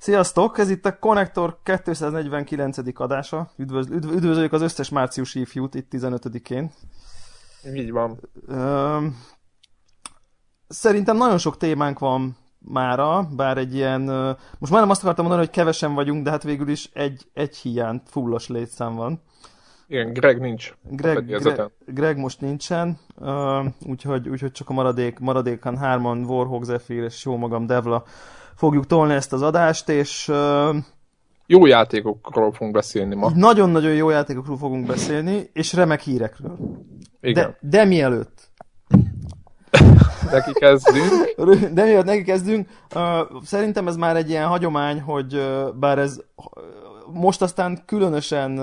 Sziasztok! Ez itt a Connector 249. adása. Üdvözl- üdv- üdvözöljük az összes márciusi ifjút itt 15-én. Így van. Ö, szerintem nagyon sok témánk van mára, bár egy ilyen... Most már nem azt akartam mondani, hogy kevesen vagyunk, de hát végül is egy, egy hiány, fullos létszám van. Igen, Greg nincs. Greg, Greg, Greg most nincsen, úgyhogy, úgyhogy csak a maradék, maradékan hárman, Warhawk, Zephyr és jó magam Devla fogjuk tolni ezt az adást, és jó játékokról fogunk beszélni ma. Nagyon-nagyon jó játékokról fogunk beszélni, és remek hírekről. Igen. De, de mielőtt. neki kezdünk. De mielőtt neki kezdünk, szerintem ez már egy ilyen hagyomány, hogy bár ez most aztán különösen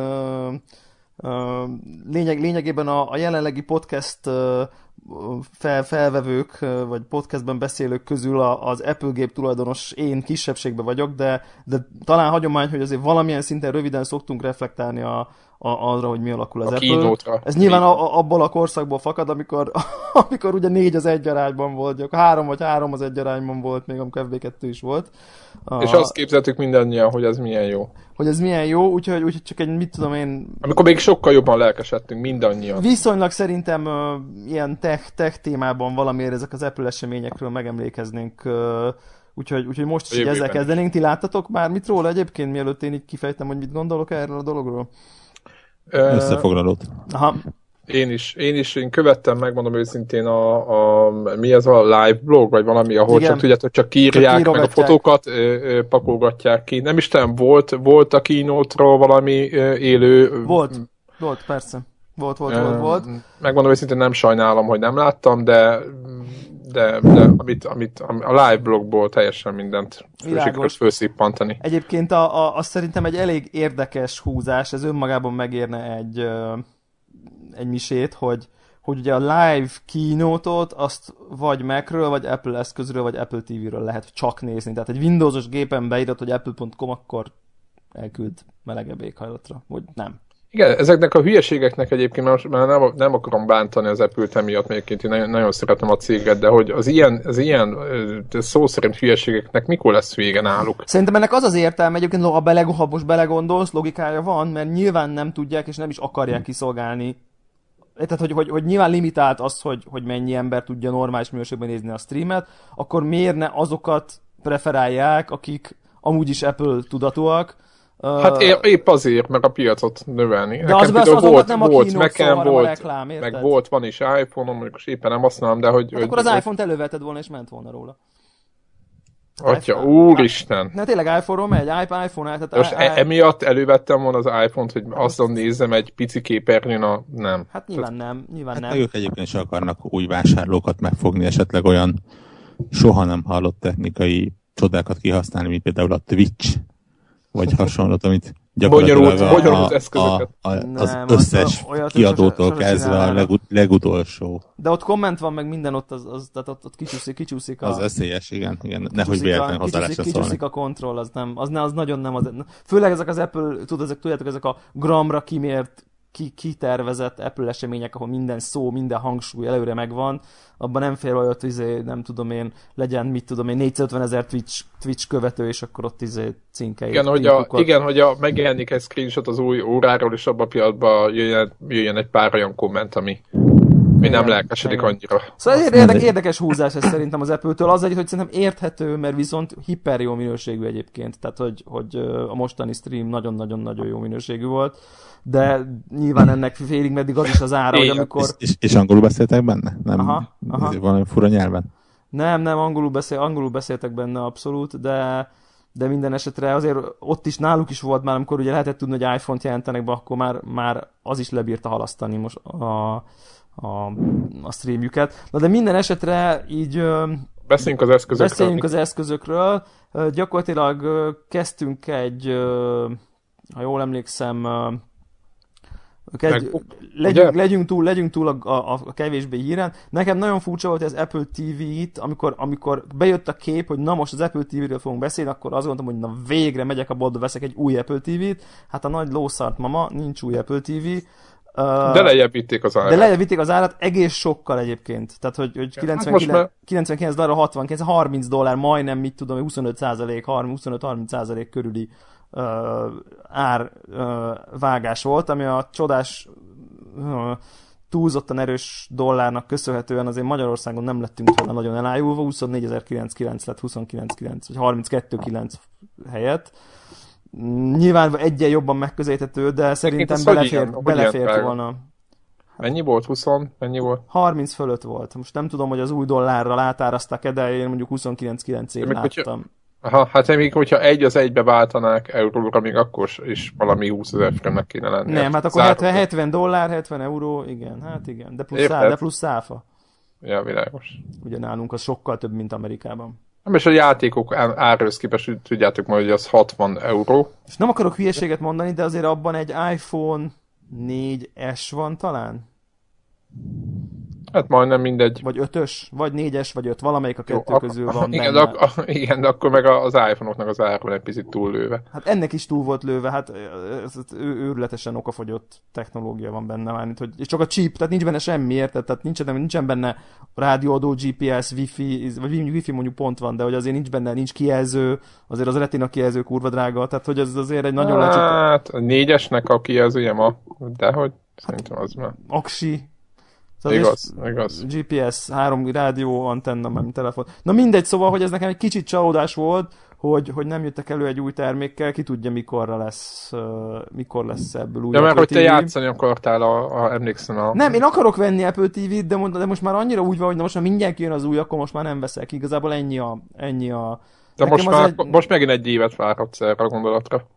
lényeg, lényegében a, a jelenlegi podcast fel, felvevők, vagy podcastben beszélők közül az Apple gép tulajdonos én kisebbségben vagyok, de, de talán hagyomány, hogy azért valamilyen szinten röviden szoktunk reflektálni a, a, arra, hogy mi alakul az a Apple. Ez nyilván a, abból a korszakból fakad, amikor, amikor ugye négy az egy arányban volt, akkor három vagy három az egy arányban volt, még amikor FB2 is volt. És azt képzeltük mindannyian, hogy ez milyen jó. Hogy ez milyen jó, úgyhogy, úgyhogy csak egy, mit tudom én... Amikor még sokkal jobban lelkesedtünk mindannyian. Viszonylag szerintem uh, ilyen tech, tech témában valamiért ezek az Apple eseményekről megemlékeznénk uh, Úgyhogy, úgyhogy most is ezzel kezdenénk. Ti láttatok már mit róla egyébként, mielőtt én így kifejtem, hogy mit gondolok erről a dologról? Összefoglalót. Aha. Én is, én is, én követtem, megmondom őszintén a, a mi ez a live blog, vagy valami, ahol Igen. csak tudjátok, csak írják, csak meg a fotókat ö, ö, pakolgatják ki. Nem is tudom, volt, volt a keynote valami ö, élő... Volt, volt, persze. Volt, volt, volt, volt. Megmondom őszintén, nem sajnálom, hogy nem láttam, de de, de amit, amit, a live blogból teljesen mindent sikerült főszippantani. Egyébként a, a, az szerintem egy elég érdekes húzás, ez önmagában megérne egy, egy misét, hogy, hogy ugye a live keynote-ot azt vagy Mac-ről, vagy Apple eszközről, vagy Apple TV-ről lehet csak nézni. Tehát egy Windows-os gépen beírod, hogy apple.com, akkor elküld melegebb éghajlatra, vagy nem. Igen, ezeknek a hülyeségeknek egyébként már nem, nem akarom bántani az Apple-t emiatt, egyébként én nagyon, nagyon szeretem a céget, de hogy az ilyen, az ilyen szó szerint hülyeségeknek mikor lesz vége náluk? Szerintem ennek az az értelme, egyébként ha, bele, ha most belegondolsz, logikája van, mert nyilván nem tudják és nem is akarják kiszolgálni tehát, hogy, hogy, hogy nyilván limitált az, hogy, hogy mennyi ember tudja normális minőségben nézni a streamet, akkor miért ne azokat preferálják, akik amúgy is Apple tudatúak, Hát épp, épp azért, meg a piacot növelni. De Nekem az, az, az volt, nem a volt, nekem szóval volt, a reklám, meg volt, van is iPhone-om, most éppen nem használom, de hogy... Hát hogy akkor az iPhone-t elővetted volna, és ment volna róla. Atya, úristen! Ne tényleg iPhone-ról megy, iPhone tehát Most I- emiatt elővettem volna az iPhone-t, hogy hát azon nézzem egy pici képernyőn a... Nem. Hát nyilván nem, nyilván hát nem. ők egyébként is akarnak új vásárlókat megfogni, esetleg olyan soha nem hallott technikai csodákat kihasználni, mint például a Twitch vagy hasonlót, amit gyakorlatilag a, bonyolult eszközöket. A, a, az nem, összes olyat, kiadótól kezdve a legut, legutolsó. De ott komment van, meg minden ott, az, az, tehát ott, ott kicsúszik, kicsúszik a... Az veszélyes, igen, igen. Nehogy véletlenül hozzá szólni. Kicsúszik a kontroll, az nem, az, ne, az nagyon nem az... Főleg ezek az Apple, tudod, ezek, tudjátok, ezek a gramra kimért ki, kitervezett Apple események, ahol minden szó, minden hangsúly előre megvan, abban nem fér olyat, izé, nem tudom én, legyen, mit tudom én, 450 ezer Twitch, Twitch követő, és akkor ott izé cinkei. Igen, hogy a, igen, hogy a, megjelenik egy screenshot az új óráról, és abban a pillanatban jöjjön, jöjjön egy pár olyan komment, ami mi nem lelkesedik annyira. Szóval érdekes, érdekes húzás ez szerintem az Apple-től. Az egy, hogy szerintem érthető, mert viszont hiper jó minőségű egyébként. Tehát, hogy, hogy a mostani stream nagyon-nagyon-nagyon jó minőségű volt de nyilván ennek félig meddig az is az ára, hogy amikor... És, és, és angolul beszéltek benne? Nem aha, aha. valami fura nyelven? Nem, nem, angolul, beszél, angolul beszéltek benne abszolút, de, de minden esetre azért ott is náluk is volt már, amikor ugye lehetett tudni, hogy iPhone-t jelentenek be, akkor már, már az is lebírta halasztani most a, a, a streamjüket. Na de minden esetre így... Beszéljünk az eszközökről. Beszéljünk az eszközökről. Gyakorlatilag kezdtünk egy, ha jól emlékszem, Kezd, meg, legyünk, legyünk, túl, legyünk túl a, a, a kevésbé híren. Nekem nagyon furcsa volt, az Apple TV-t, amikor, amikor bejött a kép, hogy na most az Apple TV-ről fogunk beszélni, akkor azt gondoltam, hogy na végre megyek a boltba, veszek egy új Apple TV-t. Hát a nagy lószart mama, nincs új Apple TV. De lejjebb vitték az árat. De lejjebb vitték az árat egész sokkal egyébként. Tehát, hogy, hogy 99, hát 99 dollár, 69, 30 dollár, majdnem, mit tudom, 25 százalék, 25-30 százalék körüli uh, ár uh, vágás volt, ami a csodás uh, túlzottan erős dollárnak köszönhetően azért Magyarországon nem lettünk volna nagyon elájulva, 24.909 lett 29.9 vagy 32.9 helyett. Nyilván egyen jobban megközelíthető, de szerintem belefért, belefért volna. Mennyi volt? 20? Mennyi volt? 30 fölött volt. Most nem tudom, hogy az új dollárra átárazták-e, de én mondjuk 29-9 év láttam. Hogyha, aha, hát még hogyha egy az egybe váltanák euróra, még akkor is valami 20 ezer forintnak kéne lenni. Nem, hát akkor 70, 70 dollár, 70 euró, igen, hát igen. De plusz, szá, de plusz száfa. Ja, világos. Ugye nálunk az sokkal több, mint Amerikában. Nem, és a játékok árhoz képest tudjátok majd, hogy az 60 euró. És nem akarok hülyeséget mondani, de azért abban egy iPhone 4S van talán? Hát majdnem mindegy. Vagy ötös, vagy négyes, vagy öt, valamelyik a kettő Jó, közül van igen, de, ak- igen, de akkor meg az iPhone-oknak az ára egy picit túl lőve. Hát ennek is túl volt lőve, hát ez, ez őrületesen okafogyott technológia van benne már, hogy, és csak a chip, tehát nincs benne semmi, érted? Tehát nincsen, nincsen benne rádióadó, GPS, wifi, vagy wifi mondjuk pont van, de hogy azért nincs benne, nincs kijelző, azért az retina kijelző kurva drága, tehát hogy ez azért egy nagyon hát, Hát a négyesnek a kijelzője ma, de hogy szerintem az már. Aksi, Szóval igaz, igaz. GPS, három rádió, antenna, nem telefon. Na mindegy, szóval, hogy ez nekem egy kicsit csalódás volt, hogy, hogy nem jöttek elő egy új termékkel, ki tudja mikorra lesz, uh, mikor lesz ebből új Ja, mert hogy te játszani akartál, a, a, emlékszem a... Nem, én akarok venni Apple TV-t, de, de most már annyira úgy van, hogy na most már mindjárt jön az új, akkor most már nem veszek. Igazából ennyi a... Ennyi a de most, már, egy... most megint egy évet várhatsz erre a gondolatra.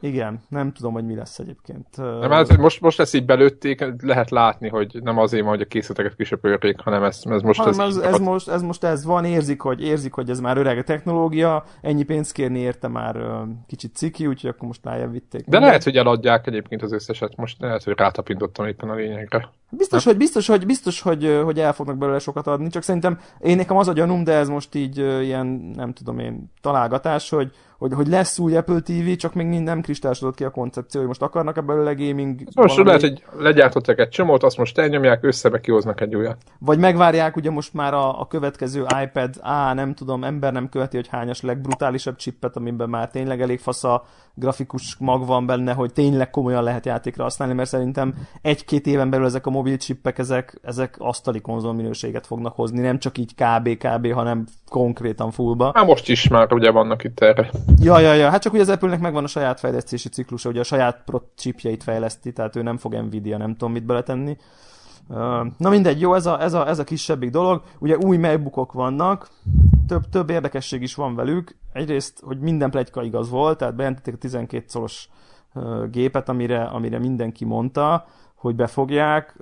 Igen, nem tudom, hogy mi lesz egyébként. Nem, hát most, most ezt így belőtték, lehet látni, hogy nem azért van, hogy a készleteket kisöpörjék, hanem ez, ez most... Hanem ez, ez, most, ez most ez van, érzik hogy, érzik, hogy ez már öreg a technológia, ennyi pénzt kérni érte már kicsit ciki, úgyhogy akkor most lejjebb vitték. De lehet, hogy eladják egyébként az összeset, most lehet, hogy rátapintottam éppen a lényegre. Biztos, hogy, biztos, hogy, biztos hogy, hogy el fognak belőle sokat adni, csak szerintem én nekem az a gyanúm, de ez most így ilyen, nem tudom én, találgatás, hogy, hogy, hogy lesz új Apple TV, csak még nem kristályosodott ki a koncepció, hogy most akarnak-e belőle gaming... Most valami... lehet, hogy legyártottak egy csomót, azt most elnyomják, összebe kihoznak egy újat. Vagy megvárják ugye most már a, a következő iPad, á, nem tudom, ember nem követi, hogy hányas legbrutálisabb chippet, amiben már tényleg elég fasz a grafikus mag van benne, hogy tényleg komolyan lehet játékra használni, mert szerintem egy-két éven belül ezek a mobil chippek, ezek, ezek asztali konzol minőséget fognak hozni, nem csak így kb-kb, hanem konkrétan fullba. Hát most is már ugye vannak itt erre. Ja, ja, ja, hát csak ugye az Apple-nek megvan a saját fejlesztési ciklusa, ugye a saját pro chipjeit fejleszti, tehát ő nem fog Nvidia, nem tudom mit beletenni. Na mindegy, jó, ez a, ez a, ez a kisebbik dolog. Ugye új MacBookok vannak, több, több érdekesség is van velük. Egyrészt, hogy minden plegyka igaz volt, tehát bejelentették a 12 szoros gépet, amire, amire mindenki mondta, hogy befogják.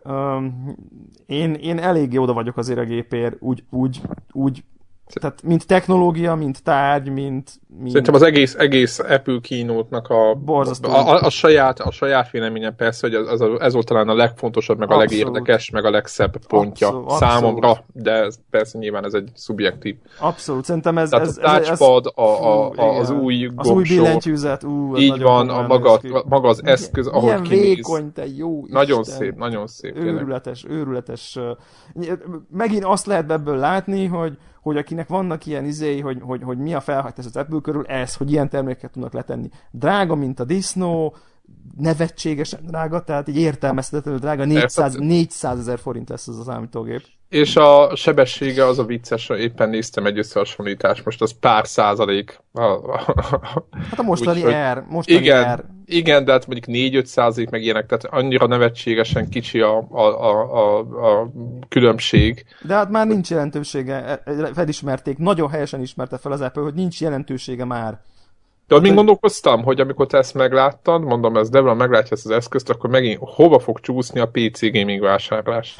Én, én eléggé oda vagyok azért a gépért, úgy, úgy, úgy tehát mint technológia, mint tárgy, mint... mint... Szerintem az egész, egész Apple keynote-nak a, a, a, a, saját, a saját véleményem persze, hogy az, az, ez volt talán a legfontosabb, meg a abszolút. legérdekes, meg a legszebb pontja abszolút, számomra, abszolút. de ez, persze nyilván ez egy szubjektív. Abszolút, szerintem ez... Tehát ez, a touchpad, ez, a, a, a, az új Az új billentyűzet, ú, Így van, a maga, maga az eszköz, ahogy Milyen kinéz. vékony, te jó Nagyon Isten. szép, nagyon szép. Őrületes, őrületes. Megint azt lehet ebből látni, hogy hogy akinek vannak ilyen izéi, hogy, hogy, hogy mi a felhajtás az Apple körül, ez, hogy ilyen termékeket tudnak letenni. Drága, mint a disznó, nevetségesen drága, tehát így értelmezhetetlenül drága, 400, 400 ezer forint lesz az a számítógép. És a sebessége az a vicces, éppen néztem egy összehasonlítást, most az pár százalék. Hát a mostani Úgy, R, mostani igen, R. Igen, de hát mondjuk 4-5 százalék meg ilyenek, tehát annyira nevetségesen kicsi a, a, a, a, a különbség. De hát már nincs jelentősége, e, e, felismerték, nagyon helyesen ismerte fel az Apple, hogy nincs jelentősége már. De hát, még gondolkoztam, hogy amikor te ezt megláttad, mondom, ez Devla meglátja ezt az eszközt, akkor megint hova fog csúszni a PC gaming vásárlás?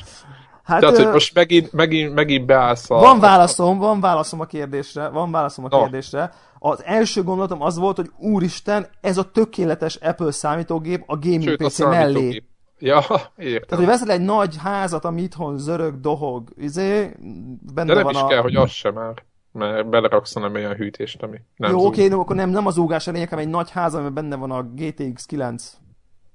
Hát, Tehát, hogy most megint, megint, megint beállsz a... Van válaszom, van válaszom a kérdésre, van válaszom a no. kérdésre. Az első gondolatom az volt, hogy úristen, ez a tökéletes Apple számítógép a gaming Sőt, PC a mellé. Ja, értem. Tehát, hogy veszel egy nagy házat, ami itthon zörög, dohog, izé, benne De nem van is a... kell, hogy az sem már mert beleraksz nem olyan hűtést, ami nem Jó, oké, okay, no, akkor nem, nem az úgás a lényeg, hanem egy nagy ház, amiben benne van a GTX 9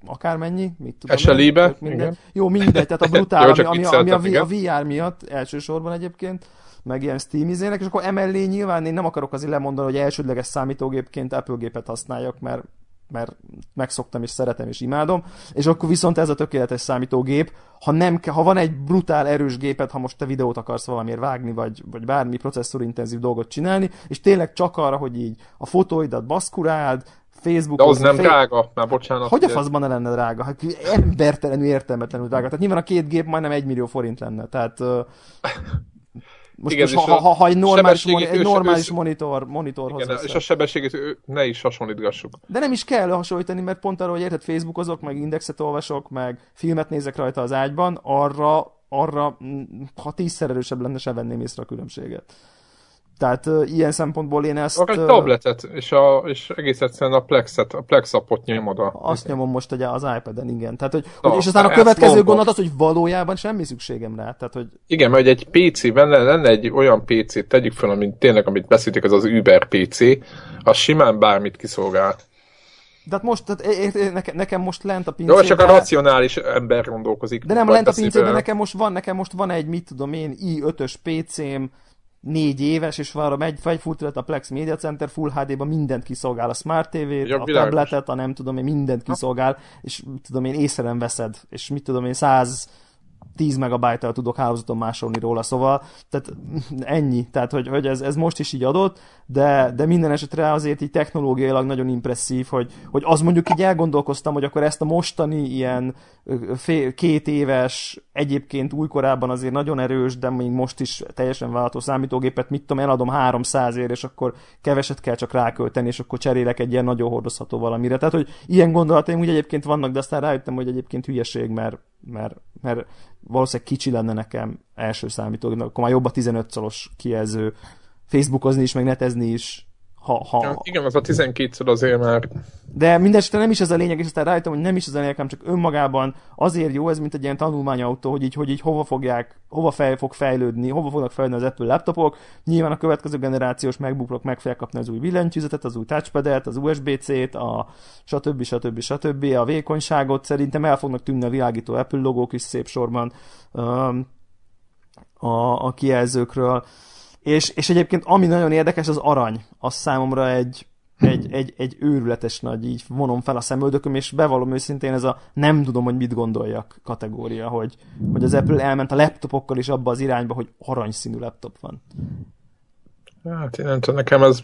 akármennyi, mit tudom SLI-be, igen. Jó, mindegy, tehát a brutál, Jó, ami, ami, ami a, a VR miatt elsősorban egyébként, meg ilyen Steam izének, és akkor emellé nyilván én nem akarok azért lemondani, hogy elsődleges számítógépként Apple gépet használjak, mert mert megszoktam és szeretem és imádom, és akkor viszont ez a tökéletes számítógép, ha, nem, ha van egy brutál erős gépet, ha most te videót akarsz valamiért vágni, vagy, vagy bármi processzorintenzív dolgot csinálni, és tényleg csak arra, hogy így a fotóidat baszkuráld, Facebook. De az nem fél... drága, már bocsánat. Hogy a faszban ne lenne drága? Hát embertelenül, értelmetlenül drága. Tehát nyilván a két gép majdnem egy millió forint lenne. Tehát most, igen, most ha, ha, ha egy normális, moni, egy normális ő, monitor, monitorhoz igen, És a sebességét ne is hasonlítgassuk. De nem is kell hasonlítani, mert pont arra, hogy érted, Facebookozok, meg indexet olvasok, meg filmet nézek rajta az ágyban, arra, arra ha tízszer erősebb lenne, se venném észre a különbséget. Tehát uh, ilyen szempontból én ezt... Akár egy tabletet, és, a, és egész egyszerűen a Plexet, a Plex appot nyomod a... Azt nyomom most ugye az iPad-en, igen. Tehát, hogy, Na, hogy, és aztán a következő gondolat az, hogy valójában semmi szükségem rá. Tehát, hogy... Igen, mert egy PC, lenne, lenne egy olyan PC, tegyük fel, amit tényleg, amit beszéltek, az az Uber PC, az simán bármit kiszolgál. De hát most, tehát nekem, nekem most lent a pincében... Jó, csak a racionális ember gondolkozik. De nem lent a pincében, nekem most van, nekem most van egy, mit tudom én, i5-ös PC-m, négy éves, és van megy, fejfutrat a Plex Media Center Full HD-ban mindent kiszolgál, a Smart TV-t, ja, a világos. tabletet, a nem tudom én, mindent kiszolgál, és tudom én, észre nem veszed, és mit tudom én, 100 10 megabájttal tudok hálózaton másolni róla, szóval tehát ennyi, tehát hogy, hogy ez, ez most is így adott, de, de minden esetre azért így technológiailag nagyon impresszív, hogy, hogy az mondjuk így elgondolkoztam, hogy akkor ezt a mostani ilyen fél, két éves, egyébként újkorában azért nagyon erős, de még most is teljesen váltó számítógépet, mit tudom, eladom 300 ér, és akkor keveset kell csak rákölteni, és akkor cserélek egy ilyen nagyon hordozható valamire. Tehát, hogy ilyen gondolataim úgy egyébként vannak, de aztán rájöttem, hogy egyébként hülyeség, mert, mert, mert valószínűleg kicsi lenne nekem első számítógép, akkor már jobb a 15 szoros kijelző, Facebookozni is, meg netezni is, ha, ha... Ja, igen, az a 12 azért már... De mindesetre nem is ez a lényeg, és aztán rájöttem, hogy nem is ez a lényeg, hanem csak önmagában azért jó ez, mint egy ilyen tanulmányautó, hogy így, hogy így hova fogják, hova fel fog fejlődni, hova fognak fejlődni az Apple laptopok. Nyilván a következő generációs MacBookok meg fogják kapni az új billentyűzetet, az új touchpadet, az USB-C-t, a stb. stb. stb. a vékonyságot. Szerintem el fognak tűnni a világító Apple logók is szép sorban a, a kijelzőkről. És, és egyébként ami nagyon érdekes, az arany. Az számomra egy, egy, egy, egy őrületes nagy, így vonom fel a szemöldököm, és bevallom őszintén ez a nem tudom, hogy mit gondoljak kategória, hogy, hogy az Apple elment a laptopokkal is abba az irányba, hogy aranyszínű laptop van. Hát én nem tudom, nekem, ez,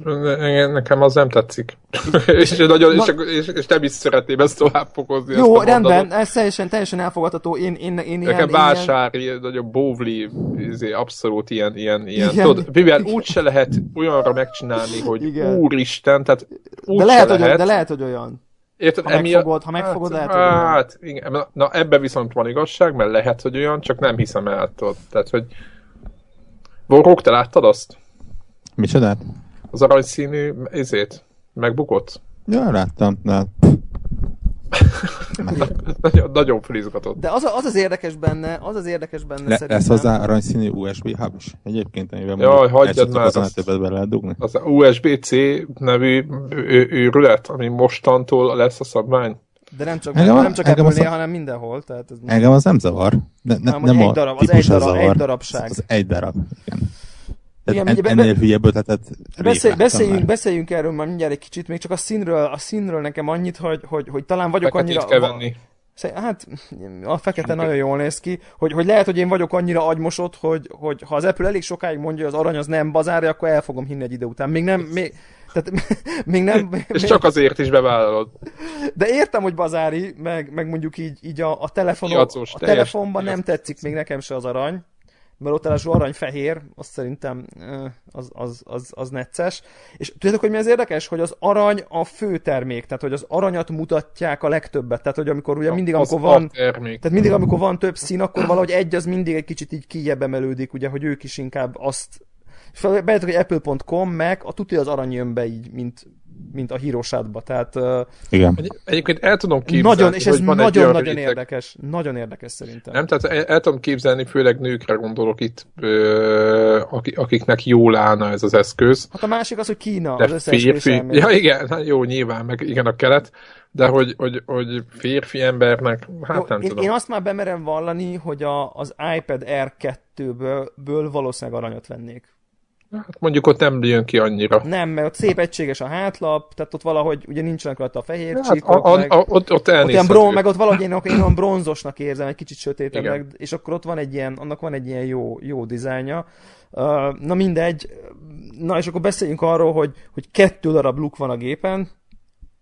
nekem az nem tetszik. és, nagyon, Na, és, és, és nem is szeretném ezt tovább fokozni. Jó, ezt rendben, ez teljesen, teljesen elfogadható. Én, én, én nekem ilyen, vásári, ilyen... nagyon bóvli, izé, abszolút ilyen, ilyen, ilyen. Igen. Tudod, mivel úgy se lehet olyanra megcsinálni, hogy Igen. úristen, tehát úgy de lehet, lehet. Hogy, de lehet, hogy olyan. Érted, ha megfogod, ha megfogod, hát, lehet, hogy Hát, igen, na ebben viszont van igazság, mert lehet, hogy olyan, csak nem hiszem el, tudod. Tehát, hogy Borrók, te láttad azt? Micsodát? Az aranyszínű izét megbukott? Ja, láttam, de... nagyon, nagyon felizgatott. De az, az az érdekes benne, az az érdekes benne Le, szerintem. Lesz hozzá aranyszínű USB hub is egyébként, amivel Jaj, hagyjad már. Az, be lehet dugni. Az USB-C nevű őrület, ami mostantól lesz a szabvány. De nem csak, engem, nem csak apple hanem mindenhol. Tehát ez engem az nem zavar. De, ne, nem, nem egy darab, az egy darab, zavar. egy darabság. Az, az egy darab, igen. Igen, en, be, ennél hülyebb ötletet beszél, beszéljünk, beszéljünk erről már mindjárt egy kicsit, még csak a színről, a színről nekem annyit, hogy, hogy, hogy talán vagyok Feketét annyira... kell venni. Hát a fekete nagyon jól néz ki, hogy, hogy lehet, hogy én vagyok annyira agymosott, hogy, hogy ha az Apple elég sokáig mondja, hogy az arany az nem bazárja, akkor el fogom hinni egy idő után. Még nem, még, tehát még nem... És még... csak azért is bevállalod. De értem, hogy bazári, meg, meg mondjuk így, így a, a, telefonon, a telefonban nem tetszik még nekem se az arany, mert ott az arany-fehér, azt szerintem az, az, az, az necces. És tudjátok, hogy mi az érdekes? Hogy az arany a fő termék, tehát hogy az aranyat mutatják a legtöbbet. Tehát, hogy amikor ugye mindig, amikor van, tehát mindig, amikor van több szín, akkor valahogy egy az mindig egy kicsit így kijebb emelődik, ugye, hogy ők is inkább azt bejöttek, hogy apple.com, meg a tuti az arany jön be így, mint, mint a hírósátba, tehát... Igen. Egy, egyébként el tudom képzelni, Nagyon, és ez nagyon-nagyon érdekes. Nagyon érdekes szerintem. Nem, tehát el, el tudom képzelni, főleg nőkre gondolok itt, ö, akiknek jól állna ez az eszköz. Hát a másik az, hogy Kína, de az összes férfi, Ja igen, hát jó, nyilván, meg igen a kelet, de hogy, hogy, hogy férfi embernek, hát jó, nem én, tudom. Én azt már bemerem vallani, hogy a, az iPad Air 2-ből valószínűleg aranyat vennék. Hát mondjuk ott nem jön ki annyira. Nem, mert ott szép egységes a hátlap, tehát ott valahogy ugye nincsenek rajta a fehér hát csíkok, a, a, meg, a, ott, ott, ott ilyen bron, meg ott valahogy én, én olyan bronzosnak érzem, egy kicsit sötétebb, meg, és akkor ott van egy ilyen, annak van egy ilyen jó, jó dizájnja. Na mindegy, na és akkor beszéljünk arról, hogy, hogy kettő darab luk van a gépen,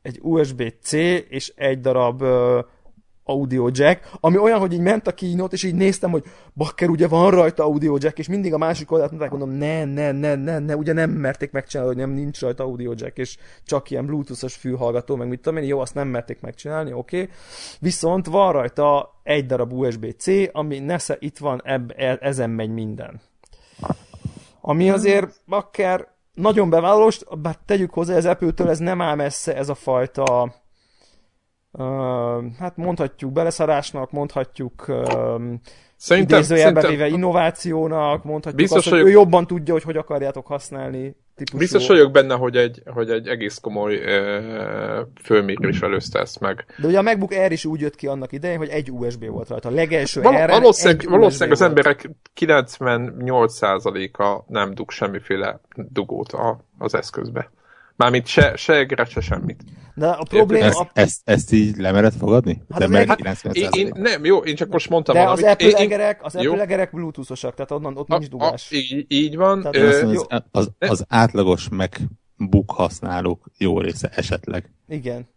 egy USB-C és egy darab audio jack, ami olyan, hogy így ment a kínót, és így néztem, hogy bakker, ugye van rajta audio jack, és mindig a másik oldalt mondták, mondom, ne, ne, ne, ne, ne, ugye nem merték megcsinálni, hogy nem nincs rajta audio jack, és csak ilyen bluetoothos fülhallgató, meg mit tudom én, jó, azt nem merték megcsinálni, oké. Okay. Viszont van rajta egy darab USB-C, ami nesze itt van, eb, e, ezen megy minden. Ami azért bakker nagyon bevállalós, bár tegyük hozzá, az Apple-től ez nem áll messze ez a fajta hát mondhatjuk beleszarásnak, mondhatjuk uh, Szerintem, idézőjelben véve innovációnak, mondhatjuk biztos azt, hogy vagyok, ő jobban tudja, hogy hogy akarjátok használni. Típusú. Biztos vagyok benne, hogy egy, hogy egy egész komoly uh, fölmérés előzte ezt meg. De ugye a MacBook Air is úgy jött ki annak idején, hogy egy USB volt rajta. A legelső Val- Air valószínűleg, valószínűleg az emberek 98%-a nem dug semmiféle dugót a, az eszközbe. Mármint se, se egeret, se semmit. De a probléma... Ezt, a... ezt, ezt így lemered fogadni? Hát de meg, hát, én, én, nem, jó, én csak most mondtam De valamit. az Apple egerek, az Apple egerek bluetooth-osak, tehát onnan, ott a, nincs dugás. A, így, így van. Tehát, ö, az, az, az, az átlagos MacBook használók jó része esetleg. Igen.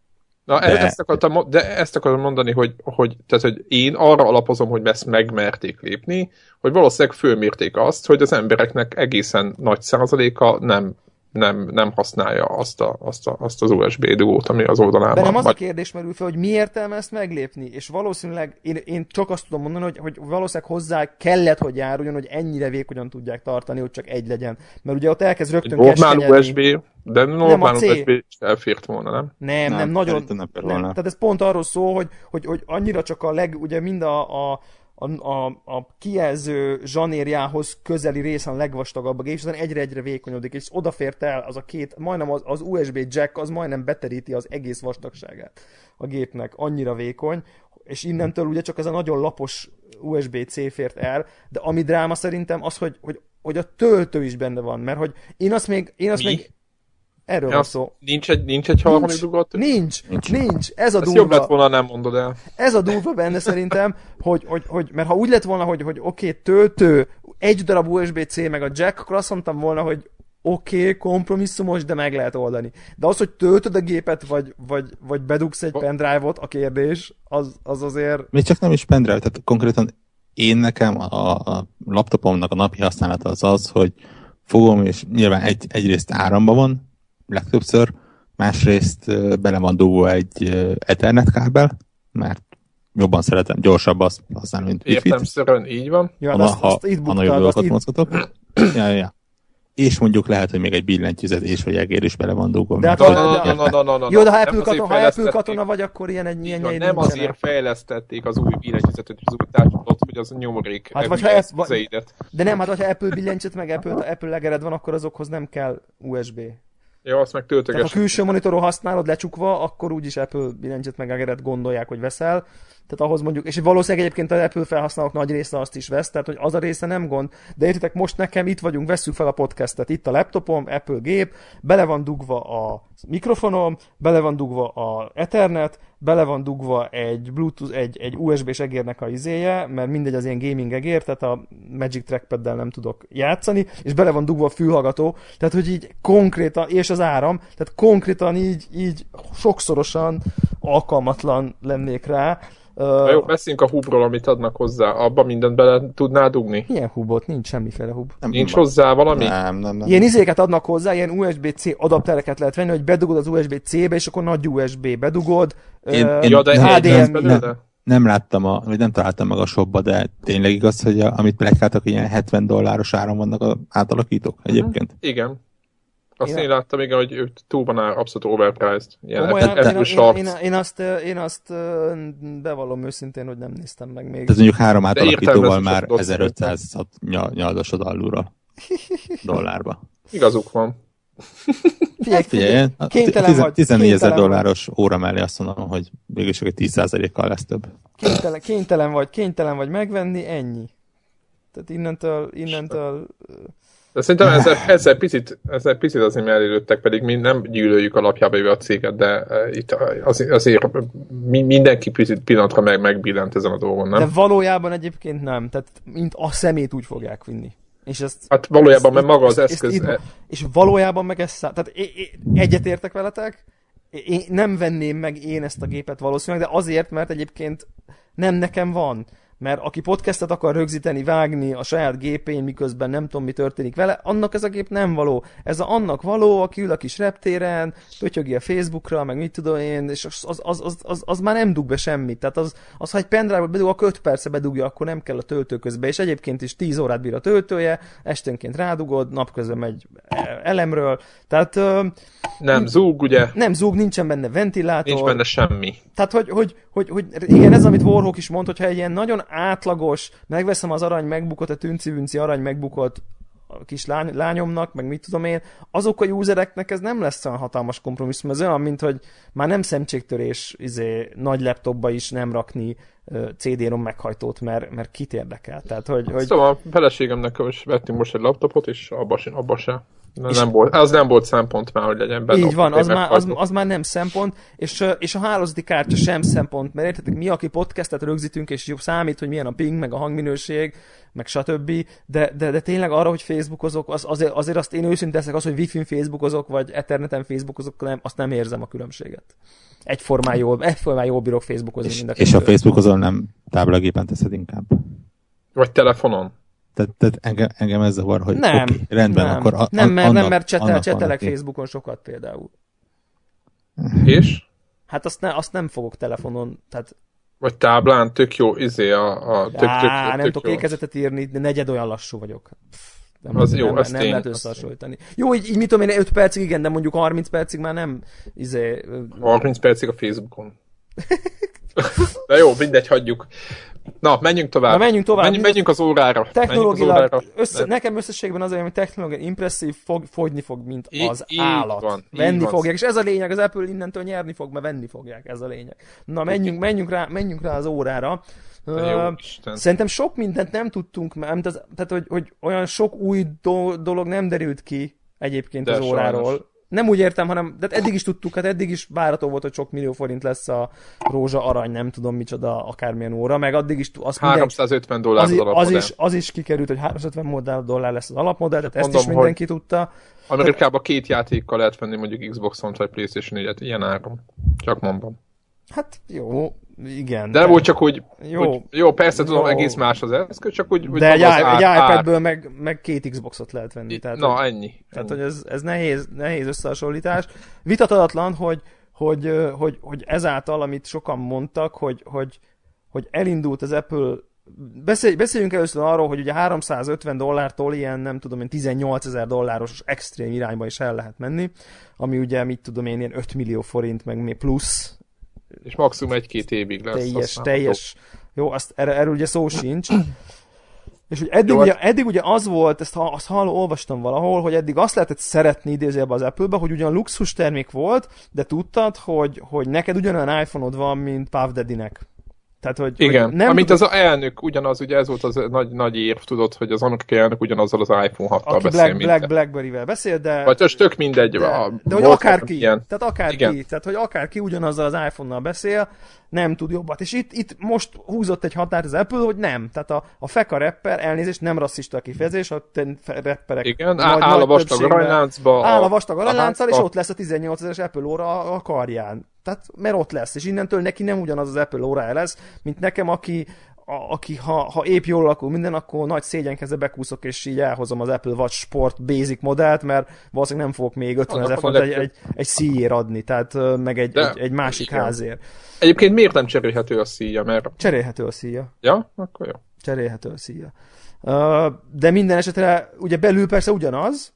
Na, de... ezt akartam, de ezt akarom mondani, hogy, hogy, tehát, hogy én arra alapozom, hogy ezt megmerték lépni, hogy valószínűleg fölmérték azt, hogy az embereknek egészen nagy százaléka nem nem, nem használja azt, a, azt, a, azt az USB dugót, ami az oldalán De nem az a kérdés merül fel, hogy mi értelme ezt meglépni, és valószínűleg én, én csak azt tudom mondani, hogy, hogy valószínűleg hozzá kellett, hogy járuljon, hogy ennyire vékonyan tudják tartani, hogy csak egy legyen. Mert ugye ott elkezd rögtön Normál USB, de normál USB is elfért volna, nem? Nem, nem, nem nagyon. Nem, nem, tehát ez pont arról szól, hogy, hogy, hogy annyira csak a leg, ugye mind a, a a, a, a kijelző zsanérjához közeli részen a legvastagabb a gép, és egyre-egyre vékonyodik, és odafért el az a két, majdnem az, az USB jack, az majdnem beteríti az egész vastagságát a gépnek, annyira vékony, és innentől ugye csak ez a nagyon lapos USB-C fért el, de ami dráma szerintem az, hogy, hogy, hogy a töltő is benne van, mert hogy én azt még, én azt Mi? még Erről ja, van szó. Nincs egy, nincs egy harmadik dugott? Nincs, nincs, nincs. Ez a Ezt durva. jobb lett volna, nem mondod el. Ez a durva benne szerintem, hogy, hogy, hogy mert ha úgy lett volna, hogy, hogy oké, okay, töltő, egy darab USB-C meg a jack, akkor azt mondtam volna, hogy oké, okay, kompromisszumos, de meg lehet oldani. De az, hogy töltöd a gépet, vagy, vagy, vagy bedugsz egy pendrive-ot, a kérdés, az, az azért... Még csak nem is pendrive, tehát konkrétan én nekem a, a laptopomnak a napi használata az az, hogy fogom, és nyilván egy, egyrészt áramba van, legtöbbször, másrészt bele van dugva egy Ethernet kábel, mert jobban szeretem, gyorsabb azt használni, mint wifi így van. Ja, ha, azt, azt itt ha nagyobb dolgokat mozgatok. ja, ja és mondjuk lehet, hogy még egy billentyűzetés vagy egér is bele van dugva. De hát, no, no, no, no, no, no, Jó, de ha Apple, katona, ha Apple katona vagy, akkor ilyen egy ilyen Nem azért fejlesztették az új billentyűzetet, az új társadalmat, hogy az nyomrék hát, vagy ha De nem, hát ha Apple billentyűzet meg Apple, Apple legered van, akkor azokhoz nem kell USB. Ja, azt meg töltöges. Tehát ha külső monitoron használod lecsukva, akkor úgyis Apple billentyűt meg gondolják, hogy veszel. Tehát ahhoz mondjuk, és valószínűleg egyébként az Apple felhasználók nagy része azt is vesz, tehát hogy az a része nem gond. De értitek, most nekem itt vagyunk, vesszük fel a podcastet, itt a laptopom, Apple gép, bele van dugva a mikrofonom, bele van dugva a Ethernet, bele van dugva egy Bluetooth, egy, egy USB-s egérnek a izéje, mert mindegy az ilyen gaming egér, tehát a Magic Trackpad-del nem tudok játszani, és bele van dugva a fülhallgató, tehát hogy így konkrétan, és az áram, tehát konkrétan így, így sokszorosan alkalmatlan lennék rá, Uh, jó, beszéljünk a hubról, amit adnak hozzá. Abba mindent bele tudnál dugni? Milyen hubot? Nincs semmiféle hub. Nem, Nincs nem, hozzá valami? Nem, nem, nem. Ilyen izéket adnak hozzá, ilyen USB-C adaptereket lehet venni, hogy bedugod az USB-C-be, és akkor nagy USB bedugod. Én, uh, én, ja, de HDMI. Nem, nem láttam, a, vagy nem találtam meg a shopba, de tényleg igaz, hogy a, amit plegykáltak, ilyen 70 dolláros áron vannak az átalakítók mhm. egyébként? Igen. Azt én, én láttam, igen, hogy ők túl van abszolút overpriced. Ilyen Olyan, én, én, én, én, azt, én azt bevallom őszintén, hogy nem néztem meg még. Ez mondjuk három átalakítóval már 1500 nyaldosod alulra dollárba. Igazuk van. Figyelj, figyelj, kénytelen vagy. 14 ezer dolláros óra mellé azt mondom, hogy végül csak egy 10%-kal lesz több. Kénytelen, kénytelen vagy, kénytelen vagy megvenni, ennyi. Tehát innentől, innentől de szerintem ezzel, ezzel, picit, ezzel picit azért elérődtek, pedig mi nem gyűlöljük alapjába a céget, de uh, itt azért, azért mindenki picit pillanatra meg, megbillent ezen a dolgon, nem? De valójában egyébként nem, tehát mint a szemét úgy fogják vinni. És ezt, hát valójában, ezt, mert maga az ezt, eszköz... Ezt, ezt, és valójában meg ezt... Tehát én, én egyetértek veletek, én nem venném meg én ezt a gépet valószínűleg, de azért, mert egyébként nem nekem van mert aki podcastet akar rögzíteni, vágni a saját gépén, miközben nem tudom, mi történik vele, annak ez a gép nem való. Ez a annak való, aki ül a kis reptéren, pötyögi a Facebookra, meg mit tudom én, és az, az, az, az, az, az már nem dug be semmit. Tehát az, az ha egy pendrive bedug, akkor 5 perce bedugja, akkor nem kell a töltő közbe, és egyébként is 10 órát bír a töltője, esténként rádugod, napközben megy elemről. Tehát... Nem zúg, ugye? Nem zúg, nincsen benne ventilátor. Nincs benne semmi. Tehát, hogy, hogy, hogy, hogy igen, ez, amit Warhawk is mond, hogyha egy ilyen nagyon átlagos, megveszem az arany megbukott, a tünci arany megbukott a kis lány, lányomnak, meg mit tudom én, azok a usereknek ez nem lesz olyan hatalmas kompromisszum, ez olyan, mint hogy már nem szemcséktörés izé, nagy laptopba is nem rakni CD-rom meghajtót, mert, mert kit érdekel. Tehát, hogy, hogy... Szóval a feleségemnek is vettünk most egy laptopot, és abba, abba se Na, nem volt, az nem volt szempont már, hogy legyen benne. Így van, az már, az, az már nem szempont, és, és a hálózati kártya sem szempont, mert értetek, mi, aki podcastet rögzítünk, és jobb számít, hogy milyen a ping, meg a hangminőség, meg stb., de, de, de tényleg arra, hogy Facebookozok, az, azért, azért azt én őszintén teszek, az, hogy Wi-Fi-n Facebookozok, vagy Etherneten Facebookozok, nem, azt nem érzem a különbséget. Egyformán jól, egyformán jól bírok Facebookozni. És, és a Facebookozol nem táblagépen teszed inkább? Vagy telefonon? Tehát, tehát engem, engem ez zavar, hogy nem, okay, rendben, nem, akkor... A, nem, mert, annak, nem, mert csetel, csetelek Facebookon sokat például. És? Hát azt, ne, azt nem fogok telefonon, tehát... Vagy táblán, tök jó, izé a... a tök, Á, tök, tök, nem tudok ékezetet írni, de negyed olyan lassú vagyok. Pff, nem, az jó, nem, az nem lehet összehasonlítani. Jó, így, így mit tudom én, 5 percig igen, de mondjuk 30 percig már nem... Izé, 30 percig a Facebookon. de jó, mindegy, hagyjuk. Na, menjünk tovább. Na, menjünk tovább. Menjünk, menjünk az órára. Technológilag, az órára. Össze, nekem összességben az, hogy technológiai impresszív, fog, fogyni fog, mint az I, állat. Van, venni fogják, és ez a lényeg, az Apple innentől nyerni fog, mert venni fogják, ez a lényeg. Na, menjünk, menjünk, rá, menjünk rá az órára. Uh, szerintem sok mindent nem tudtunk, mert tehát, hogy, hogy olyan sok új do- dolog nem derült ki egyébként De az óráról. Sajnos nem úgy értem, hanem de eddig is tudtuk, hát eddig is várható volt, hogy sok millió forint lesz a rózsa arany, nem tudom micsoda, akármilyen óra, meg addig is az 350 dollár az, az, az, is, az is kikerült, hogy 350 dollár lesz az alapmodell, tehát ezt Mondom, is mindenki tudta. Amerikában két játékkal lehet venni mondjuk Xbox-on vagy PlayStation 4-et, ilyen áron. Csak mondom. Hát jó, igen. De, de volt csak, hogy jó, hogy, jó persze tudom, jó. egész más az eszköz, csak úgy... De egy, egy iPadből meg, meg két Xboxot lehet venni. Tehát, Na, hogy, ennyi. Tehát, ennyi. hogy ez, ez nehéz, nehéz összehasonlítás. Vitatatlan, hogy, hogy, hogy, hogy ezáltal, amit sokan mondtak, hogy, hogy, hogy elindult az Apple Beszélj, beszéljünk először arról, hogy ugye 350 dollártól ilyen, nem tudom én, 18 ezer dolláros extrém irányba is el lehet menni, ami ugye, mit tudom én, ilyen 5 millió forint, meg még plusz, és maximum egy-két évig lesz. Teljes, teljes. Jó, azt, erről, erről ugye szó sincs. És hogy eddig, Jó, ugye, hát- eddig ugye az volt, ezt azt halló, olvastam valahol, hogy eddig azt lehetett szeretni idézőjelben az Apple-be, hogy ugyan luxus termék volt, de tudtad, hogy, hogy neked ugyanolyan iPhone-od van, mint Puff Daddy-nek. Tehát, hogy, Igen, hogy nem amint az elnök, ugyanaz, ugye ez volt az nagy, nagy érv, tudod, hogy az amerikai elnök ugyanazzal az iPhone 6-tal beszél. Black, Black, Blackberry-vel beszél, de... Vagy az tök mindegy. De, a, de hogy akárki, ilyen. tehát akárki, Igen. tehát hogy akárki ugyanazzal az iPhone-nal beszél, nem tud jobbat. És itt, itt most húzott egy határt az Apple, hogy nem. Tehát a, a feka rapper, elnézést, nem rasszista a kifejezés, a rapperek Igen, nagy, áll a vastag aranyláncba. Áll a vastag aranylánccal, és ott lesz a 18 ezeres Apple óra a karján. Tehát, mert ott lesz, és innentől neki nem ugyanaz az Apple órája lesz, mint nekem, aki a, aki ha, ha épp jól alakul minden, akkor nagy szégyenkezve bekúszok, és így elhozom az Apple Watch Sport Basic modellt, mert valószínűleg nem fogok még 50 ezer font egy, egy, egy szíjér adni, tehát meg egy, egy, egy másik igen. házért. Egyébként miért nem cserélhető a szíja? Mert... Cserélhető a szíja. Ja? Akkor jó. Cserélhető a szíja. De minden esetre ugye belül persze ugyanaz,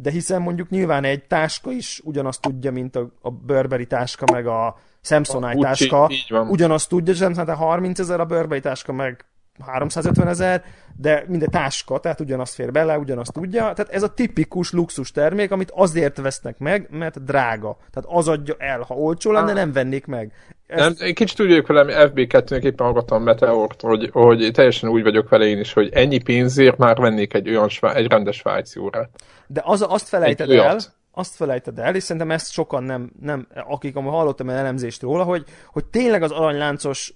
de hiszen mondjuk nyilván egy táska is ugyanazt tudja, mint a, a Burberry táska, meg a Samsonite táska. Ugyanazt tudja, Samsonite 30 ezer, a Burberry táska meg 350 ezer, de minden táska, tehát ugyanazt fér bele, ugyanazt tudja. Tehát ez a tipikus luxus termék, amit azért vesznek meg, mert drága. Tehát az adja el, ha olcsó lenne, nem vennék meg. Ezt... Nem, én kicsit úgy vagyok vele, FB2-nek éppen hallgattam Meteort, hogy, hogy teljesen úgy vagyok vele én is, hogy ennyi pénzért már vennék egy olyan egy rendes svájci órát. De az, azt felejted el, azt felejted el, és szerintem ezt sokan nem, nem akik amúgy hallottam el elemzést róla, hogy, hogy tényleg az aranyláncos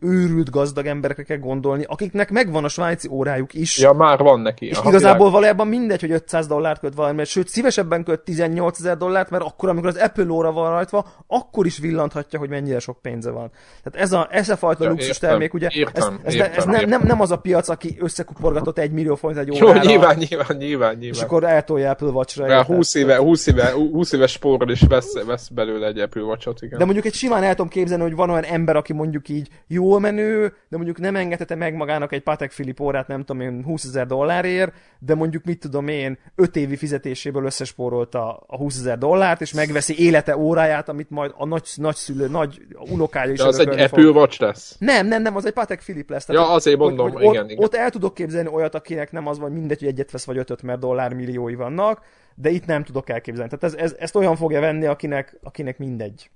őrült gazdag emberekre kell gondolni, akiknek megvan a svájci órájuk is. Ja, már van neki. És Aha, igazából világ. valójában mindegy, hogy 500 dollárt köt valami, mert sőt, szívesebben köt 18 ezer dollárt, mert akkor, amikor az Apple óra van rajta, akkor is villanthatja, hogy mennyire sok pénze van. Tehát ez a, ez a fajta ja, luxus értem, termék, ugye, értem, ez, ez, értem, ez nem, értem. nem, nem, az a piac, aki összekuporgatott egy millió forint egy órára. Jó, nyilván, nyilván, nyilván, nyilván. És akkor eltolja Apple Watch-ra. 20 éve, 20 éve, 20 éves spórral is vesz, vesz belőle egy Apple Watch-ot, igen. De mondjuk egy simán el tudom képzelni, hogy van olyan ember, aki mondjuk így jól menő, de mondjuk nem engedhette meg magának egy Patek Philippe órát, nem tudom én, 20 ezer dollárért, de mondjuk mit tudom én, 5 évi fizetéséből összespórolta a 20 ezer dollárt, és megveszi élete óráját, amit majd a nagy, nagyszülő, nagy unokája is. De az egy Apple Watch lesz? Nem, nem, nem, az egy Patek Philippe lesz. Tehát, ja, azért mondom, hogy, hogy igen, ott, igen. Ott el tudok képzelni olyat, akinek nem az van mindegy, hogy egyet vesz, vagy ötöt, mert dollár milliói vannak, de itt nem tudok elképzelni. Tehát ez, ez, ezt olyan fogja venni, akinek, akinek mindegy.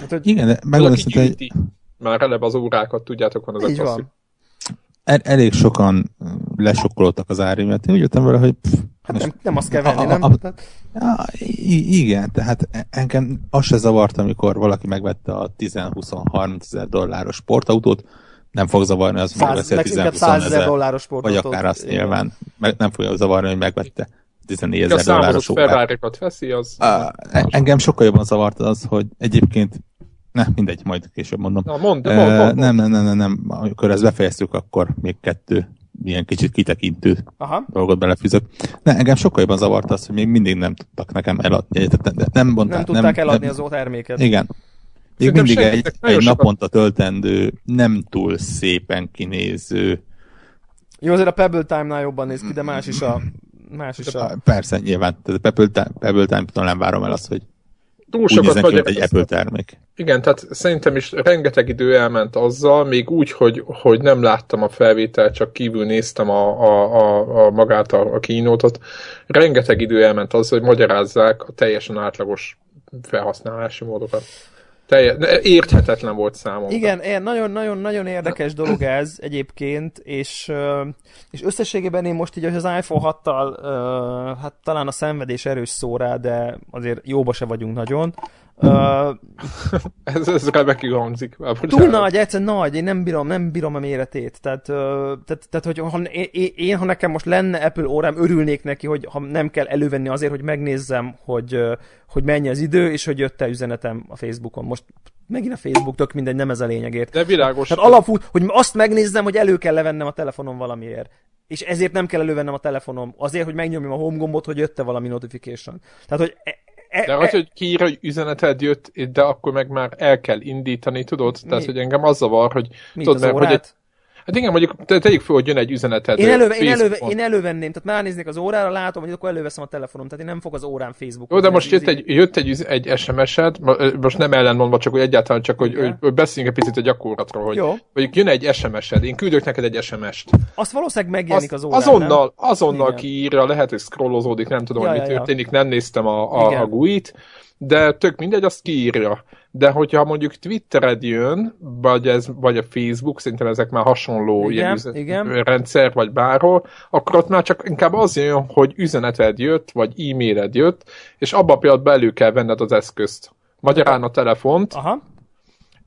Hát, hogy... Igen, azt, hogy már eleve az órákat, tudjátok, van az a klasszik. El, elég sokan lesokkolódtak az ári, mert én úgy jöttem vele, hogy... Pff, hát nem, nem azt kell venni, a, nem? A, a, igen, tehát engem az se zavart, amikor valaki megvette a 10-20-30 ezer dolláros sportautót, nem fog zavarni az, hogy megveszi a 10-20 ezer dolláros sportautót. Vagy akár azt igen. nyilván, meg nem fogja zavarni, hogy megvette 14 ezer dolláros órát. veszi, az... A, engem sokkal jobban zavart az, hogy egyébként ne, mindegy, majd később mondom. Na, mond, mond, mond, mond. Nem, nem, nem, nem, nem. Amikor ezt befejeztük, akkor még kettő ilyen kicsit kitekintő Aha. dolgot belefűzök. Ne, engem sokkal jobban zavart az, hogy még mindig nem tudtak nekem eladni. Nem, nem, mondták, nem tudták nem, eladni nem, az terméket. Igen. Még mindig egy, egy naponta töltendő, nem túl szépen kinéző. Jó, azért a Pebble Time-nál jobban néz ki, de más is a... Más is a... Persze, nyilván. Tehát a Pebble, Time, Pebble Time-tól nem várom el azt, hogy túl sokat vagy egy Apple termék. Igen, tehát szerintem is rengeteg idő elment azzal, még úgy, hogy, hogy nem láttam a felvételt, csak kívül néztem a, a, a, a magát a, a kínótot. Rengeteg idő elment azzal, hogy magyarázzák a teljesen átlagos felhasználási módokat telje, érthetetlen volt számomra. Igen, nagyon-nagyon-nagyon érdekes dolog ez egyébként, és, és összességében én most így az iPhone 6-tal, hát talán a szenvedés erős szó rá, de azért jóba se vagyunk nagyon. Uh, ez, ez remekül hangzik. Túl nagy, egyszer nagy, én nem bírom, nem bírom a méretét. Tehát, uh, tehát, tehát hogy ha, én, én, ha nekem most lenne Apple órám, örülnék neki, hogy ha nem kell elővenni azért, hogy megnézzem, hogy, uh, hogy mennyi az idő, és hogy jött-e üzenetem a Facebookon. Most megint a Facebook, tök mindegy, nem ez a lényegért. De világos. Tehát alapú, hogy azt megnézzem, hogy elő kell levennem a telefonom valamiért. És ezért nem kell elővennem a telefonom. Azért, hogy megnyomjam a home gombot, hogy jött-e valami notification. Tehát, hogy E, de az, e, hogy kiír, hogy üzeneted jött, de akkor meg már el kell indítani, tudod? Mi? Tehát, hogy engem az zavar, hogy... Mit, tudod, mert, hogy egy, Hát igen, mondjuk te, tegyük fel, hogy jön egy üzeneted. Én, előve, én, előve, én elővenném, tehát már néznék az órára, látom, hogy akkor előveszem a telefonom, tehát én nem fog az órán Facebook. Jó, de most jött egy, jött egy, egy SMS-ed, most nem ellenmondva, csak hogy egyáltalán csak, hogy, hogy, hogy beszéljünk egy picit a gyakorlatról, hogy Jó. mondjuk jön egy SMS-ed, én küldök neked egy SMS-t. Azt valószínűleg megjelenik az órán, Azonnal, nem? azonnal kiírja, lehet, hogy scrollozódik, nem tudom, ja, hogy mi ja, történik, nem néztem a, a, a GUI-t, de tök mindegy, azt kiírja. De hogyha mondjuk Twittered jön, vagy, ez, vagy a Facebook, szerintem ezek már hasonló igen, ilyen igen. rendszer, vagy bárhol, akkor ott már csak inkább az jön, hogy üzeneted jött, vagy e-mailed jött, és abban a pillanatban elő kell venned az eszközt. Magyarán a telefont, Aha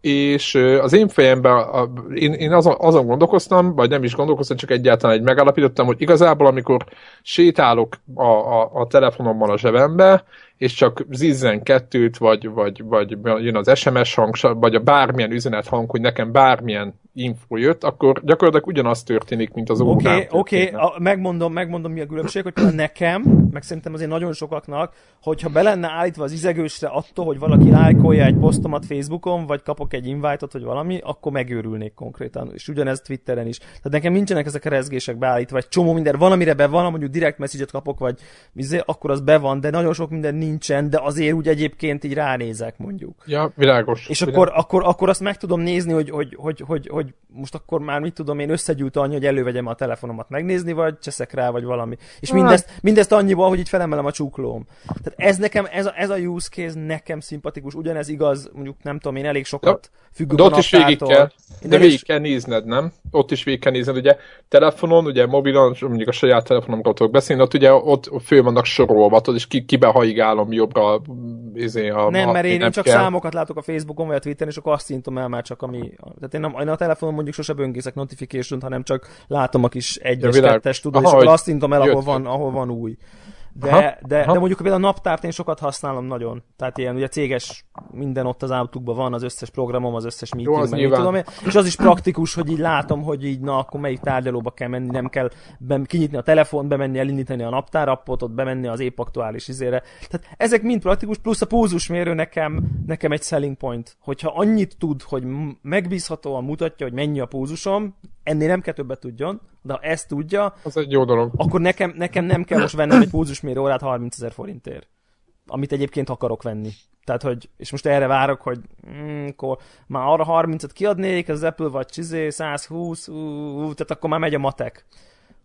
és az én fejemben, a, én, én azon, azon gondolkoztam, vagy nem is gondolkoztam, csak egyáltalán egy megállapítottam, hogy igazából amikor sétálok a, a, a telefonommal a zsebembe, és csak zizzen kettőt, vagy, vagy, vagy jön az SMS hang, vagy a bármilyen üzenet hang, hogy nekem bármilyen info jött, akkor gyakorlatilag ugyanaz történik, mint az Oké, okay, oké, okay. megmondom, megmondom, mi a különbség, hogy nekem, meg szerintem azért nagyon sokaknak, hogyha be lenne állítva az izegősre attól, hogy valaki lájkolja egy posztomat Facebookon, vagy kapok egy invite-ot, vagy valami, akkor megőrülnék konkrétan. És ugyanez Twitteren is. Tehát nekem nincsenek ezek a rezgések beállítva, vagy csomó minden, van, amire be van, mondjuk direct message kapok, vagy izé, akkor az be van, de nagyon sok minden nincsen, de azért úgy egyébként így ránézek, mondjuk. Ja, világos. És világos. akkor, akkor, akkor azt meg tudom nézni, hogy, hogy, hogy, hogy, hogy most akkor már mit tudom én összegyűlt annyi, hogy elővegyem a telefonomat megnézni, vagy cseszek rá, vagy valami. És mindezt, mindezt annyival, hogy így felemelem a csuklóm. Tehát ez nekem, ez a, ez a use case nekem szimpatikus, ugyanez igaz, mondjuk nem tudom én, elég sokat ja. függök De ott is végig kell, de végig is... kell nézned, nem? Ott is végig kell nézned, ugye telefonon, ugye mobilon, mondjuk a saját telefonomról tudok beszélni, ott ugye ott föl vannak sorolva, és ki, kibe haigálom jobbra, izé, a, Nem, mert én, én csak kell. számokat látok a Facebookon vagy a Twitteren, és akkor azt szintom el már csak ami... Tehát én, nem, én a telefonon mondjuk sose böngészek notification hanem csak látom a kis egyes, ja, kettes, tudod, és akkor azt szintom el, ahol van, ahol van új. De, aha, de, aha. de mondjuk például a naptárt én sokat használom nagyon. Tehát ilyen ugye céges minden ott az autókban van, az összes programom, az összes meeting, Jó, az meg, tudom én. És az is praktikus, hogy így látom, hogy így na, akkor melyik tárgyalóba kell menni, nem kell be, kinyitni a telefont, bemenni, elindítani a naptárappot, ott bemenni az épp aktuális izére. Tehát ezek mind praktikus, plusz a púzusmérő nekem, nekem egy selling point. Hogyha annyit tud, hogy megbízhatóan mutatja, hogy mennyi a púzusom, ennél nem kell többet tudjon, de ha ezt tudja, az egy jó dolog. akkor nekem, nekem nem kell most vennem egy pulzusmérő órát 30 ezer forintért. Amit egyébként akarok venni. Tehát, hogy, és most erre várok, hogy mm, akkor már arra 30-at kiadnék, az Apple vagy csizé, 120, ú, ú, tehát akkor már megy a matek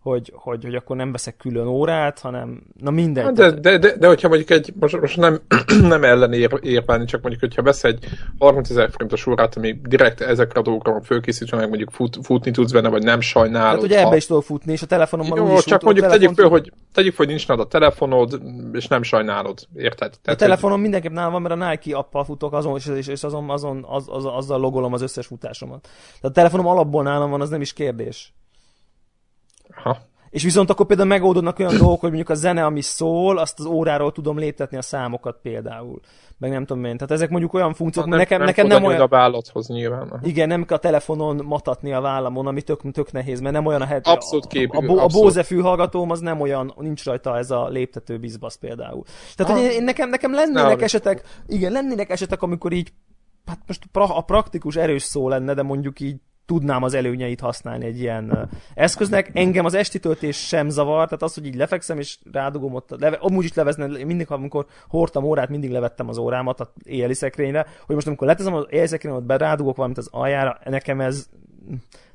hogy, hogy, hogy akkor nem veszek külön órát, hanem na mindegy. Hát de, de, de, de, hogyha mondjuk egy, most, most nem, nem ellen ér, érválni, csak mondjuk, hogyha vesz egy 30 ezer forintos órát, ami direkt ezekre a dolgokra fölkészítve, meg mondjuk fut, futni tudsz benne, vagy nem sajnálod. Hát ugye ebbe is tudok futni, és a telefonommal Jó, csak mondjuk telefon... tegyük föl, hogy, tegyük föl, hogy nincs nálad a telefonod, és nem sajnálod, érted? Tehát, a telefonom hogy... mindenképp nálam van, mert a Nike appal futok azon, és, és azon, azon az, az, azzal logolom az összes futásomat. Tehát a telefonom alapból nálam van, az nem is kérdés. Ha. És viszont akkor például megoldódnak olyan dolgok, hogy mondjuk a zene, ami szól, azt az óráról tudom léptetni a számokat például. Meg nem tudom én. Tehát ezek mondjuk olyan funkciók, mert nekem, nem, nekem nem olyan... a vállathoz nyilván. Igen, nem kell a telefonon matatni a vállamon, ami tök, tök nehéz, mert nem olyan a het... Abszolút képű, A, a, a Bose fülhallgatóm az nem olyan, nincs rajta ez a léptető bizbasz például. Tehát, ah, hogy én, nekem, nekem lennének esetek, igen, lennének esetek, amikor így hát most a praktikus erős szó lenne, de mondjuk így tudnám az előnyeit használni egy ilyen eszköznek. Engem az esti töltés sem zavar, tehát az, hogy így lefekszem és rádugom ott, leve, amúgy is levezne, mindig, amikor hordtam órát, mindig levettem az órámat a éjjeli szekrényre, hogy most amikor leteszem az éjjeli szekrényre, ott berádugok valamit az aljára, nekem ez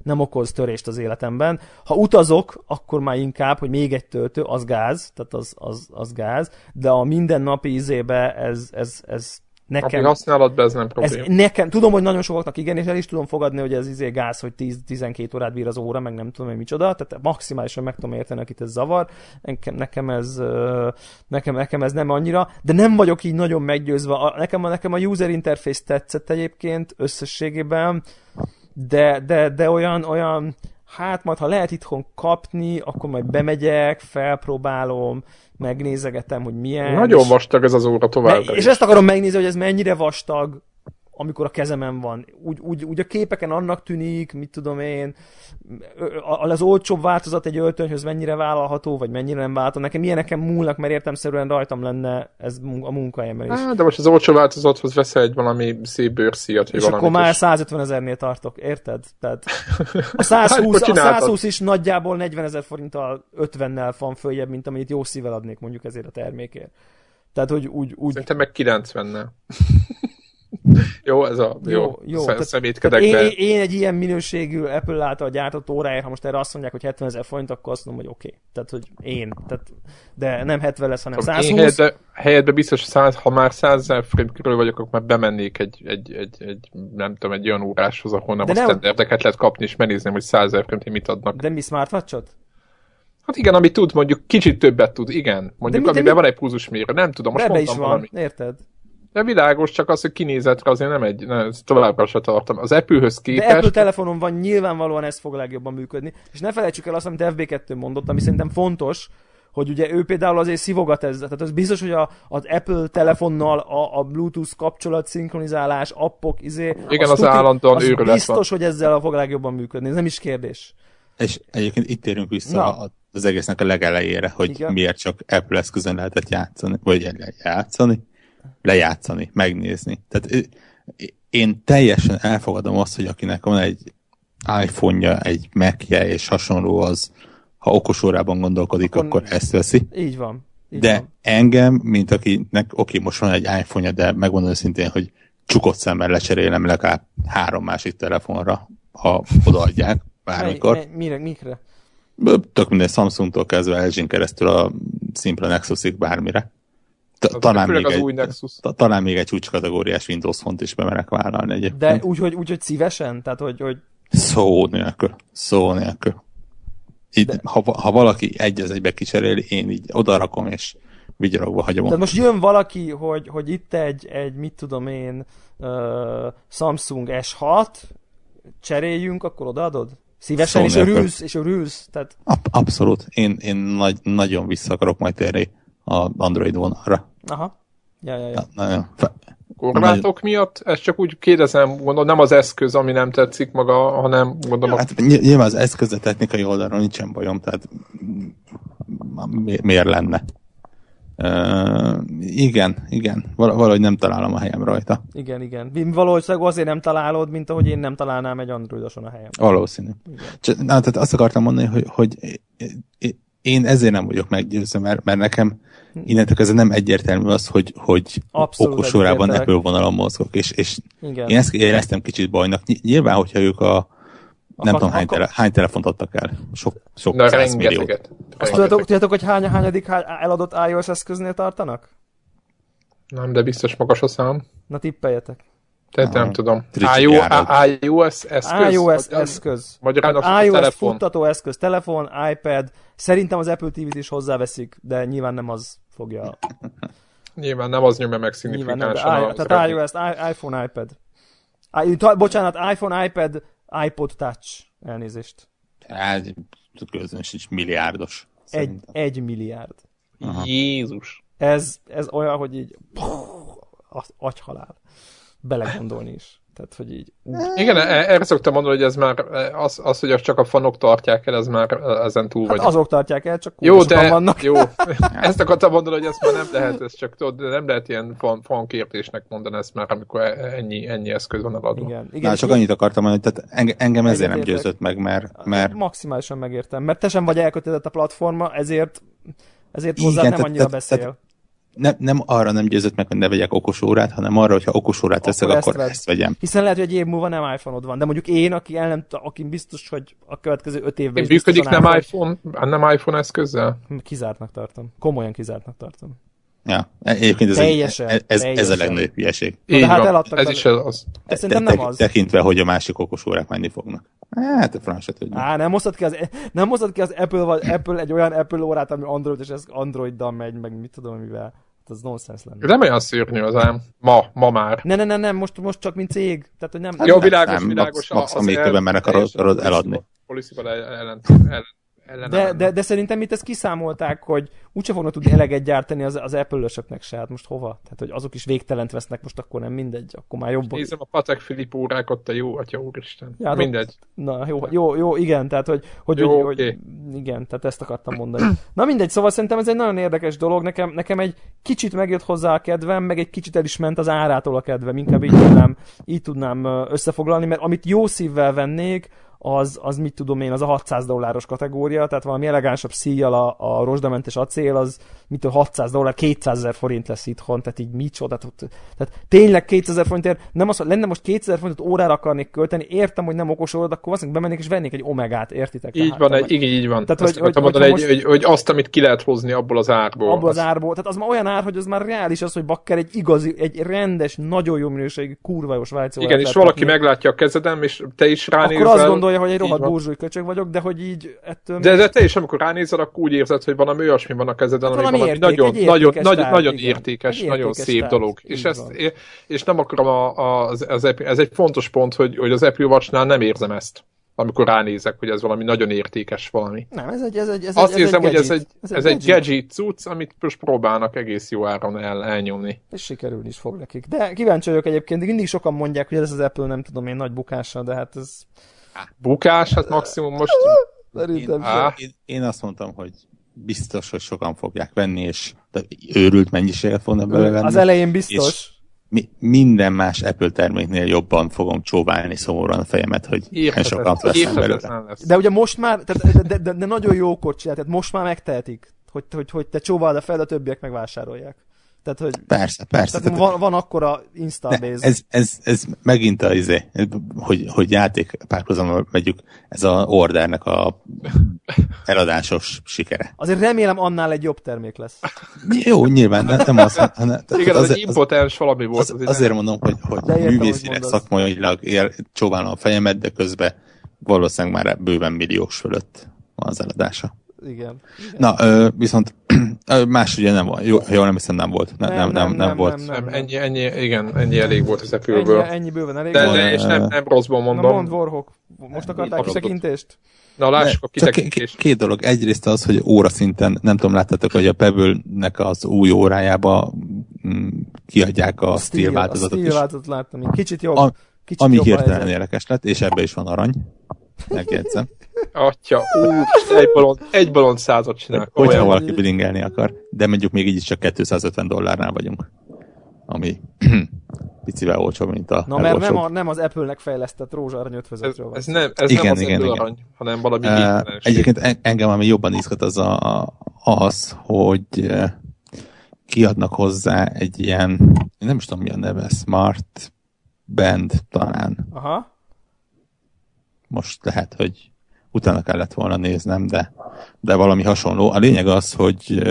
nem okoz törést az életemben. Ha utazok, akkor már inkább, hogy még egy töltő, az gáz, tehát az, az, az gáz, de a mindennapi izébe ez, ez, ez Nekem, Napi használatban ez nem probléma. Ez nekem, tudom, hogy nagyon sokaknak igen, és el is tudom fogadni, hogy ez izé gáz, hogy 10-12 órát bír az óra, meg nem tudom, hogy micsoda, tehát maximálisan meg tudom érteni, akit ez zavar. Nekem, nekem, ez, nekem, nekem ez nem annyira, de nem vagyok így nagyon meggyőzve. Nekem, nekem a user interface tetszett egyébként összességében, de, de, de olyan, olyan, hát majd ha lehet itthon kapni, akkor majd bemegyek, felpróbálom, megnézegetem, hogy milyen. Nagyon vastag ez az óra tovább. És ezt akarom megnézni, hogy ez mennyire vastag, amikor a kezemen van. Úgy, úgy, úgy a képeken annak tűnik, mit tudom én, az olcsóbb változat egy öltönyhöz mennyire vállalható, vagy mennyire nem vállalható. Nekem ilyeneken múlnak, mert értemszerűen rajtam lenne ez a munkahelyemben is. Á, de most az olcsó változathoz veszel egy valami szép bőrszíjat, És akkor már 150 ezernél tartok, érted? Tehát a 120, hát, a 120 is nagyjából 40 ezer forinttal 50-nel van följebb, mint amit jó szívvel adnék mondjuk ezért a termékért. Tehát, hogy úgy... úgy... Szerintem meg 90-nel. jó, ez a jó, jó, jó tehát, szemétkedek tehát én, én, egy ilyen minőségű Apple által gyártott óráért, ha most erre azt mondják, hogy 70 ezer forint, akkor azt mondom, hogy oké. Okay. Tehát, hogy én. Tehát, de nem 70 lesz, hanem 120. Én helyedbe, helyedbe biztos, 100, ha már 100 ezer forint körül vagyok, akkor már bemennék egy, egy, egy, egy, nem tudom, egy olyan óráshoz, ahol nem de a standardeket lehet kapni, és megnézném, hogy 100 ezer forint mit adnak. De mi smartwatch-ot? Hát igen, amit tud, mondjuk kicsit többet tud, igen. Mondjuk, de mi, amiben mi... van egy pulzusmérő, nem tudom, most mondtam is van, valami. érted? De világos, csak az, hogy kinézetre azért nem egy, nem, továbbra se tartom. Az Apple-höz képest... De Apple telefonon van, nyilvánvalóan ez fog legjobban működni. És ne felejtsük el azt, amit FB2 mondott, ami szerintem fontos, hogy ugye ő például azért szivogat ezzel. Tehát az biztos, hogy a, az Apple telefonnal a, a Bluetooth kapcsolat, szinkronizálás, appok, izé... Igen, az, az állandóan az biztos, van. hogy ezzel fog legjobban működni. Ez nem is kérdés. És egyébként itt térünk vissza Na. az egésznek a legelejére, hogy Igen. miért csak Apple eszközön lehetett játszani, vagy játszani, lejátszani, megnézni. Tehát én teljesen elfogadom azt, hogy akinek van egy iPhone-ja, egy mac és hasonló, az ha okos órában gondolkodik, akkor, akkor ezt veszi. Így van. Így de van. engem, mint akinek, oké, most van egy iPhone-ja, de megmondom szintén, hogy csukott szemmel lecserélem legalább három másik telefonra, ha odaadják bármikor. Mely, mire, mikre? Tök minden Samsungtól kezdve lg keresztül a szimpla Nexusig bármire. Talán még, egy, új Nexus. talán még egy csúcskategóriás Windows font is bemerek vállalni egyébként. De úgy, hogy, úgy, hogy szívesen? Tehát, hogy, hogy... Szó nélkül. Szó nélkül. Így, De... ha, ha valaki egy az egybe kicseréli, én így odarakom, és vigyorogva hagyom. Tehát most jön valaki, hogy, hogy itt egy, egy mit tudom én, uh, Samsung S6, cseréljünk, akkor odaadod? Szívesen, és örülsz, és örülsz. Tehát... Ab- abszolút. Én, én nagy, nagyon vissza akarok majd térni a Android vonalra. Aha. Ja, ja, ja. Na, na, Korlátok miatt? Ezt csak úgy kérdezem, gondolom nem az eszköz, ami nem tetszik maga, hanem gondolom... Hát nyilván az eszköz a technikai oldalon nincsen bajom, tehát mi, miért lenne? Uh, igen, igen. Val- valahogy nem találom a helyem rajta. Igen, igen. Valószínűleg azért nem találod, mint ahogy én nem találnám egy androidoson a helyem. Valószínű. Csak, na, tehát azt akartam mondani, hogy, hogy én ezért nem vagyok meggyőzve, mert, mert nekem innentől kezdve nem egyértelmű az, hogy, hogy okos órában Apple vonalon mozgok, és, és Igen. én ezt éreztem kicsit bajnak. Nyilván, hogyha ők a nem tudom, hány, tele, hány telefont adtak el. Sok, sok Na, rengeteget. Azt tudjátok, tudjátok, hogy hány, hányadik eladott iOS eszköznél tartanak? Nem, de biztos magas a szám. Na tippeljetek. Tehát nem tudom. iOS eszköz? iOS eszköz. Magyarán a iOS telefon. futtató eszköz, telefon, iPad. Szerintem az Apple TV-t is hozzáveszik, de nyilván nem az fogja... Nyilván nem az nyomja meg szignifikánsan. Tehát iOS, iPhone, iPad. I, bocsánat, iPhone, iPad, iPod Touch. Elnézést. Hát, közönös is milliárdos. Egy, egy milliárd. Aha. Jézus. Ez, ez olyan, hogy így agyhalál belegondolni is. Tehát, hogy így... Úgy. Igen, e- erre szoktam mondani, hogy ez már az, az, hogy csak a fanok tartják el, ez már ezen túl hát vagy. azok tartják el, csak jó, de, vannak. Jó, ezt akartam mondani, hogy ezt már nem lehet, ez csak tudod, nem lehet ilyen fan, fankértésnek mondani ezt már, amikor e- ennyi, ennyi eszköz van eladva. Igen, igen, Na, csak annyit akartam mondani, tehát engem ezért nem győzött meg, mert, mert... Maximálisan megértem, mert te sem vagy elkötelezett a platforma, ezért ezért hozzá nem annyira beszél. Tehát, nem, nem arra nem győzött meg, hogy ne vegyek okos órát, hanem arra, hogyha okos órát veszek, akkor, akkor ezt, ezt vegyem. Hiszen lehet, hogy egy év múlva nem iPhone-od van, de mondjuk én, aki el nem, aki biztos, hogy a következő öt évben is Működik nem iPhone, nem iPhone eszközzel? Kizártnak tartom. Komolyan kizártnak tartom. Ja, egyébként ez, teljesen, ez, ez, teljesen. ez a legnagyobb hülyeség. Így hát eladtak ez is az. Ez szerintem nem az. Tekintve, hogy a másik okos órák menni fognak. Hát, a francset tudja. Á, nem hoztad ki az, nem hoztad ki az Apple, vagy Apple egy olyan Apple órát, ami Android, és ez Androiddal megy, meg mit tudom, mivel. Hát az nonsens lenne. Nem olyan szörnyű az ám. Ma, ma már. Ne, ne, ne, nem, most, most csak mint cég. Tehát, hogy nem... Jó, világos, nem, világos. Max, max, még többen merek akarod eladni. Policy-val ellen, ellen, de, de, de, szerintem itt ezt kiszámolták, hogy úgyse fognak tudni eleget gyártani az, az Apple-ösöknek se, hát most hova? Tehát, hogy azok is végtelent vesznek, most akkor nem mindegy, akkor már jobb. Nézem a Patek Filip órákat, te jó, atya úristen. Ja, mindegy. Na, jó, jó, jó, igen, tehát, hogy, hogy, jó, hogy, okay. hogy, igen, tehát ezt akartam mondani. Na mindegy, szóval szerintem ez egy nagyon érdekes dolog, nekem, nekem egy kicsit megjött hozzá a kedvem, meg egy kicsit el is ment az árától a kedvem, inkább így tudnám, így tudnám összefoglalni, mert amit jó szívvel vennék, az, az mit tudom én, az a 600 dolláros kategória, tehát valami elegánsabb szíjjal a, a rozsdamentes acél, az mit 600 dollár, 200 ezer forint lesz itthon, tehát így micsoda, tehát, tehát tényleg 200 ezer forintért, nem az, hogy lenne most 200 forintot órára akarnék költeni, értem, hogy nem okos órad, akkor azt bemennék és vennék egy omegát, értitek? Így van, egy, igen, így van. Tehát, hogy, hogy, hogy, mondani, most, hogy, hogy, azt, amit ki lehet hozni abból az árból. Abból az, az árból, tehát az már olyan ár, hogy az már reális az, hogy bakker egy igazi, egy rendes, nagyon jó minőségű, kurva jó Igen, és valaki meglátja a kezedem, és te is ránézel. Akkor azt gondolja, hogy egy rohadt burzsúj köcsög vagyok, de hogy így ettől... De, de te is, amikor ránézel, akkor úgy érzed, hogy valami olyasmi van a kezeden, hát ami valami érték, nagyon, nagyon, nagyon, nagyon értékes, értékes, nagyon szép tárgy, dolog. És, ezt, és nem akarom, a, a, az, az, ez egy fontos pont, hogy, hogy az Apple Watch-nál nem érzem ezt. amikor ránézek, hogy ez valami nagyon értékes valami. Nem, ez egy, ez egy, ez Azt egy, ez hogy ez egy, ez ez egy gadget cucc, amit most próbálnak egész jó áron el, elnyomni. És sikerülni is fog nekik. De kíváncsi vagyok egyébként, mindig sokan mondják, hogy ez az Apple nem tudom én nagy bukása, de hát ez... Bukás, hát maximum most... Szerintem én, én, én azt mondtam, hogy biztos, hogy sokan fogják venni, és őrült mennyiséget fognak belevenni. Az elején biztos. Mi, minden más Apple terméknél jobban fogom csóválni szomorúan a fejemet, hogy Érthetet, sokan veszem belőle. Lesz. De ugye most már, tehát, de, de, de, de, nagyon jókor csinál, tehát most már megtehetik, hogy, hogy, hogy te csóváld a fel, a többiek megvásárolják. Tehát, hogy persze, persze. Tehát van, van akkora install ez, ez, ez, ez megint az, izé, hogy, hogy játék párhuzamban megyük, ez a ordernek a eladásos sikere. Azért remélem annál egy jobb termék lesz. Jó, nyilván, de nem az. Hanem, Igen, az, az egy impotens valami volt. Az, azért mondom, hogy, hogy művészileg, szakmailag csóválom a fejemet, de közben valószínűleg már bőven milliós fölött az eladása igen. igen. Na, ö, viszont más ugye nem volt. Jó, jól nem hiszem nem volt. Nem, nem, nem, nem, nem, nem volt. Nem, nem, ennyi, ennyi, igen, ennyi elég volt az Apple-ből. Ennyi, ennyi bőven elég de, de, és nem, nem rosszból mondom. Na mond, Warhawk, most akarták kitekintést? Na lássuk a kitekintést. Két, két dolog. Egyrészt az, hogy óra szinten, nem tudom, láttátok, hogy a Pebble-nek az új órájába mm, kiadják a, a Steel változatot A Steel változatot láttam, kicsit jobb. A, kicsit ami hirtelen érdekes lett, és ebbe is van arany. Megjegyzem. Atya, úr, egy balon, egy balon százat csinál. Hogyha valaki bilingelni akar, de mondjuk még így is csak 250 dollárnál vagyunk. Ami picivel olcsóbb, mint a Na, mert nem, a, nem az Apple-nek fejlesztett rózsarany ötvözetről van. Ez, ez nem, ez igen, nem az igen, Apple igen. arany, hanem valami uh, Egyébként engem ami jobban izgat az a, az, hogy kiadnak hozzá egy ilyen, nem is tudom mi a neve, Smart Band talán. Aha. Most lehet, hogy utána kellett volna néznem, de, de valami hasonló. A lényeg az, hogy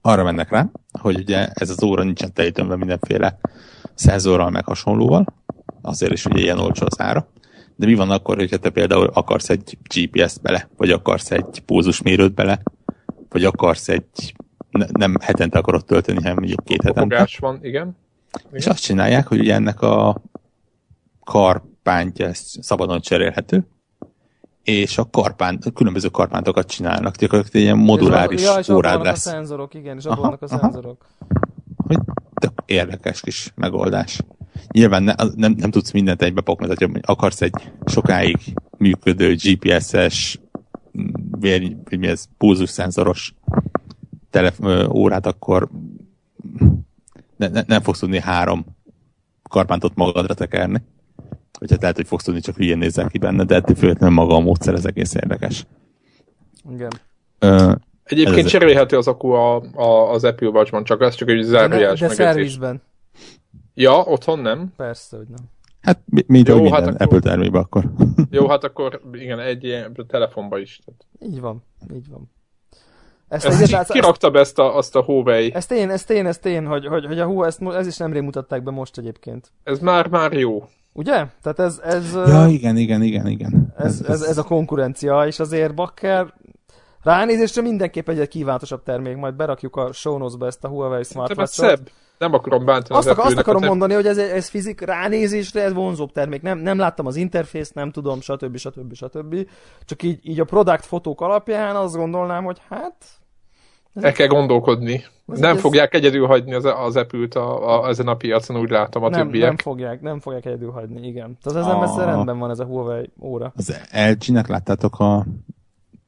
arra mennek rá, hogy ugye ez az óra nincsen telítőnve mindenféle szenzorral meg hasonlóval, azért is ugye ilyen olcsó az ára. De mi van akkor, hogyha te például akarsz egy GPS-t bele, vagy akarsz egy pózusmérőt bele, vagy akarsz egy, ne, nem hetente akarod tölteni, hanem mondjuk két hetente. Van, igen. igen. És azt csinálják, hogy ugye ennek a karpántja ezt szabadon cserélhető, és a karpán, különböző karpántokat csinálnak, gyakorlatilag ilyen moduláris és ja, és órád lesz. a szenzorok, igen, és abban a szenzorok. Hogy tök érdekes kis megoldás. Nyilván ne, nem, nem tudsz mindent egybe pakni, hogy akarsz egy sokáig működő GPS-es vér, mi ez, pulzus szenzoros telef- órát, akkor ne, ne, nem fogsz tudni három karpántot magadra tekerni vagy hát lehet, hogy fogsz tudni, csak hülyén nézzel ki benne, de ettől függetlenül maga a módszer, ez egész érdekes. Igen. Uh, Egyébként ez cserélhető az akku a, a, az Apple Watch-ban, csak ez csak egy zárójeles De, de szervizben. Ja, otthon nem? Persze, hogy nem. Hát mint Jó, minden hát akkor, Apple termékben akkor. Jó, hát akkor igen, egy ilyen telefonba is. Tehát. Így van, így van. Ezt, ezt egyet, ki rakta be ezt a, azt a Huawei? Ezt én, ezt én, ezt én, hogy, hogy, hogy a Huawei, ezt, ez is nemrég mutatták be most egyébként. Ez már, már jó. Ugye? Tehát ez... ez ja, igen, igen, igen, igen. Ez, ez, ez, ez a konkurencia, és azért Bakker ránézésre mindenképp egy kívánatosabb termék, majd berakjuk a show notes-ba ezt a Huawei Smartwatch-ot. szebb. Nem akarom bántani azt, az akar, azt akarom mondani, hogy ez, ez fizik ránézésre ez vonzóbb termék. Nem, nem láttam az interfészt, nem tudom, stb. stb. stb. Csak így, így a product fotók alapján azt gondolnám, hogy hát el kell gondolkodni. Ez nem ez... fogják egyedül hagyni az, az Apple-t a, a, ezen a piacon, úgy látom a nem, többiek. Nem fogják, nem fogják egyedül hagyni, igen. Tehát ez a... rendben van ez a Huawei óra. Az LG-nek láttátok a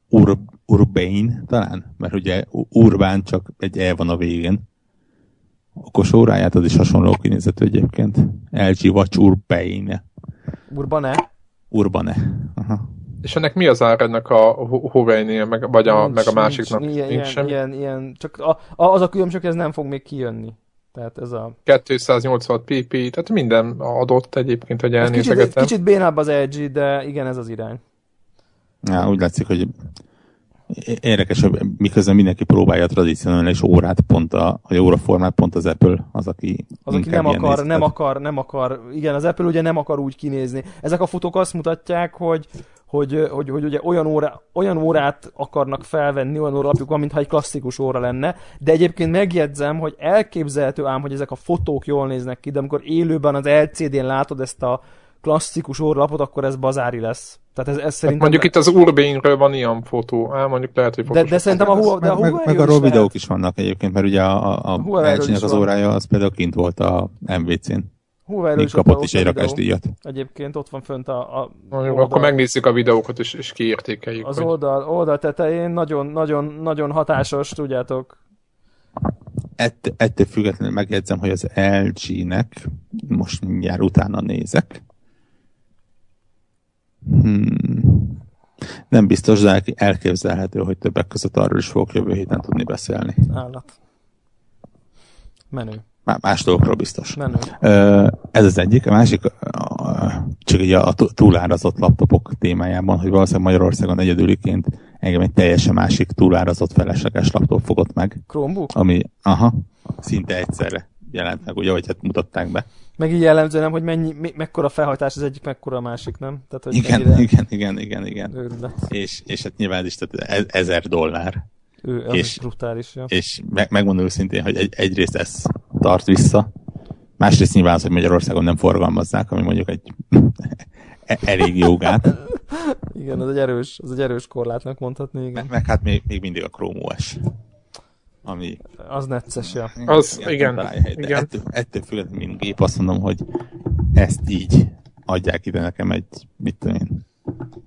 Ur, Urbane talán? Mert ugye Urbán csak egy E van a végén. Okos óráját az is hasonló kinézetű egyébként. LG Watch Urbane. Urbane? Urbane. Aha. És ennek mi az ár ennek a Huawei-nél, meg, vagy a, nincs, meg a másiknak? Nincs, ilyen, nincs ilyen, ilyen, ilyen, csak a, a, az a különbség, hogy ez nem fog még kijönni. Tehát ez a... 280 pp, tehát minden adott egyébként, hogy elnézegetem. Kicsit, kicsit bénább az LG, de igen, ez az irány. Ja, úgy látszik, hogy érdekes, hogy miközben mindenki próbálja a tradicionális órát, pont a, a óraformát, pont az Apple az, aki az, aki nem akar, nem akar, nem akar, igen, az Apple ugye nem akar úgy kinézni. Ezek a futók azt mutatják, hogy hogy, hogy, hogy ugye olyan, óra, olyan órát akarnak felvenni, olyan óralapjuk van, mintha egy klasszikus óra lenne, de egyébként megjegyzem, hogy elképzelhető ám, hogy ezek a fotók jól néznek ki, de amikor élőben az LCD-n látod ezt a klasszikus orrlapot, akkor ez bazári lesz. Tehát ez, ez hát szerintem... mondjuk itt az Urbane-ről van ilyen fotó, hát mondjuk lehet, hogy de, de szerintem a, Huawei, de a meg, meg, meg arról videók is vannak egyébként, mert ugye a, a, a LG-nek az órája az például kint volt a MVC-n. Huawei Még kapott is egy rakásdíjat. Egyébként ott van fönt a, a Mondjuk, Akkor megnézzük a videókat és, és kiértékeljük. Az hogy... oldal, oldal tetején nagyon, nagyon, nagyon hatásos, tudjátok. Ett, ettől függetlenül megjegyzem, hogy az LG-nek, most mindjárt utána nézek, Hmm. Nem biztos, de elképzelhető, hogy többek között arról is fogok jövő héten tudni beszélni. Állat. Menő. Más dolgokról biztos. Menő. Ez az egyik. A másik, csak ugye a túlárazott laptopok témájában, hogy valószínűleg Magyarországon egyedüliként engem egy teljesen másik túlárazott felesleges laptop fogott meg. Chromebook? Ami, aha, szinte egyszerre jelent meg, ugye, vagy hát mutatták be. Meg így jellemző nem, hogy mennyi, me, mekkora felhajtás az egyik, mekkora a másik, nem? Tehát, hogy igen, mennyire... igen, igen, igen, igen. És, és hát nyilván ez is tehát e- ezer dollár. Ő, az és, brutális, ja. És meg, megmondom őszintén, hogy egy, egyrészt ez tart vissza, másrészt nyilván az, hogy Magyarországon nem forgalmazzák, ami mondjuk egy e- elég jogát. igen, az egy erős, az egy erős korlátnak mondhatni, igen. Meg, meg hát még, még mindig a Chrome OS ami... Az necces, ja. Az, igen. igen. Ettől, ettől függetlenül, mint gép, azt mondom, hogy ezt így adják ide nekem egy, mit tudom én,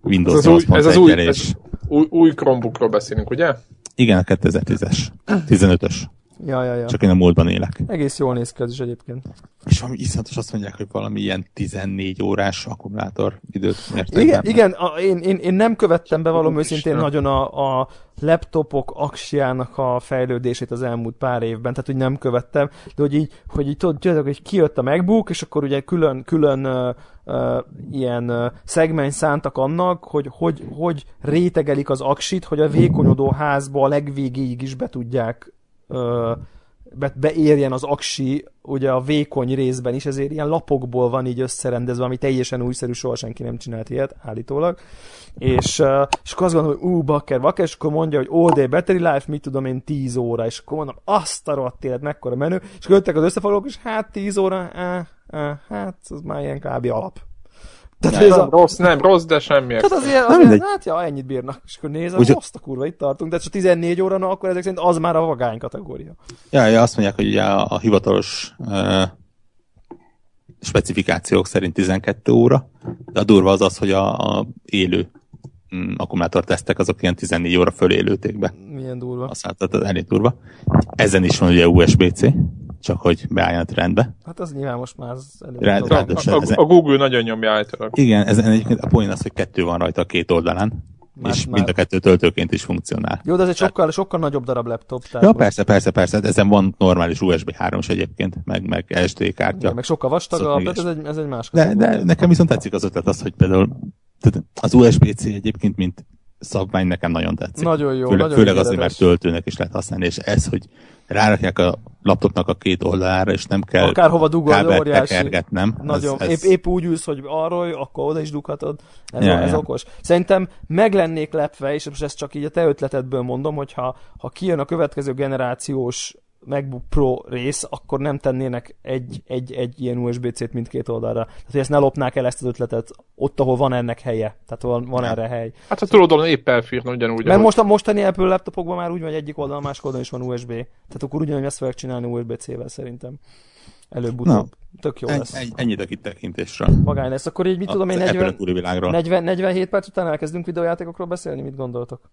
Windows ez az új, ez az új, ez új, új Chromebookról beszélünk, ugye? Igen, a 2010-es. 15-ös. Ja, ja, ja. Csak én a múltban élek. Egész jól néz ki ez is egyébként. És valami iszonyatos azt mondják, hogy valami ilyen 14 órás akkumulátor időt mértek Igen, igen a, én, én, én, nem követtem be valami őszintén nagyon a, a laptopok aksiának a fejlődését az elmúlt pár évben, tehát hogy nem követtem, de hogy így, hogy így tudjátok, hogy kijött a MacBook, és akkor ugye külön, külön uh, uh, ilyen uh, szegmens szántak annak, hogy, hogy hogy rétegelik az aksit, hogy a vékonyodó házba a legvégéig is be tudják be, beérjen az aksi ugye a vékony részben is, ezért ilyen lapokból van így összerendezve, ami teljesen újszerű, soha senki nem csinált ilyet, állítólag. És, és akkor azt gondolom, hogy ú, bakker, bakker, és akkor mondja, hogy all day battery life, mit tudom én, 10 óra, és akkor mondom, azt a rohadt élet, mekkora menő, és akkor jöttek az összefoglalók, és hát 10 óra, eh, eh, hát az már ilyen kb. alap. Tehát nem, ez a... rossz, nem rossz, de semmi. Tehát azért, azért hát ja, ennyit bírnak. És akkor nézem, Úgy... azt a kurva, itt tartunk. De csak 14 óra, na, akkor ezek szerint az már a vagány kategória. Ja, ja azt mondják, hogy ugye a, a hivatalos uh, specifikációk szerint 12 óra, de a durva az az, hogy a, a élő mm, akkumulátortesztek azok ilyen 14 óra fölé élőték be. Milyen durva. Azt hát, elég durva. Ezen is van ugye USB-C, csak hogy beálljon a trendbe. Hát az nyilván most már az elég Rá, a, a, a, Google nagyon nyomja általában. Igen, ezen egyébként a poén az, hogy kettő van rajta a két oldalán, már, és már... mind a kettő töltőként is funkcionál. Jó, de ez egy sokkal, sokkal nagyobb darab laptop. Tehát ja, persze, persze, persze. Ezen van normális USB 3 is egyébként, meg, meg SD kártya. Igen, meg sokkal vastagabb, tehát ez egy, ez egy más. De, de nekem viszont tetszik az ötlet az, hogy például az USB-C egyébként, mint szabvány nekem nagyon tetszik. Nagyon jó. Főleg, nagyon főleg azért, mert töltőnek is lehet használni, és ez, hogy rárakják a laptopnak a két oldalára, és nem kell Akárhova dugolni, óriási. nem? Nagyon. Ez, ez... Épp, épp, úgy ülsz, hogy arról, akkor oda is dughatod. Ez, ja, ez ja. okos. Szerintem meg lennék lepve, és most ezt csak így a te ötletedből mondom, hogyha ha kijön a következő generációs MacBook Pro rész, akkor nem tennének egy, egy, egy ilyen USB-C-t mindkét oldalra. Tehát, hogy ezt ne lopnák el ezt az ötletet ott, ahol van ennek helye. Tehát van, van erre hely. Hát a túloldalon épp elfírna ugyanúgy. Mert most a mostani Apple laptopokban már úgy van, hogy egyik oldalon, másik oldalon is van USB. Tehát akkor ugyanúgy ezt fogják csinálni USB-C-vel szerintem. Előbb-utóbb. Tök jó lesz. Egy, ennyit a kitekintésre. Magány lesz. Akkor így mit a, tudom én, 40, 40, 47 perc után elkezdünk videójátékokról beszélni? Mit gondoltok?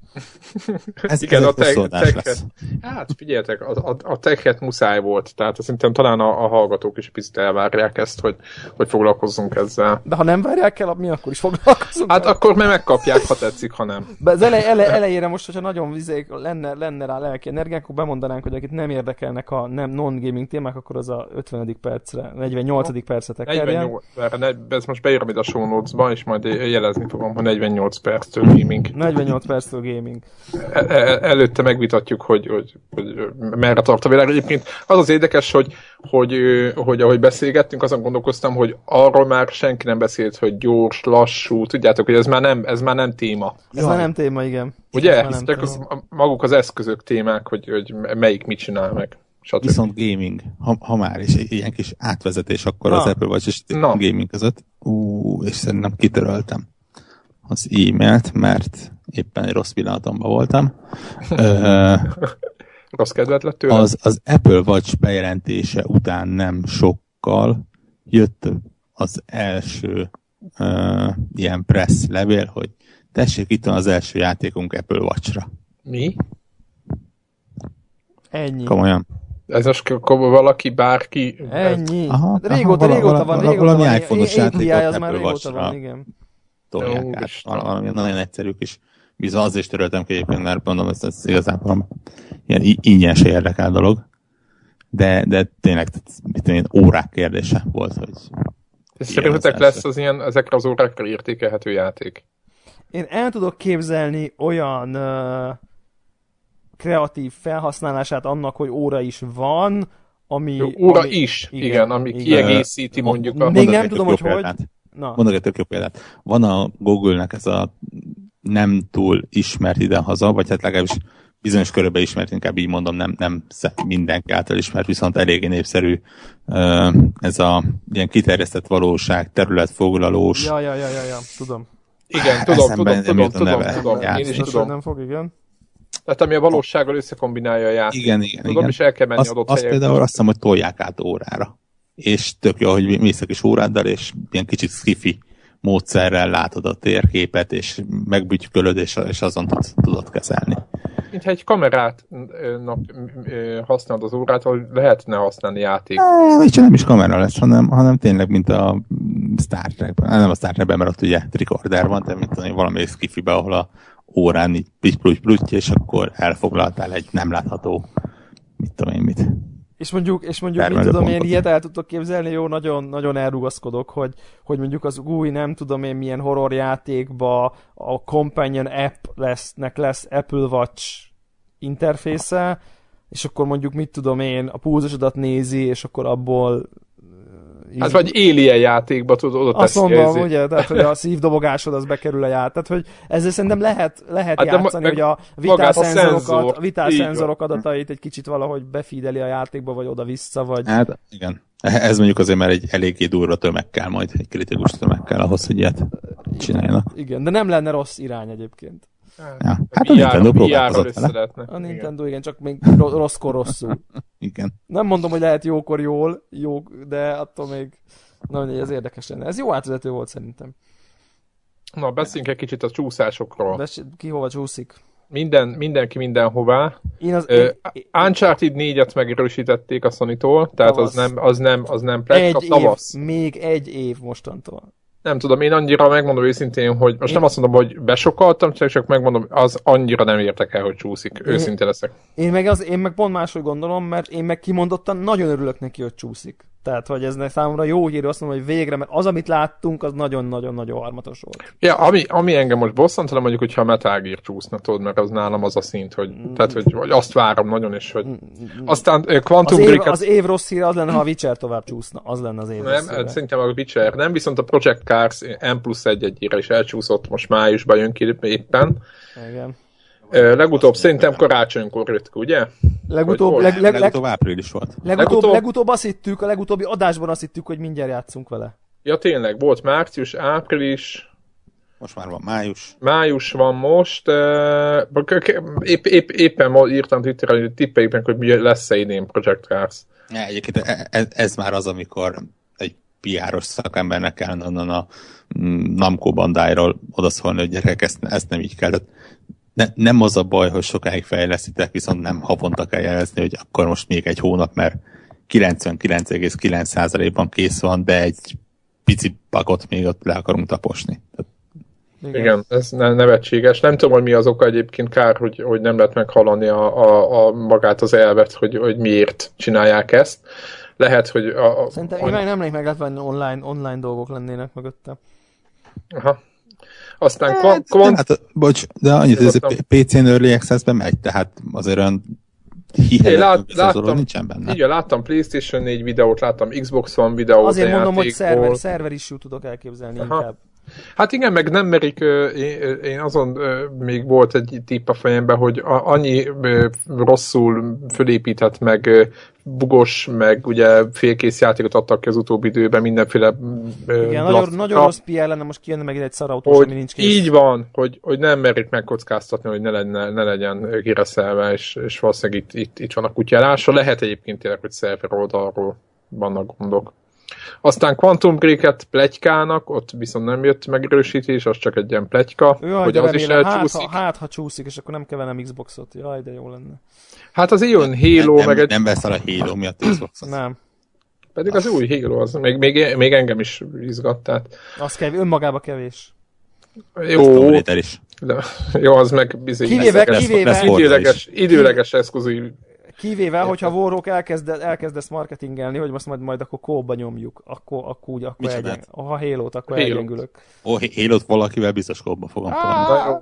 ez, Igen, ez a tech, tech Hát figyeljetek, a, a, a tech muszáj volt, tehát szerintem talán a, a hallgatók is picit elvárják ezt, hogy, hogy foglalkozzunk ezzel. De ha nem várják el, mi akkor is foglalkozunk? Hát el? akkor meg megkapják, ha tetszik, ha nem. De az elej, ele, elejére most, hogyha nagyon vizék lenne, lenne rá lelki energiánk, akkor bemondanánk, hogy akit nem érdekelnek a nem non-gaming témák, akkor az a 50. percre 48. No. percre tekerjen. 48, ezt most beírom ide a show notes-ba, és majd jelezni fogom, hogy 48 perctől gaming. 48 perctől gaming. El, e, előtte megvitatjuk, hogy, hogy, hogy merre tart a világ. Egyébként az az érdekes, hogy, hogy, hogy ahogy beszélgettünk, azon gondolkoztam, hogy arról már senki nem beszélt, hogy gyors, lassú, tudjátok, hogy ez már nem, ez már nem téma. Ez Jaj. már nem téma, igen. Ugye? Hisz csak az, maguk az eszközök témák, hogy, hogy melyik mit csinál meg. Stb. Viszont gaming, ha, ha már is ilyen kis átvezetés akkor Na. az Apple Watch és a gaming között, ú, és szerintem kitöröltem az e-mailt, mert éppen egy rossz pillanatomban voltam. rossz kedvet lett tőle? Az, az Apple Watch bejelentése után nem sokkal jött az első uh, ilyen press levél, hogy tessék, itt van az első játékunk Apple Watch-ra. Mi? Ennyi. Komolyan. Ez most valaki, bárki... Ennyi. Aha, régóta, aha, régóta van, régóta valami van. iPhone-os játékot az már régóta van, igen. Tolják át. Valami nagyon egyszerű kis bizony az is töröltem ki egyébként, mert mondom, ez, ez igazából ilyen ingyen se érdekel dolog. De, de tényleg mit én, órák kérdése volt, hogy és szerintetek lesz az ilyen, ezekre az órákra értékelhető játék? Én el tudok képzelni olyan uh, kreatív felhasználását annak, hogy óra is van, ami... Jó, óra ami, is, igen, igen ami igen. kiegészíti mondjuk a... Még nem tudom, hogy hogy... Na. Mondok egy tök jó példát. Van a Google-nek ez a nem túl ismert idehaza, vagy hát legalábbis bizonyos körökben ismert, inkább így mondom, nem, nem mindenki által ismert, viszont eléggé népszerű ez a ilyen kiterjesztett valóság, területfoglalós. Ja, ja, ja, ja, ja. tudom. Igen, tudom, tudom, tudom, tudom, tudom, Én is tudom. Nem fog, igen. Tehát ami a valósággal összekombinálja a játék. Igen, igen, tudom, igen. és el kell menni azt, adott azt például azt hiszem, hogy tolják át órára. És tök jó, hogy mész a kis óráddal, és ilyen kicsit skifi módszerrel látod a térképet, és megbütykölöd, és, és azon tudod, tudod kezelni. Mintha egy kamerát használod az órát, hogy lehetne használni játék. Ne, nem is kamera lesz, hanem, hanem tényleg, mint a Star Trekben. Nem a Star Trekben, mert ott ugye recorder van, de mint valami skifibe, ahol a órán így pitty és akkor elfoglaltál egy nem látható, mit tudom én mit. És mondjuk, és mondjuk mit tudom én, ilyet el tudtok képzelni, jó, nagyon, nagyon elrugaszkodok, hogy, hogy mondjuk az új, nem tudom én milyen horror játékba a Companion app lesznek, lesz Apple Watch interfésze, és akkor mondjuk mit tudom én, a púzusodat nézi, és akkor abból Hát vagy Alien játékba tudod oda Azt mondom, érzi. ugye, tehát hogy a szívdobogásod az bekerül a játék. Tehát, hogy ezzel szerintem lehet, lehet hát játszani, hogy a vitálszenzorokat, a vitálszenzorok adatait egy kicsit valahogy befideli a játékba, vagy oda-vissza, vagy... Hát igen. Ez mondjuk azért már egy eléggé durva tömeg kell majd, egy kritikus tömeg kell ahhoz, hogy ilyet csináljanak. Igen, de nem lenne rossz irány egyébként. Ja. hát a, a Nintendo próbálkozott vele. A Nintendo, igen. csak még rosszkor rosszul. igen. Nem mondom, hogy lehet jókor jól, jó, de attól még nagyon ez érdekes lenne. Ez jó átvezető volt szerintem. Na, beszéljünk egy kicsit a csúszásokról. Bes- ki hova csúszik? Minden, mindenki mindenhová. Én az, uh, én, Uncharted 4-et megerősítették a Sony-tól, tehát az nem, az nem, az nem plek, egy tavasz. Év, még egy év mostantól nem tudom, én annyira megmondom őszintén, hogy most én... nem azt mondom, hogy besokaltam, csak, csak megmondom, az annyira nem értek el, hogy csúszik. Én... Őszinte leszek. Én meg, az, én meg pont máshogy gondolom, mert én meg kimondottan nagyon örülök neki, hogy csúszik. Tehát, hogy ez számomra jó hír, azt mondom, hogy végre, mert az, amit láttunk, az nagyon-nagyon-nagyon harmatos volt. Ja, ami, ami engem most bosszant, hanem mondjuk, hogyha a Metal Gear csúszna, tudod, mert az nálam az a szint, hogy, mm. tehát, hogy, hogy azt várom nagyon, és hogy... Mm. Aztán Quantum az év, az év rossz hír az lenne, ha a Witcher tovább csúszna. Az lenne az év Nem, hát szerintem a Witcher nem, viszont a Project Cars M plusz egy egyére is elcsúszott, most májusban jön ki éppen. Igen. Legutóbb szerintem karácsonykor jött ugye? Legutóbb, leg, leg, legutóbb április volt. Legutóbb, legutóbb, legutóbb azt hittük, a legutóbbi adásban azt hittük, hogy mindjárt játszunk vele. Ja tényleg, volt március, április, most már van május. Május van most. Épp, épp, éppen írtam Twitterre, hogy tippeljük hogy lesz-e idén Project Cars. Ja, egyébként ez, e, ez már az, amikor egy piáros szakembernek kell onnan a mm, Namco bandájról odaszólni, hogy gyerekek, ezt, ezt nem így kell. Ne, nem az a baj, hogy sokáig fejlesztitek, viszont nem havonta kell jelezni, hogy akkor most még egy hónap, mert 99,9%-ban kész van, de egy pici pakot még ott le akarunk taposni. Tehát igen. Igen, ez nevetséges. Nem tudom, hogy mi az oka egyébként, kár, hogy, hogy nem lehet meghallani a, a, a magát az elvet, hogy, hogy miért csinálják ezt. Lehet, hogy... A, a, Szerintem a, én nem lennék meg, online, online dolgok lennének mögötte. Aha. Aztán hát, kvant... Hát, bocs, de annyit, hogy ez PC-n Early Access-ben megy, tehát azért olyan Én lát, láttam, nincsen benne. Igen, láttam PlayStation 4 videót, láttam Xbox One videót Azért mondom, hogy szerver, szerver issue tudok elképzelni Aha. inkább. Hát igen, meg nem merik, én, én azon még volt egy tipp a fejemben, hogy annyi rosszul fölépített, meg bugos, meg ugye félkész játékot adtak ki az utóbbi időben, mindenféle Igen, nagyon, nagyon rossz PR lenne most kijönne meg egy szarautós, ami nincs kész. Így van, hogy, hogy nem merik megkockáztatni, hogy ne legyen, ne legyen kireszelve, és, és valószínűleg itt, itt, itt van a kutyálása. Lehet egyébként tényleg, hogy szerver oldalról vannak gondok. Aztán Quantum Break-et pletykának, ott viszont nem jött megerősítés, az csak egy ilyen pletyka, Jaj, hogy az remélem, is elcsúszik. Hát ha, hát, ha csúszik, és akkor nem kell vennem Xboxot. Jaj, de jó lenne. Hát az ilyen Halo, nem, meg egy... Nem veszel a Halo miatt Xboxot. Nem. Pedig az új Halo, az még, még, még engem is izgat, tehát... Az kev, önmagába kevés. Jó. Is. De, jó, az meg bizony. Kivéve, kivéve. Időleges, időleges eszközű Kivéve, Értem. hogyha Warrock elkezd, elkezdesz marketingelni, hogy most majd, majd akkor kóba nyomjuk, akkor, akkor úgy, akkor egyen, ha Halo-t, akkor Halo. elgyengülök. Ó, Halo-t valakivel biztos kóba fogom ah!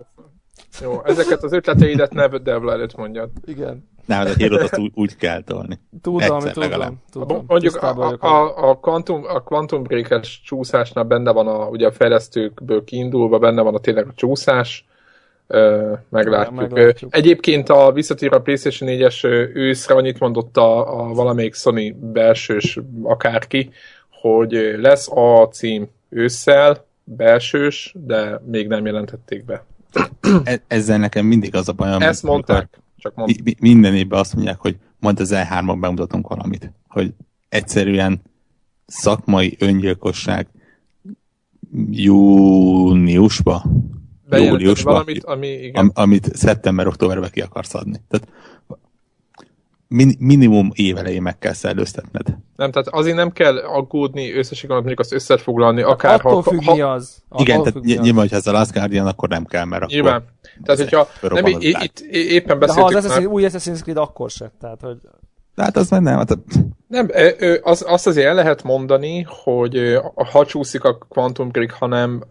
Jó. jó, ezeket az ötleteidet ne előtt mondjad. Igen. Nem, de a azt úgy, úgy kell tolni. Tudom, Egyszer, tudom, tudom. Mondjuk a, a, a, a, Quantum, a Quantum Break-es csúszásnál benne van a, ugye a fejlesztőkből kiindulva, benne van a tényleg a csúszás, meglátjuk. meglátjuk. Egyébként a visszatér a PlayStation 4-es őszre annyit mondott a, a valamelyik Sony belsős akárki, hogy lesz a cím ősszel, belsős, de még nem jelentették be. E- ezzel nekem mindig az a bajom. Ezt mondták, csak mondták. Mi, minden évben azt mondják, hogy majd az E3-ban bemutatunk valamit. Hogy egyszerűen szakmai öngyilkosság júniusba júliusban, valamit, ami, igen. Am, amit szeptember-októberben ki akarsz adni. Tehát min, minimum évelején meg kell szellőztetned. Nem, tehát azért nem kell aggódni összességében, mondjuk azt összefoglalni, akár Attól ha... függ, ha, mi az. Attól igen, tehát nyilván, hogyha ez a Last Guardian, akkor nem kell, mert akkor... Tehát, hogyha nem, itt éppen beszéltük De ha az Assassin's, új Assassin's Creed, akkor se. Tehát, hogy de hát az már nem. Hát... Nem, az, azt azért el lehet mondani, hogy ha csúszik a Quantum Break, hanem,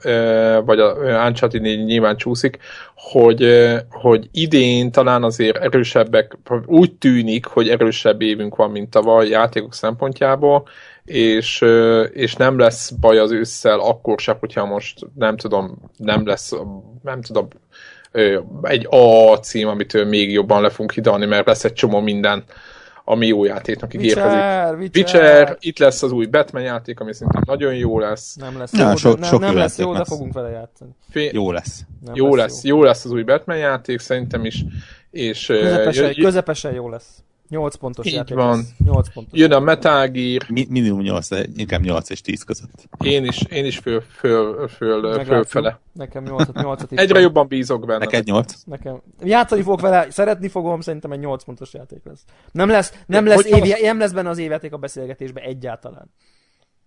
vagy a Uncharted 4 nyilván csúszik, hogy, hogy idén talán azért erősebbek, úgy tűnik, hogy erősebb évünk van, mint tavaly játékok szempontjából, és, és nem lesz baj az ősszel akkor sem, hogyha most nem tudom, nem lesz, nem tudom, egy A cím, amitől még jobban le fogunk hidalni, mert lesz egy csomó minden ami jó játéknak ígérkezik. Witcher, Witcher. Witcher, itt lesz az új Batman játék, ami szerintem nagyon jó lesz. Nem lesz ja, jó, so, de, nem, nem lesz jó, de fogunk vele játszani. Fé... Jó lesz. Nem jó lesz, lesz jó. jó lesz az új Batman játék, szerintem is. És, közepesen, uh, közepesen jó lesz. 8 pontos Így játék van. Lesz. 8 pontos Jön a Metal Gear. Mi, minimum 8, de inkább 8 és 10 között. Én is, én is föl, föl, föl, fölfele. Nekem 8 8 Egyre jobban bízok benne. Neked 8? Nekem. Játszani fogok vele, szeretni fogom, szerintem egy 8 pontos játék lesz. Nem lesz, nem lesz, évi, nem lesz benne az évjáték a beszélgetésben egyáltalán.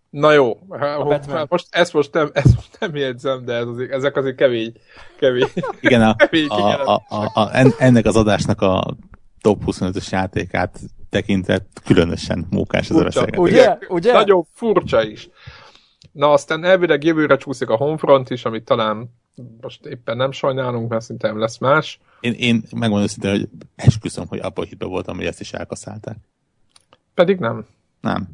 Na jó, hát most, ezt, most nem, ezt most nem jegyzem, de ez azért, ezek azért kemény. kemény Igen, a, kemény a, a, a, a, ennek az adásnak a top 25-ös játékát tekintett különösen mókás ez furcsa, a. Ugye? Ugye? Nagyon furcsa is. Na aztán elvileg jövőre csúszik a Homefront is, amit talán most éppen nem sajnálunk, mert szerintem lesz más. Én, én megmondom szintén, hogy esküszöm, hogy abban hitben voltam, hogy ezt is elkaszálták. Pedig nem. Nem.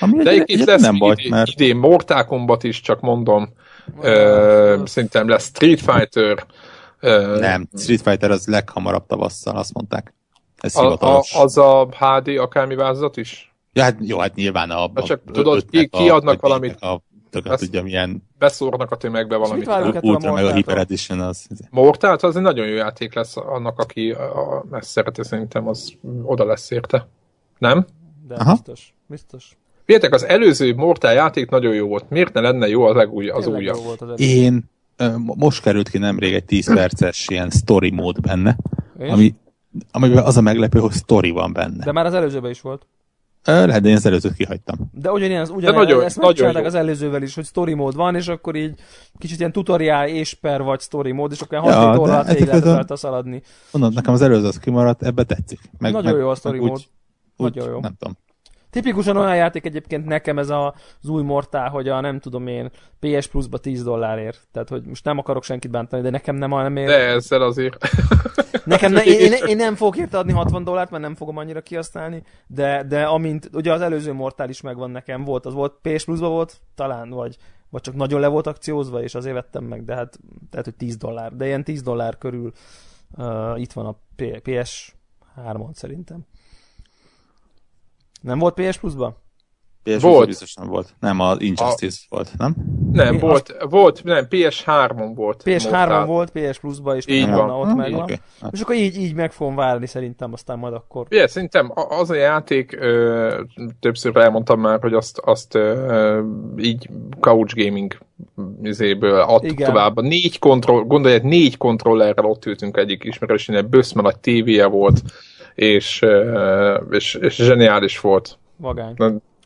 Ami De egy, egy, lesz nem baj, idén, mert... idén Mortal Kombat is, csak mondom, uh, szerintem lesz Street Fighter. Uh, nem, Street Fighter az leghamarabb tavasszal, azt mondták. Ez a, a, az a HD akármi változat is? Ja, hát jó, hát nyilván a... a csak tudod, ki, kiadnak a, valamit. A, tököt tudja milyen... Beszórnak a tömegbe valamit. Ultra meg a Hyper Edition az... Mortal, az egy nagyon jó játék lesz annak, aki a, ezt szereti, szerintem az oda lesz érte. Nem? De Aha. biztos, biztos. Figyeljetek, az előző Mortal játék nagyon jó volt. Miért ne lenne jó az, legúj, az újabb? Az Én most került ki nemrég egy 10 perces ilyen story mód benne, és? ami amiben az a meglepő, hogy sztori van benne. De már az előzőben is volt. Lehet, de én az előzőt kihagytam. De ugyanilyen, az, ugyanilyen nagyon, ezt megcsinálták az előzővel is, hogy story mód van, és akkor így kicsit ilyen tutoriál és per vagy story mód, és akkor ja, 6 órát végig lehet rajta szaladni. Mondod, nekem az előző az kimaradt, ebbe tetszik. Meg, nagyon meg, jó a story mód. Úgy, nagyon jó. Nem tudom. Tipikusan olyan játék egyébként nekem ez a, az új Mortál, hogy a nem tudom én PS Plus-ba 10 dollárért. Tehát, hogy most nem akarok senkit bántani, de nekem nem, nem ér. De ezzel azért. Nekem ne, én, én, én, nem fogok érte adni 60 dollárt, mert nem fogom annyira kihasználni, de, de amint, ugye az előző Mortál is megvan nekem, volt, az volt PS Plus-ba volt, talán, vagy vagy csak nagyon le volt akciózva, és azért vettem meg, de hát tehát, hogy 10 dollár, de ilyen 10 dollár körül uh, itt van a PS 3-on szerintem. Nem volt PS Plus-ban? PS volt. biztos nem volt. Nem, az Injustice a... volt, nem? Nem, Mi, volt, az... volt, nem, PS3-on volt. PS3-on volt, PS Plus-ba is így van. ott meg Okay. És akkor így, így meg fogom várni szerintem, aztán majd akkor. Igen, yeah, szerintem az a játék, ö, többször elmondtam már, hogy azt, azt ö, így couch gaming izéből adtuk Igen. tovább. Négy kontroll, gondolj, négy kontrollerrel ott ültünk egyik ismerősénél, böszme nagy tévéje volt, és, és, és zseniális volt. Vagány.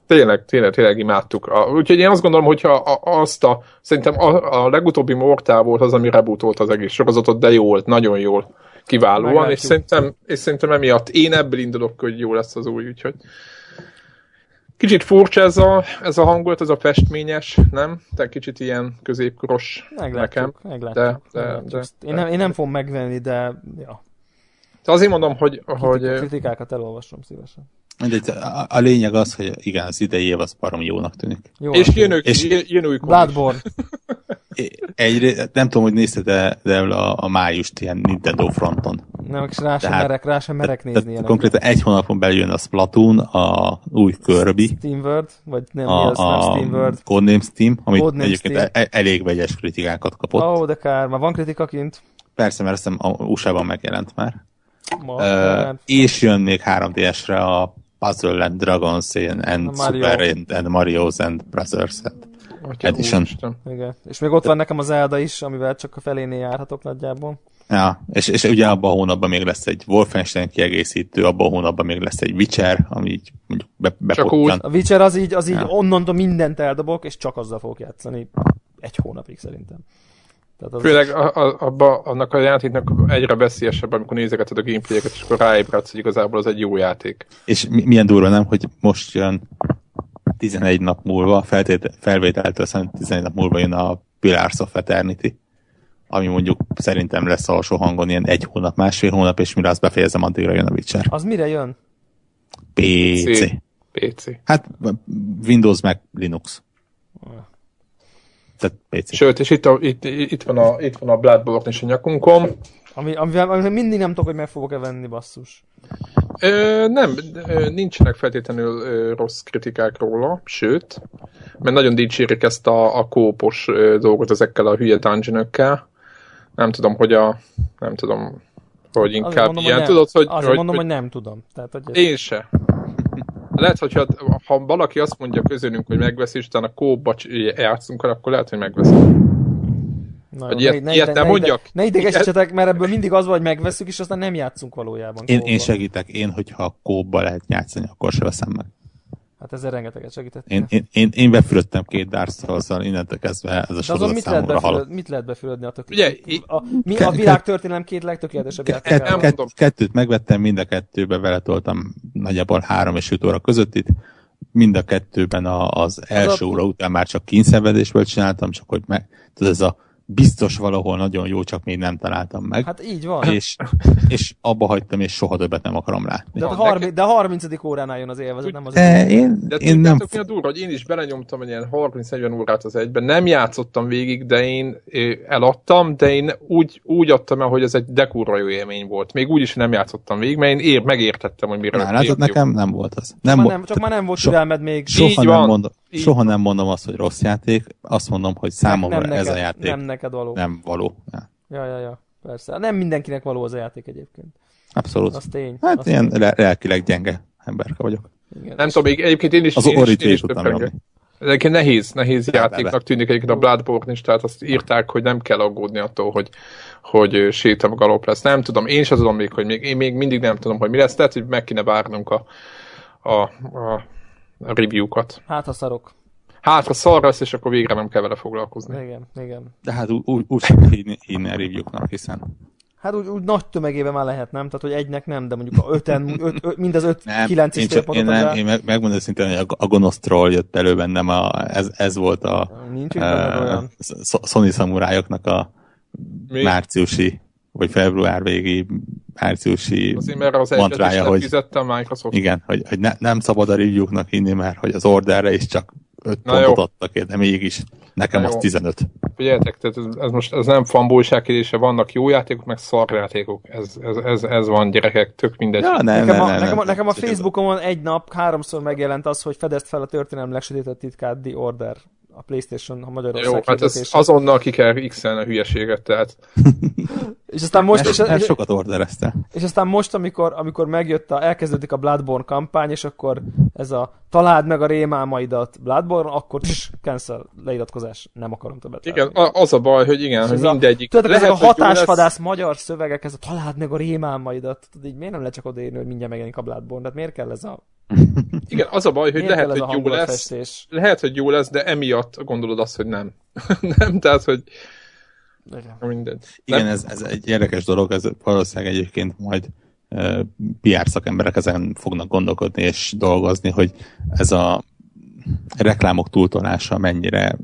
Tényleg, tényleg, tényleg imádtuk. Úgyhogy én azt gondolom, hogyha azt a, szerintem a, a legutóbbi Mortal volt az, ami rebootolt az egész sorozatot, de jó volt, nagyon jól, kiválóan, és szerintem, és szerintem emiatt én ebből indulok, hogy jó lesz az új, úgyhogy Kicsit furcsa ez a, ez a hangulat, ez a festményes, nem? Te kicsit ilyen középkoros meglátjuk, nekem. Meglátjuk, de, de, meglátjuk. De, de, én, nem, én nem fogom megvenni, de ja. De azért mondom, hogy... hogy... Kritikákat elolvasom szívesen. Mindegy, a, a lényeg az, hogy igen, az idei év az barom jónak tűnik. Jó, és jön, ők, és jön, új Bloodborne. Egy, nem tudom, hogy nézted de, de a, a májust ilyen Nintendo fronton. Nem, és rá sem tehát, merek, rá sem merek nézni. Tehát konkrétan egy hónapon belül jön a Splatoon, a új Kirby. Steamworld, vagy nem, a, az, a nem Steamworld. Codename Steam, amit Codename egyébként Steam. E- elég vegyes kritikákat kapott. Ó, oh, de kár, már van kritika kint? Persze, mert ezt a USA-ban megjelent már. Ma, uh, és jön még 3DS-re a Puzzle and Dragons and Mario. Super and, and Mario's and Brothers Atya Edition. Igen. És még ott van nekem az Zelda is, amivel csak a felénél járhatok nagyjából. Ja, és, és ugye abban a hónapban még lesz egy Wolfenstein kiegészítő, abban a hónapban még lesz egy Witcher, ami így mondjuk be, Csak úgy. A Witcher az így, az így ja. onnantól mindent eldobok, és csak azzal fogok játszani egy hónapig szerintem. Tehát az Főleg a, a, abba, annak a játéknak egyre veszélyesebb, amikor nézegeted a gameplayeket, és akkor ráébredsz, hogy igazából az egy jó játék. És mi, milyen durva nem, hogy most jön 11 nap múlva, feltét, felvételtől szerintem 11 nap múlva jön a Pillars of Eternity, ami mondjuk szerintem lesz alsó hangon ilyen egy hónap, másfél hónap, és mire azt befejezem, addigra jön a Witcher. Az mire jön? PC. PC. Hát Windows meg Linux. Tehát PC. Sőt, és itt, a, itt, itt, van a, itt van a Bloodborne is a nyakunkon. Ami, amivel, amivel mindig nem tudok, hogy meg fogok-e venni, basszus. Ö, nem, nincsenek feltétlenül ö, rossz kritikák róla, sőt, mert nagyon dicsérik ezt a, a kópos ö, dolgot ezekkel a hülye dungeon Nem tudom, hogy a, nem tudom, hogy inkább mondom, ilyen, hogy nem, tudod, hogy... Azért hogy, mondom, hogy, hogy nem tudom. Tehát, hogy Én se. Lehet, hogyha ha valaki azt mondja közönünk, hogy megveszi, és utána kóba játszunk, akkor lehet, hogy megveszi. Na, hogy ilyet, ne, ilyet ne, nem mondjak? Ne idegesítsetek, mert ebből mindig az van, hogy megveszünk, és aztán nem játszunk valójában. Én, én segítek, én, hogyha kóba lehet játszani, akkor se veszem meg. Hát ezzel rengeteget segített. Én, én, én, én befürödtem két Dark souls innentől kezdve ez a sorozat mit lehet, befüröd, mit lehet befürödni a tök... Ugye, a, mi a világ történelem két legtökéletesebb játék? Kettőt megvettem, mind a kettőbe vele toltam nagyjából három és öt óra között itt. Mind a kettőben a, az első óra után már csak kényszenvedésből csináltam, csak hogy meg, tudod, ez a biztos valahol nagyon jó, csak még nem találtam meg. Hát így van. És, és abba hagytam, és soha többet nem akarom látni. De a, 30, de a 30. óránál jön az élvezet, nem az de én, de én nem... mi a durva, hogy én is belenyomtam egy ilyen 30-40 órát az egyben, nem játszottam végig, de én eladtam, de én úgy, úgy adtam el, hogy ez egy dekurva jó élmény volt. Még úgy is nem játszottam végig, mert én ér, megértettem, hogy miről. Látod, nekem nem volt az. Nem csak, nem, csak már nem volt so, türelmed még. Soha nem, mondom, soha nem mondom azt, hogy rossz játék, azt mondom, hogy számomra nem ez neked, a játék. Nem neked való. Nem való. Ja. ja, ja, ja. Persze. Nem mindenkinek való az a játék egyébként. Abszolút. Az tény. Hát az ilyen tény. lelkileg gyenge emberke vagyok. Igen. Nem tudom, még egyébként én is... Az tudtam nyomni. Egyébként nehéz, nehéz de, játéknak tűnik egyébként a Bloodborne is, tehát azt írták, hogy nem kell aggódni attól, hogy, hogy sétagalop lesz. Nem tudom, én sem tudom még, hogy még, én még mindig nem tudom, hogy mi lesz, tehát hogy meg kéne várnunk a, a, a, a review-kat. Hát ha szarok hátra szar lesz, és akkor végre nem kell vele foglalkozni. Igen, igen. De hát úgy, úgy hívni, hívni a review hiszen... Hát úgy, úgy nagy tömegében már lehet, nem? Tehát, hogy egynek nem, de mondjuk a öten, öt, öt, mind az öt, nem, kilenc és fél Én, nem, én meg, megmondom szintén, hogy a, a gonosz troll jött elő bennem, a, ez, ez volt a Nincs a, olyan. Sony szamurájoknak a Mi? márciusi vagy február végi márciusi Azért, mert az mantrája, hogy, a Microsoft. Igen, hogy, hogy ne, nem szabad a review-knak hinni, mert hogy az orderre is csak 5 pontot adtak, de mégis nekem az 15. Figyeljetek, tehát ez, ez most ez nem fanbolyság kérdése, vannak jó játékok, meg szar játékok. Ez, ez, ez, ez van, gyerekek, tök mindegy. Ja, nem, nekem, nem, a, nem, nekem, a, nekem a Facebookon egy nap háromszor megjelent az, hogy fedezd fel a történelem legsötétebb titkát, The Order a Playstation a Magyarország Jó, hát ez azonnal ki kell x a hülyeséget, tehát. és aztán most... És, és, sokat orderezte. És aztán most, amikor, amikor megjött a, elkezdődik a Bloodborne kampány, és akkor ez a találd meg a rémálmaidat Bloodborne, akkor tss, cancel, leiratkozás, nem akarom többet. Igen, az a baj, hogy igen, hogy mindegyik. Tudod, lehet, ezek a hatásvadász lesz... magyar szövegek, ez a találd meg a rémálmaidat, tudod, így miért nem lehet csak odaírni, hogy mindjárt megjelenik a Bloodborne, tehát miért kell ez a igen, az a baj, hogy lehet, hogy jó lesz, festés? lehet, hogy jó lesz, de emiatt gondolod azt, hogy nem. nem, tehát, hogy igen, minden. Igen ez, ez egy érdekes dolog, ez valószínűleg egyébként majd uh, PR szakemberek ezen fognak gondolkodni és dolgozni, hogy ez a reklámok túltolása mennyire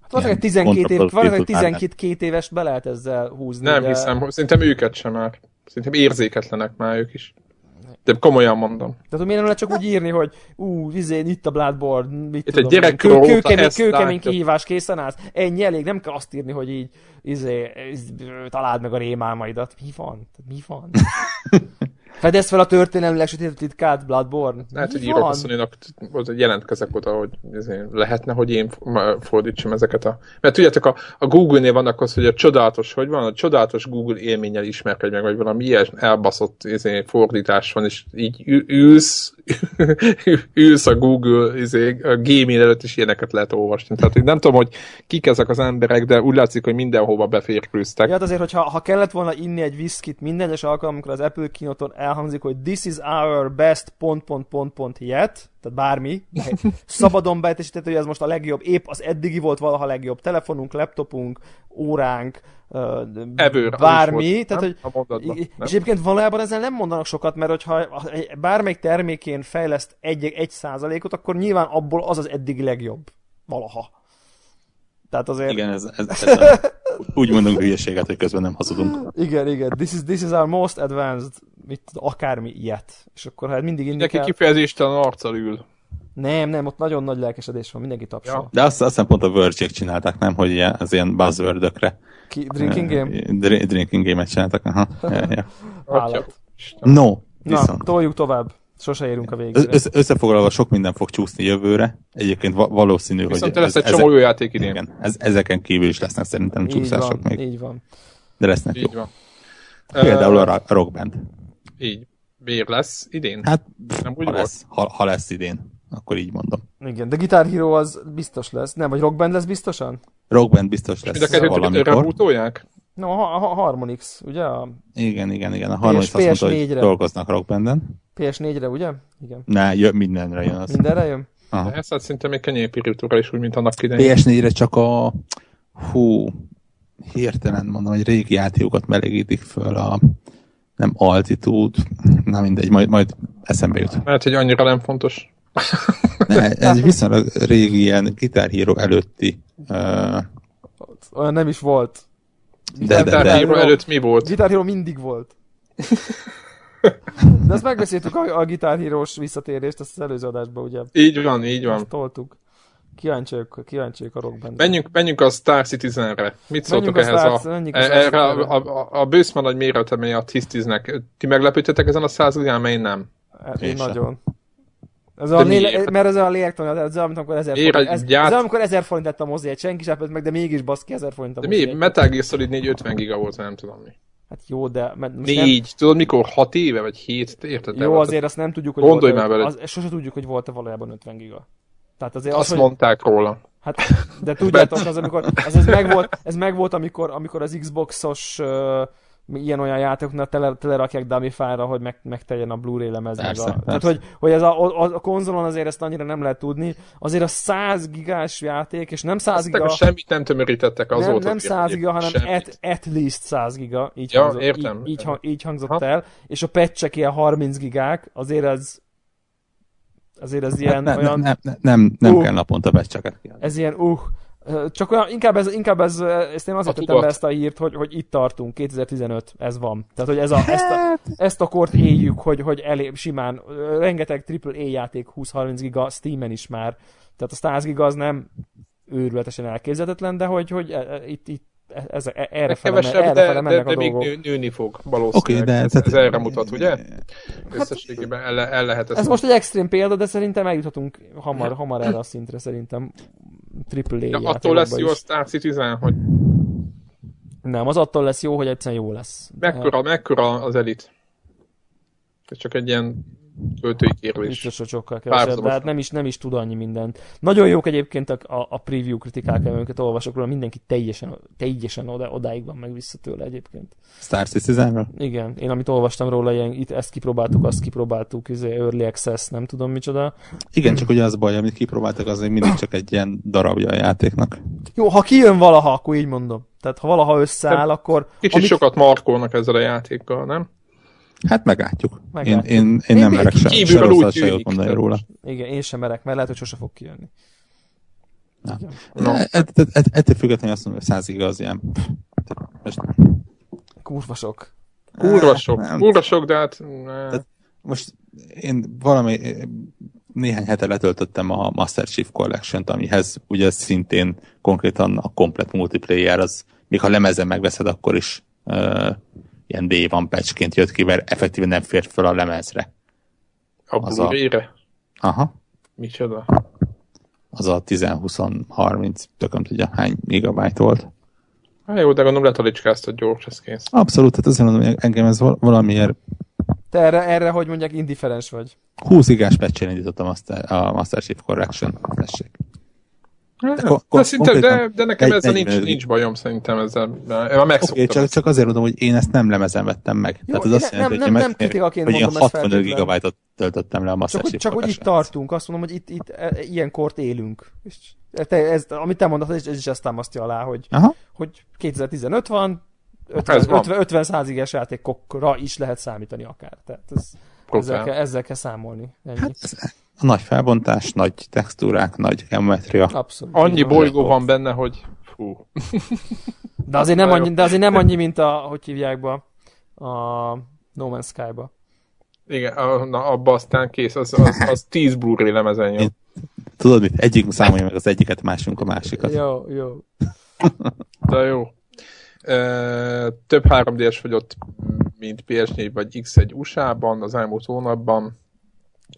hát valószínűleg 12, év, valószínűleg 12 két éves be lehet ezzel húzni. Nem de... hiszem, szerintem őket sem már. Szerintem érzéketlenek már ők is. De komolyan mondom. Tehát miért nem lehet csak úgy írni, hogy ú, izé, itt a Bloodborne, mit itt tudom, egy gyerek kő, kőkemény, kőkemény kihívás készen állsz. Ennyi elég, nem kell azt írni, hogy így izé, találd meg a rémálmaidat. Mi van? Mi van? Fedez fel a történelmi legsötétebb titkát, Bloodborne. Lehet, hogy írok asszonynak, hogy jelentkezek oda, hogy lehetne, hogy én fordítsam ezeket a... Mert tudjátok, a, a Google-nél vannak az, hogy a csodálatos, hogy van, a csodálatos Google élménnyel ismerkedj meg, vagy valami ilyen elbaszott izé, fordítás van, és így ülsz, ülsz a Google izé, a gaming előtt, és ilyeneket lehet olvasni. Tehát én nem tudom, hogy kik ezek az emberek, de úgy látszik, hogy mindenhova beférkőztek. Ja, hát azért, hogyha ha kellett volna inni egy viszkit minden egyes alkalom, amikor az Apple kinoton elhangzik, hogy this is our best pont, pont, pont, pont yet, tehát bármi, szabadon beteljesített, hogy ez most a legjobb, épp az eddigi volt valaha legjobb. Telefonunk, laptopunk, óránk, Ever, bármi, volt, tehát, hogy, mondatban, és egyébként valójában ezzel nem mondanak sokat, mert hogyha bármelyik termékén fejleszt egy, egy százalékot, akkor nyilván abból az az eddigi legjobb. Valaha. Tehát azért... Igen, ez, ez, ez a, úgy mondunk hülyeséget, hogy közben nem hazudunk. Igen, igen. This is, this is our most advanced, mit, akármi ilyet. És akkor hát mindig indikál... Neki kifejezéstelen arccal ül. Nem, nem, ott nagyon nagy lelkesedés van, mindenki tapsol. Ja. De azt, azt hiszem pont a verge csinálták, nem? Hogy ilyen, az ilyen buzzword-ökre. Ki, drinking game? Dr- drinking game-et csináltak, aha. ja, ja. No, viszont. Na, toljuk tovább. Sose érünk a végére. Össze, összefoglalva sok minden fog csúszni jövőre. Egyébként valószínű, Viszont hogy... Viszont lesz egy csomó játék idén. Igen, ez, ezeken kívül is lesznek szerintem csúszások így van, még. Így van. De lesznek így jó. Van. Például uh, a Rock Band. Így. Miért lesz idén? Hát, nem úgy ha, lesz, ha, ha, lesz idén, akkor így mondom. Igen, de Guitar Hero az biztos lesz. Nem, vagy Rock Band lesz biztosan? Rock Band biztos lesz. Mind a kettőt No, a, a Harmonix, ugye? A... Igen, igen, igen. A Harmonix azt mondta, hogy dolgoznak Rockbanden. PS4-re, ugye? Igen. Ne, jö, mindenre jön az. Mindenre jön? Aha. De ezt hát szinte még kenyérpirítúra is úgy, mint annak idején. PS4-re csak a... Hú, hirtelen mondom, hogy régi játékokat melegítik föl a nem altitude, na mindegy, majd, majd eszembe jut. Mert hogy annyira nem fontos. ne, ez viszonylag régi ilyen Guitar Hero előtti uh... olyan nem is volt. De, de, de, de. Hero előtt mi volt? Guitar Hero mindig volt. De ezt megbeszéltük a, a Guitar Hero-s visszatérést, ezt az előző adásban, ugye? Így van, így van. Ezt toltuk. Kíváncsiak, kíváncsiak a rockband. Menjünk, menjünk a Star Citizenre. Mit szóltok ehhez a, a, erre a, a, a bőszman nagy méretemény a tisztiznek. Ti meglepődtetek ezen a százigán, mely nem? Hát, én, én nagyon. Ez a léle, mert ez a lélektan, ez olyan, amikor ezer forint, ez, gyárt... ez amikor ezer forint lett a mozi, senki sem meg, de mégis baszki ezer forint a De mi? Metal Gear Solid 4 50 giga volt, nem tudom mi. Hát jó, de... Most Négy, nem... tudod mikor? Hat éve, vagy hét, érted? Jó, azért azt nem tudjuk, hogy Gondolj volt, már veled. Az, sose tudjuk, hogy volt-e valójában 50 giga. Tehát azért azt az, mondták hogy... róla. Hát, de tudjátok, az, amikor, az ez megvolt, ez megvolt amikor, amikor az Xboxos uh, ilyen olyan játékoknál tele, telerakják dummy file hogy meg, megteljen a Blu-ray lemez. Persze, meg a, persze. Tehát, hogy, hogy ez a, a, a, konzolon azért ezt annyira nem lehet tudni. Azért a 100 gigás játék, és nem 100 giga... Semmit nem tömörítettek azóta. Nem, nem 100 giga, hanem at, at least 100 giga. Így, ja, hangzott, értem. Így, így, így hangzott ha. el. És a patchek ilyen 30 gigák, azért ez azért ez ilyen hát ne, olyan... Nem, nem, nem, nem uh, kell naponta becseket Ez ilyen, uh, Csak olyan, inkább, ez, inkább ez, ezt én azért tettem be ezt a hírt, hogy, hogy itt tartunk, 2015, ez van. Tehát, hogy ez a, ezt, a, hát. ezt a kort éljük, hogy, hogy elé, simán, rengeteg AAA játék 20-30 giga Steam-en is már. Tehát a 100 giga az nem őrületesen elképzelhetetlen, de hogy, hogy itt, itt ez, e, erre fele, kevesebb, erre fele de, de, de még nő, nőni fog valószínűleg. Okay, de, ez, ez erre mutat, ugye? Hát, Összességében el, el lehet ezt. Ez most egy extrém példa, de szerintem eljuthatunk hamar, hamar erre a szintre, szerintem triple ja, Attól lesz jó a Star Citizen, hogy... Nem, az attól lesz jó, hogy egyszerűen jó lesz. Mekkora, mekkora az elit? Ez csak egy ilyen költői kérdés. Biztos, hogy sokkal kevesebb, de hát nem is, nem is tud annyi mindent. Nagyon jók egyébként a, a, a preview kritikák, amiket olvasok róla, mindenki teljesen, teljesen oda, odáig van meg vissza tőle egyébként. Star citizen Igen, én amit olvastam róla, ilyen, itt ezt kipróbáltuk, azt kipróbáltuk, izé, Early Access, nem tudom micsoda. Igen, csak ugye az baj, amit kipróbáltak, az még mindig csak egy ilyen darabja a játéknak. Jó, ha kijön valaha, akkor így mondom. Tehát ha valaha összeáll, akkor... Kicsit amik... sokat markolnak ezzel a játékkal, nem? Hát meglátjuk. meglátjuk. Én, én, én, nem merek se, se rosszat se jót mondani róla. Igen, én sem merek, mert lehet, hogy sose fog kijönni. No. Ettől függetlenül azt mondom, hogy száz igaz ilyen. Most... Kurva sok. Kurva sok, kurva sok, de hát... Most én valami néhány hete letöltöttem a Master Chief Collection-t, amihez ugye szintén konkrétan a komplet multiplayer, az még ha lemezen megveszed, akkor is uh, ilyen day van patchként jött ki, mert effektíven nem fért fel a lemezre. A Blu-ray-re? Aha. Micsoda? Az a 10-20-30, tököm tudja hány gigabyte volt. Hát jó, de gondolom letalicskáztad gyors, ez kész. Abszolút, tehát azért mondom, hogy engem ez valamiért... Te erre, erre hogy mondják, indifferens vagy? 20 igás patch indítottam a Master Chief Correction. Tessék. De, de, szinte, de, de nekem egy, ezzel nincs, nincs bajom szerintem ezzel. Már megszoktam. Okay, csak, csak azért mondom, hogy én ezt nem lemezen vettem meg. Jó, Tehát az azt jelenti, nem, hogy, nem, nem kritikaként hogy mondom 65 gigabyte-ot töltöttem le a Master Csak, csak hogy itt tartunk, azt mondom, hogy itt, itt e, ilyen kort élünk. És te, ez, amit te mondasz, ez, ez is ezt támasztja alá, hogy, Aha. hogy 2015 van, 50, 50, 50 száziges játékokra is lehet számítani akár. Tehát ez, ezzel, kell, ezzel kell számolni. Ennyi. Hát, a nagy felbontás, nagy textúrák, nagy geometria. Abszolút. Annyi bolygó van benne, hogy fú. De azért nem annyi, de azért nem annyi mint a, hogy hívják be, a No Man's Sky-ba. Igen, a, na, abba aztán kész, az, az, az 10 Blu-ray lemezen jön. Tudod mit? Egyik számolja meg az egyiket, másunk a másikat. Jó, jó. De jó. E, több 3D-es fogyott, mint PS4 vagy X1 USA-ban az elmúlt hónapban.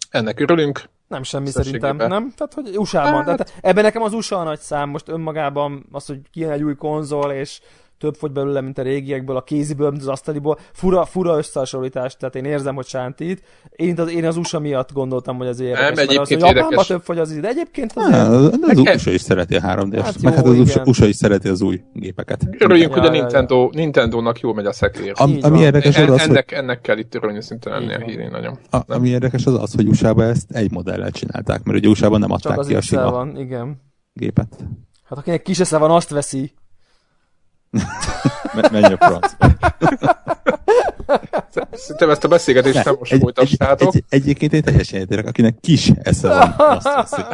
Ennek örülünk. Nem semmi szerintem, nem? Tehát, hogy USA-ban. Hát... Tehát ebben nekem az USA a nagy szám, most önmagában az, hogy kijön egy új konzol, és több fogy belőle, mint a régiekből, a kéziből, mint az asztaliból. Fura, fura összehasonlítás, tehát én érzem, hogy sántít. Én az, én az USA miatt gondoltam, hogy ez érdekes. Nem, egyébként az, hogy Japánban több fogy az de egyébként az, az, az USA is szereti a 3 d hát, meg hát az USA, USA is szereti az új gépeket. Örüljünk, ja, hogy a Nintendo, ja. Nintendo-nak jól megy a szekér. Am, ami érdekes az, az, ennek, hogy... ennek kell itt örülni szinte lenni a hírén nagyon. A, ami érdekes az az, hogy USA-ban ezt egy modellel csinálták, mert ugye USA-ban nem adták Csak ki a sima van, igen. gépet. Hát akinek kis esze van, azt veszi. Menj a francba. Szerintem ezt a beszélgetést nem most egy, folytassátok. Egy, egy, egyébként én teljesen értek, akinek kis esze van, azt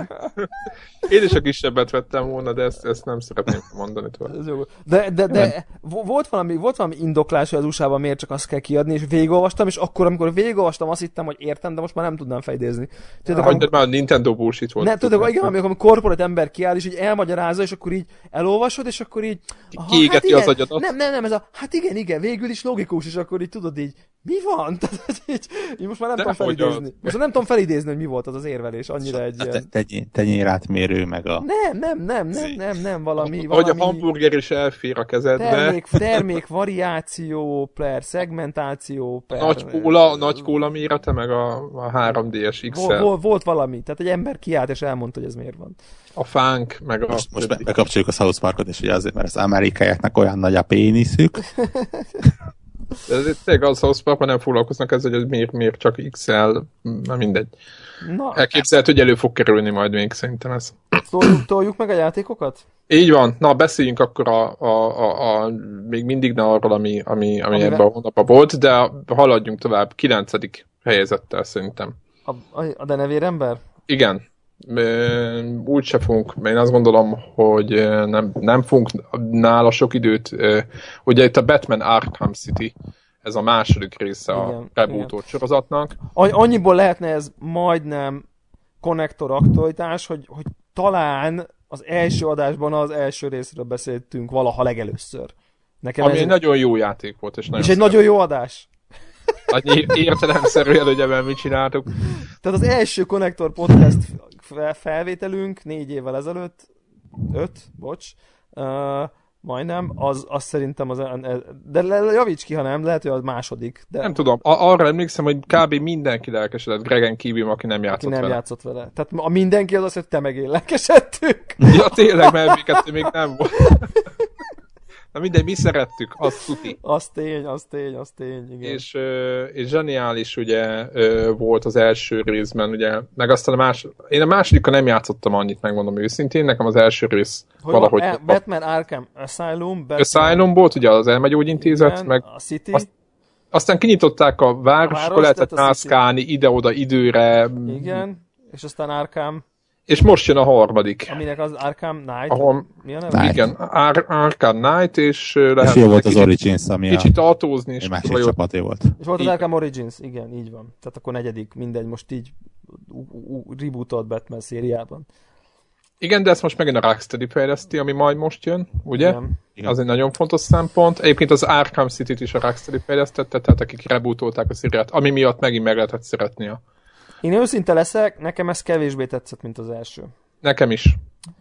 Én is a kisebbet vettem volna, de ezt, ezt nem szeretném mondani tovább. De, de, de volt, valami, volt valami indoklás, hogy az USA-ban miért csak azt kell kiadni, és végigolvastam, és akkor, amikor végigolvastam, azt hittem, hogy értem, de most már nem tudnám fejdezni. Tudod, amikor, már Nintendo bullshit volt. Nem, tudod, igen, amikor korporát ember kiáll, és így elmagyarázza, és akkor így elolvasod, és akkor így... Aha, hát igen, az agyadat. Nem, nem, nem, ez a, hát igen, igen, végül is logikus, és akkor így tudod így, mi van? Tehát, így, így most már nem tudom felidézni. Most nem tudom felidézni, hogy mi volt az az érvelés, annyira egy ilyen... Tenyér átmérő, meg a... Nem, nem, nem, nem, nem, nem, valami... Hogy a hamburger is elfér a kezedbe. Termék, termék variáció, per szegmentáció, per... Nagy kóla, nagy kóla mérete, meg a, a 3DS XL. Vol, vol, volt valami, tehát egy ember kiállt és elmondta, hogy ez miért van. A fánk, meg a... Most, most be, bekapcsoljuk a South Parkot, és ugye azért, mert az amerikaiaknak olyan nagy a péniszük. Ez tényleg az South Park, nem foglalkoznak ezzel, hogy miért, miért csak XL, na mindegy. Na, Elképzelhet, hogy elő fog kerülni majd még szerintem ez. Toljuk, toljuk meg a játékokat? Így van. Na, beszéljünk akkor a, a, a, a még mindig ne arról, ami, ami, ami ebben a hónapban volt, de haladjunk tovább. Kilencedik helyezettel szerintem. A, a, a denevérember? Igen. Úgyse fogunk, én azt gondolom, hogy nem, nem fogunk nála sok időt, ugye itt a Batman Arkham City, ez a második része igen, a rebootolt sorozatnak. Annyiból lehetne ez majdnem konnektor aktualitás, hogy, hogy talán az első adásban az első részről beszéltünk valaha legelőször. Nekem Ami ez egy nagyon jó játék volt. És, nagyon és egy nagyon jó adás. Annyi értelemszerűen, hogy ebben mit csináltuk. Tehát az első Connector Podcast felvételünk négy évvel ezelőtt, öt, bocs, uh, majdnem, az, az szerintem az, de javíts ki, ha nem, lehet, hogy az második. De... Nem tudom, a, arra emlékszem, hogy kb. mindenki lelkesedett Gregen kívül, aki nem játszott aki nem vele. játszott vele. Tehát a mindenki az az, hogy te meg én lelkesedtük. Ja, tényleg, mert még nem volt. Na mindegy, mi szerettük, az tuti. Az tény, az tény, az tény, igen. És, és zseniális ugye volt az első részben, ugye, meg aztán a más... Én a másodikkal nem játszottam annyit, megmondom őszintén, nekem az első rész hogy valahogy... A, Batman Arkham Asylum, Batman... Asylum volt, ugye az elmegyógyintézet, igen, meg... A City. Azt, aztán kinyitották a város, a akkor lehetett mászkálni ide-oda időre. Igen, és aztán Arkham és most jön a harmadik. Aminek az Arkham Knight? Ahol, mi a neve? Igen, Ar- Arkham Knight, és lehet... És jó volt az Origins, ami kicsit a... autózni. És másik vagy csapaté volt. És volt az Arkham Origins, igen, így van. Tehát akkor negyedik, mindegy, most így rebootolt Batman szériában. Igen, de ezt most megint a Rocksteady fejleszti, ami majd most jön, ugye? Igen. Igen. Az egy nagyon fontos szempont. Egyébként az Arkham City-t is a Rocksteady fejlesztette, tehát akik rebootolták a szériát, ami miatt megint meg lehetett szeretni a én őszinte leszek, nekem ez kevésbé tetszett, mint az első. Nekem is.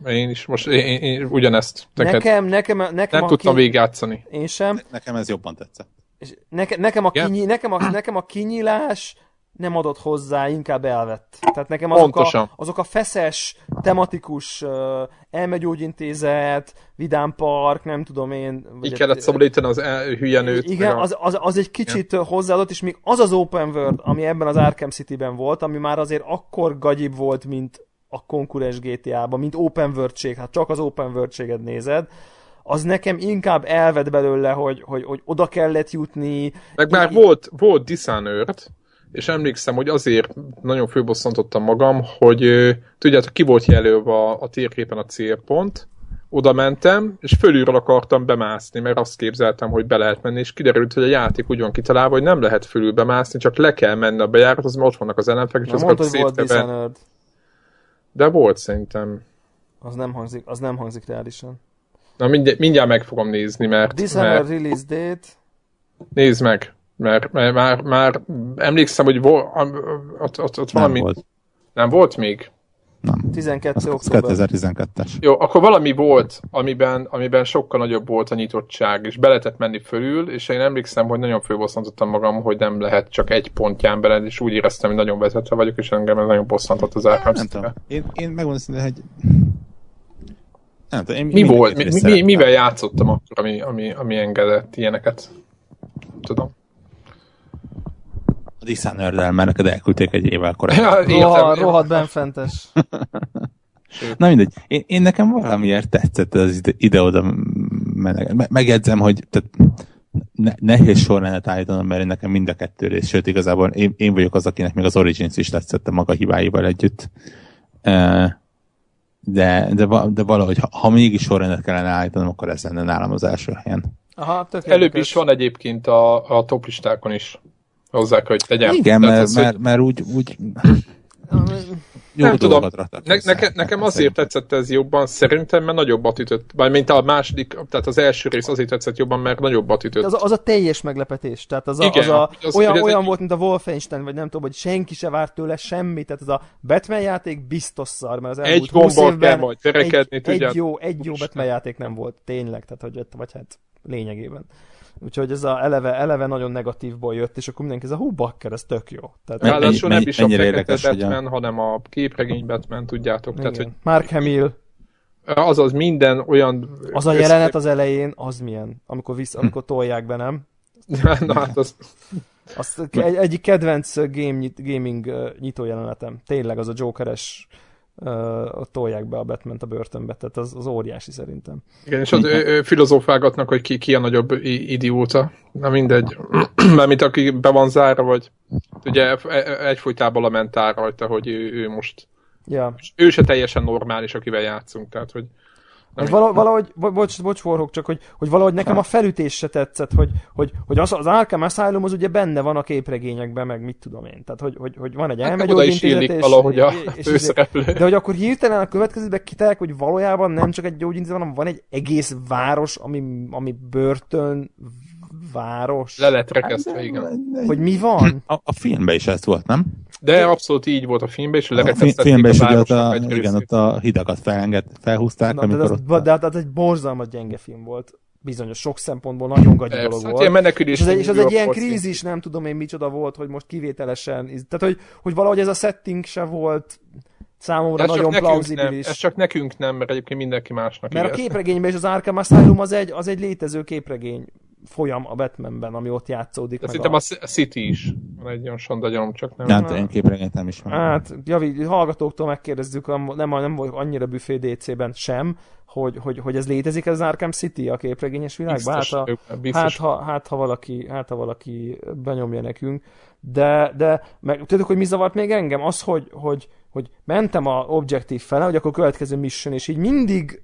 Én is most én, én, én ugyanezt. Neked nekem, nekem, nekem nem tudtam ki... végigjátszani. Én sem. Ne, nekem ez jobban tetszett. És neke, nekem, a kinyi, nekem, a, nekem a kinyílás nem adott hozzá, inkább elvett. Tehát nekem azok, a, azok a feszes, tematikus uh, elmegyógyintézet, Vidám Park, nem tudom én. Így kellett szabadítani az el, hülye nőt. Igen, az, az, az egy kicsit igen. hozzáadott, és még az az open world, ami ebben az Arkham City-ben volt, ami már azért akkor gagyibb volt, mint a konkurens GTA-ban, mint open world hát csak az open world nézed, az nekem inkább elved belőle, hogy, hogy, hogy oda kellett jutni. Meg már volt, volt Dishonored, és emlékszem, hogy azért nagyon főbosszantottam magam, hogy tudjátok, ki volt jelölve a, a térképen a célpont, oda mentem, és fölülről akartam bemászni, mert azt képzeltem, hogy be lehet menni, és kiderült, hogy a játék úgy van kitalálva, hogy nem lehet fölül bemászni, csak le kell menni a bejárat, az ott vannak az ellenfek, és azokat szétve... De volt szerintem. Az nem hangzik, az nem hangzik reálisan. Na mindjárt, mindjárt meg fogom nézni, mert... Dishonored mert... release date... Nézd meg! Mert, mert már, már emlékszem, hogy vo, ott, ott, ott valami... Nem volt. Nem volt még? Nem. 12 október. 2012-es. Jó, akkor valami volt, amiben, amiben sokkal nagyobb volt a nyitottság, és be lehetett menni fölül, és én emlékszem, hogy nagyon főbosszantottam magam, hogy nem lehet csak egy pontján beled, és úgy éreztem, hogy nagyon vezetve vagyok, és engem ez nagyon bosszantott az Arkham Nem tudom. Én, én megmondom, hogy nem én mi volt? Mi, mi, mivel játszottam akkor, ami, ami, ami engedett ilyeneket? Tudom. A dishonored mert neked elküldték egy évvel korábban. Ja, Roha, rohadt benfentes. Na mindegy, én, én nekem valamiért tetszett az ide-oda meneget. Megjegyzem, hogy tehát ne, nehéz sorrendet állítanom, mert én nekem mind a kettő rész, sőt igazából én, én vagyok az, akinek még az Origins is tetszett a maga hibáival együtt. De, de, de valahogy, ha, ha mégis sorrendet kellene állítanom, akkor ez lenne nálam az első helyen. Aha, Előbb is van egyébként a, a toplistákon is hozzá, hogy tegyen. Igen, mert, ez, mert, mert úgy, úgy jó nem tudom, ne, neke, nekem azért tetszett ez jobban, szerintem, mert nagyobbat ütött. Vagy mint a második, tehát az első rész azért tetszett jobban, mert nagyobbat ütött. Az a, az a teljes meglepetés. Tehát az a, Igen, az a az, olyan, olyan egy... volt, mint a Wolfenstein, vagy nem tudom, hogy senki se várt tőle semmit. Tehát az a Batman játék biztos szar, mert az elmúlt egy 20 évben kell majd egy, egy, jó, egy jó Batman játék nem volt. Tényleg, tehát hogy, vagy hát lényegében. Úgyhogy ez a eleve, eleve nagyon negatívból jött, és akkor mindenki ez a hú, bakker, ez tök jó. Tehát, Ráadásul nem is a fekete Batman, a... hanem a képregény Batman, tudjátok. Igen. Tehát, hogy... Mark Hamill. Azaz minden olyan... Az a jelenet az elején, az milyen? Amikor, visz, amikor tolják be, nem? Na hát az... Azt egy, egyik kedvenc game, gaming nyitó jelenetem. Tényleg az a Jokeres uh, tolják be a batman a börtönbe, tehát az, az óriási szerintem. Igen, és az ő, filozófálgatnak, hogy ki, ki a nagyobb idióta. Na mindegy. Mármint aki be van zárva, vagy ugye e, e, egyfolytában lament rajta, hogy ő, ő most Ja. Ő se teljesen normális, akivel játszunk, tehát hogy nem vala, valahogy, bocs, bocs forhok, csak hogy, hogy valahogy nekem a felütés se tetszett, hogy, hogy, hogy az, az Arkham Asylum az ugye benne van a képregényekben, meg mit tudom én. Tehát, hogy, hogy, hogy van egy hát elmegyógyintézet, és, valahogy a és, De hogy akkor hirtelen a következőben kitelek, hogy valójában nem csak egy gyógyintézet, hanem van egy egész város, ami, ami börtön város. Le lett rekesztve, igen. Hogy mi van? A, a filmben is ez volt, nem? De abszolút így volt a filmben, és lerekesztették a, filmben is a, ott a, igen, ott a hidakat felenged, felhúzták. Na, de, az, ott... de, de, az egy borzalmas gyenge film volt bizonyos sok szempontból nagyon gagyi Persze, dolog hát volt. menekülés és ez, egy, és ez egy ilyen krízis, nem tudom én micsoda volt, hogy most kivételesen, tehát hogy, hogy valahogy ez a setting se volt számomra ez nagyon plauzibilis. Nem, ez csak nekünk nem, mert egyébként mindenki másnak. Mert igaz. a képregényben és az Arkham Asylum az egy, az egy létező képregény folyam a Batmanben, ami ott játszódik. De szerintem a... a City is van egy olyan sondagyalom, csak nem. Hát én képregényt nem ismerem. Hát, javi, hallgatóktól megkérdezzük, nem, nem volt annyira büfé DC-ben sem, hogy, hogy, hogy ez létezik ez az Arkham City a képregényes világban. Hát, a, biztos. hát, ha, hát, ha valaki, hát, ha valaki benyomja nekünk. De, de meg, tudod, hogy mi zavart még engem? Az, hogy, hogy, hogy mentem a objektív fele, hogy akkor következő mission, és így mindig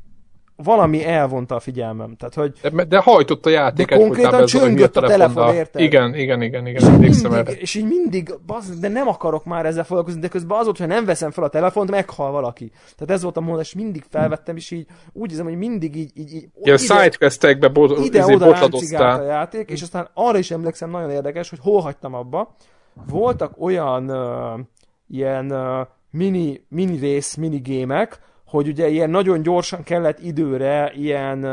valami elvonta a figyelmem. Tehát, hogy de, de hajtott a játék. De konkrétan csöngött a, a telefon, érted? Igen, igen, igen, igen. És, így mindig, baz, de nem akarok már ezzel foglalkozni, de közben az volt, hogy nem veszem fel a telefont, meghal valaki. Tehát ez volt a mondás, mindig felvettem, és így úgy érzem, hogy mindig így... így, így Ilyen sidequestekbe bo- ide-oda a játék, és aztán arra is emlékszem, nagyon érdekes, hogy hol hagytam abba. Voltak olyan uh, ilyen uh, mini, mini rész, mini gémek, hogy ugye ilyen nagyon gyorsan kellett időre ilyen,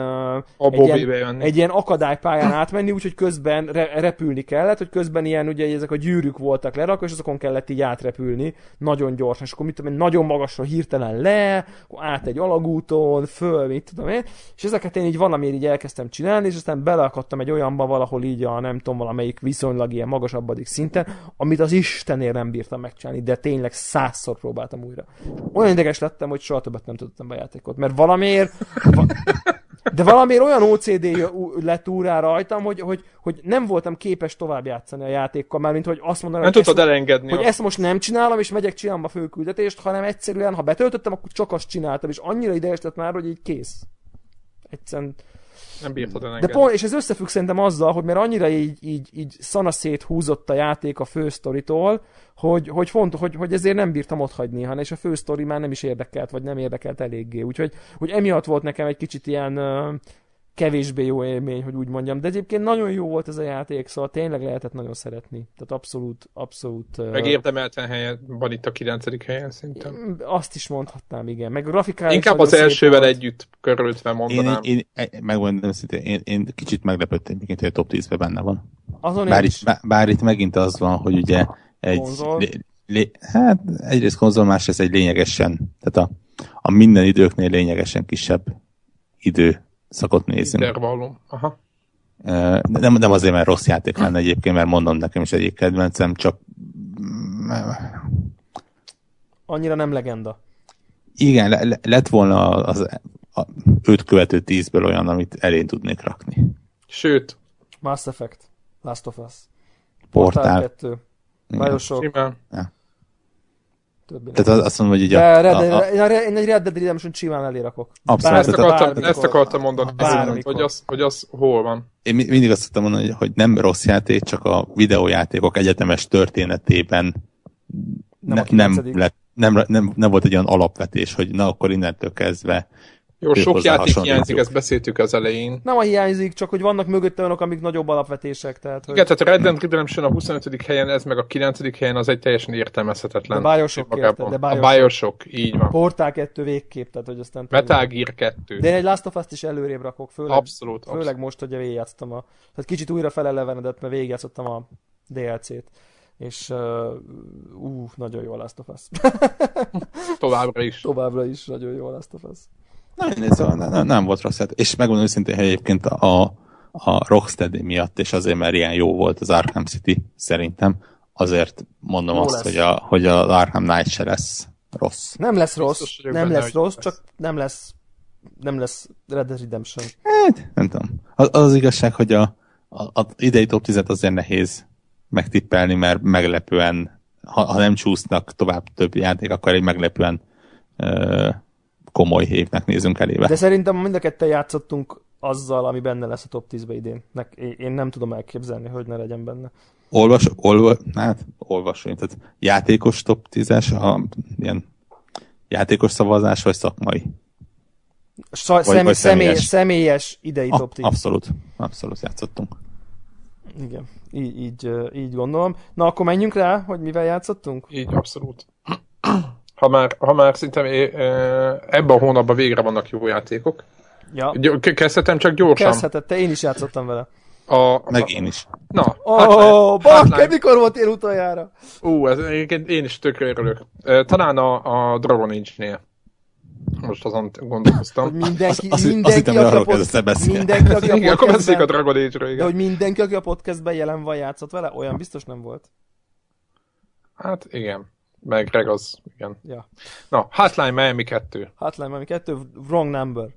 egy, ilyen egy ilyen akadálypályán átmenni, úgyhogy közben re- repülni kellett, hogy közben ilyen ugye ezek a gyűrűk voltak lerakva, és azokon kellett így átrepülni nagyon gyorsan, és akkor mit tudom én, nagyon magasra hirtelen le, akkor át egy alagúton, föl, mit tudom én, és ezeket én így valamiért így elkezdtem csinálni, és aztán beleakadtam egy olyanba valahol így a nem tudom, valamelyik viszonylag ilyen magasabbadik szinten, amit az Istenért nem bírtam megcsinálni, de tényleg százszor próbáltam újra. Olyan ideges lettem, hogy soha többet nem tudtam be a játékot, mert valamiért, de valamiért olyan OCD lett úrá rajtam, hogy, hogy, hogy nem voltam képes tovább játszani a játékkal, már mint hogy azt mondanám, nem tudtad elengedni. Hogy ezt most nem csinálom, és megyek csinálom a főküldetést, hanem egyszerűen, ha betöltöttem, akkor csak azt csináltam, és annyira ideges lett már, hogy így kész. Egyszerűen nem bírtad De pont, és ez összefügg szerintem azzal, hogy mert annyira így, így, így szanaszét húzott a játék a fősztoritól, hogy, hogy fontos, hogy, hogy ezért nem bírtam ott hagyni, hanem és a fősztori már nem is érdekelt, vagy nem érdekelt eléggé. Úgyhogy hogy emiatt volt nekem egy kicsit ilyen kevésbé jó élmény, hogy úgy mondjam. De egyébként nagyon jó volt ez a játék, szóval tényleg lehetett nagyon szeretni. Tehát abszolút, abszolút... Uh... Meg érdemelten helyen van itt a kilencedik helyen szerintem. Azt is mondhatnám, igen. Meg grafikális Inkább az elsővel volt. együtt körültve mondanám. Én, én, én megmondom szintén, én, én kicsit meglepődtem, hogy a top 10-ben benne van. Azon bár, itt, bár itt megint az van, hogy ugye egy... Lé, lé, hát egyrészt konzol, másrészt egy lényegesen, tehát a, a minden időknél lényegesen kisebb idő szakot nézünk. Intervallum. Aha. Nem, nem azért, mert rossz játék lenne egyébként, mert mondom nekem is egyik kedvencem, csak annyira nem legenda. Igen, le, le, lett volna az a, öt követő tízből olyan, amit elén tudnék rakni. Sőt. Mass Effect, Last of Us, Portál, Portál 2, Bioshock. Ja. Tehát azt mondom, hogy így a, Red, a, a, én egy Red Dead Redemption simán elérakok. Abszolút. Ezt akartam, ezt akartam mondani, hogy az, hogy az hol van. Én mindig azt szoktam mondani, hogy nem rossz játék, csak a videójátékok egyetemes történetében nem, ne, nem, lett, nem, nem, nem volt egy olyan alapvetés, hogy na akkor innentől kezdve jó, sok játék hiányzik, ezt beszéltük az elején. Nem a hiányzik, csak hogy vannak mögötte olyanok, amik nagyobb alapvetések. Tehát, hogy... Igen, tehát a Red Dead Redemption a 25. helyen, ez meg a 9. helyen, az egy teljesen értelmezhetetlen. A Bioshock, érte, de Bioshock. A Bioshock, így van. Portál 2 végkép, tehát hogy aztán... Metal Gear 2. De én egy Last of Us-t is előrébb rakok, főleg, abszolút, főleg abszolút. most, hogy végigjátszottam a... Tehát kicsit újra felelevenedett, mert végigjátszottam a DLC-t és uh, uh, nagyon jó a Last of Us. Továbbra is. Továbbra is nagyon jó a Last of Us. Nem, ez nem, nem, volt rossz. Hát, és megmondom őszintén, hogy egyébként a, a Rocksteady miatt, és azért, mert ilyen jó volt az Arkham City, szerintem, azért mondom jó azt, lesz. hogy, a, hogy az Arkham Knight se lesz rossz. Nem lesz rossz, Biztos, nem lesz rossz, lesz. csak nem lesz nem lesz Red Dead Redemption. Hát, nem tudom. Az, az, az igazság, hogy a, a, a idei top 10 azért nehéz megtippelni, mert meglepően, ha, ha nem csúsznak tovább több játék, akkor egy meglepően ö, komoly évnek nézünk elébe. De szerintem mind a ketten játszottunk azzal, ami benne lesz a top 10-be idén. Én nem tudom elképzelni, hogy ne legyen benne. Olvas, olva, hát olvasó, tehát játékos top 10-es, a, ilyen játékos szavazás, vagy szakmai? Sa- vagy, szem- vagy személyes. személyes idei a, top 10. Abszolút, abszolút játszottunk. Igen, így, így, így gondolom. Na, akkor menjünk rá, hogy mivel játszottunk? Így, abszolút. Ha már, ha már szinte ebben a hónapban végre vannak jó játékok. Ja. Kezdhetem csak gyorsan. Kezdheted, te én is játszottam vele. A, Meg én is. Na, oh, bakker, mikor volt én utoljára? Ú, ez, én is tökre örülök. Talán a, a Dragon Age-nél. Most azon gondolkoztam. Hogy mindenki, az, az, mindenki, azt hittem, aki a pod... mindenki, aki a igen, akkor beszéljük a Dragon Age-ről, igen. De hogy mindenki, aki a podcastben jelen van, játszott vele, olyan biztos nem volt. Hát igen. Meg Greg az, igen. Ja. Na, Hotline Miami 2. Hotline Miami 2, wrong number.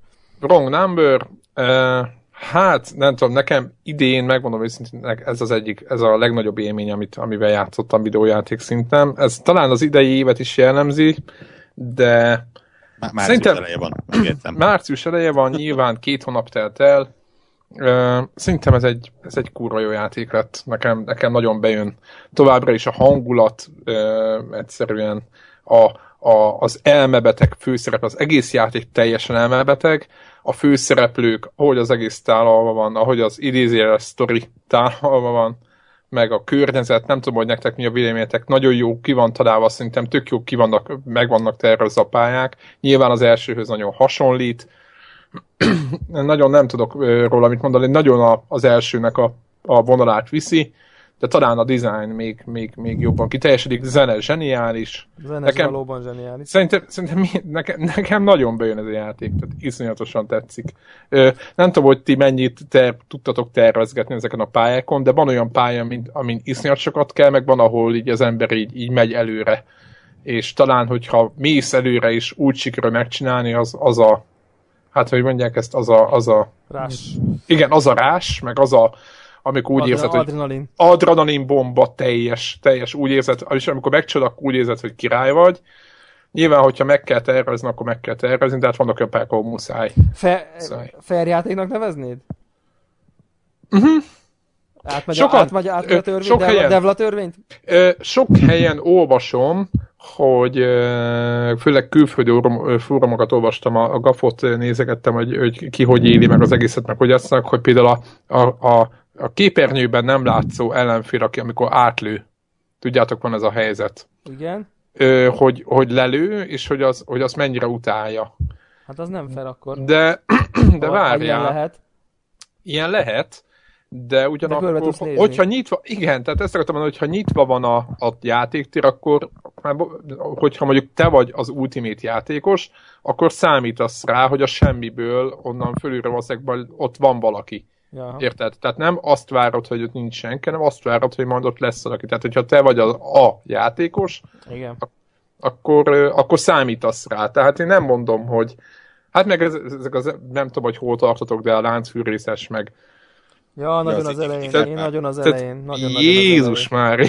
Wrong number. Uh, hát, nem tudom, nekem idén, megmondom őszintén, ez az egyik, ez a legnagyobb élmény, amit, amivel játszottam videójáték szinten. Ez talán az idei évet is jellemzi, de Már március szerintem, eleje van, megértem. Március eleje van, nyilván két hónap telt el. Szerintem ez egy, ez egy kurva jó játék lett. Nekem, nekem nagyon bejön. Továbbra is a hangulat egyszerűen a, a, az elmebeteg főszerep, az egész játék teljesen elmebeteg, a főszereplők, ahogy az egész tálalva van, ahogy az idézőjeles sztori tálalva van, meg a környezet, nem tudom, hogy nektek mi a véleményetek, nagyon jó ki van találva, szerintem tök jó ki vannak, meg vannak tervezve a pályák. Nyilván az elsőhöz nagyon hasonlít. Nagyon nem tudok róla mit mondani, nagyon az elsőnek a, a vonalát viszi de talán a design még, még, még jobban kiteljesedik, zene zseniális. Zene nekem, valóban zseniális. Szerintem, szerintem mi, nekem, nekem nagyon bejön ez a játék, tehát iszonyatosan tetszik. Ö, nem tudom, hogy ti mennyit ter, tudtatok tervezgetni ezeken a pályákon, de van olyan pálya, mint, amin iszonyat sokat kell, meg van, ahol így az ember így, így megy előre. És talán, hogyha mész előre is úgy sikerül megcsinálni, az, az a hát hogy mondják ezt, az a, az a rás. Igen, az a rás, meg az a, amikor úgy érzed, hogy adrenalin. adrenalin bomba teljes, teljes, úgy érzed, és amikor megcsodak, úgy érzed, hogy király vagy. Nyilván, hogyha meg kell tervezni, akkor meg kell tervezni, de hát vannak olyan pályák, ahol muszáj. Fe, fair játéknak neveznéd? Uh-huh. Átmegy, Sokan, átmegy, átmegy a törvény, sok devla, helyen, devla törvényt? Sok helyen olvasom, hogy főleg külföldi fórumokat olvastam, a, a Gafot nézegettem, hogy, hogy ki hogy éli meg az egészet, meg hogy azt hogy például a, a, a a képernyőben nem látszó ellenfél, aki amikor átlő, tudjátok, van ez a helyzet. Igen. Ö, hogy, hogy lelő, és hogy az, hogy az mennyire utálja. Hát az nem fel akkor. De, de várjál. Ilyen lehet. Ilyen lehet, de ugyanakkor, de hogyha nyitva, igen, tehát ezt akartam mondani, hogyha nyitva van a, a játéktér, akkor, hogyha mondjuk te vagy az Ultimate játékos, akkor számítasz rá, hogy a semmiből onnan fölülre valószínűleg ott van valaki. Ja. Érted? Tehát nem azt várod, hogy ott nincs senki, hanem azt várod, hogy majd ott lesz valaki. Tehát, hogyha te vagy az a játékos, Igen. akkor, akkor számítasz rá. Tehát én nem mondom, hogy hát meg ezek az, nem tudom, hogy hol tartotok, de a láncfűrészes, meg Ja, nagyon az, az elején, tehát, én nagyon az elején. Nagyon, Jézus már,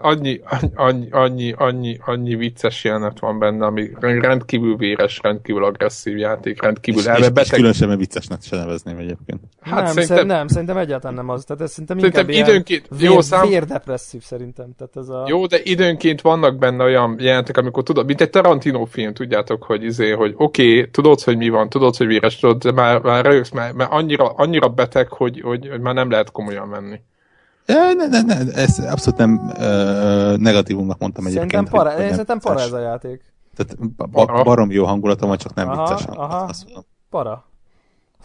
annyi, annyi, annyi, annyi, annyi vicces jelenet van benne, ami rendkívül véres, rendkívül agresszív játék, rendkívül és, elve beteg. És különösen viccesnek se nevezném egyébként. Hát nem, szerintem, nem, szerintem egyáltalán nem az. Tehát ez szerintem, szerintem inkább időnként, vér, jó, szám... vérdepresszív szerintem. Tehát ez a... Jó, de időnként vannak benne olyan jelentek, amikor tudod, mint egy Tarantino film, tudjátok, hogy izé, hogy oké, okay, tudod, hogy mi van, tudod, hogy véres, tudod, de már, már rögsz, már, már annyira, annyira beteg, hogy, hogy, hogy már nem lehet komolyan venni. Ne, ne, ne, ez abszolút nem uh, negatívumnak mondtam egyébként. Szerintem para, hogy, szerintem para ez a játék. Tehát ba, barom jó hangulatom van, csak nem aha, vicces. Aha, azt para.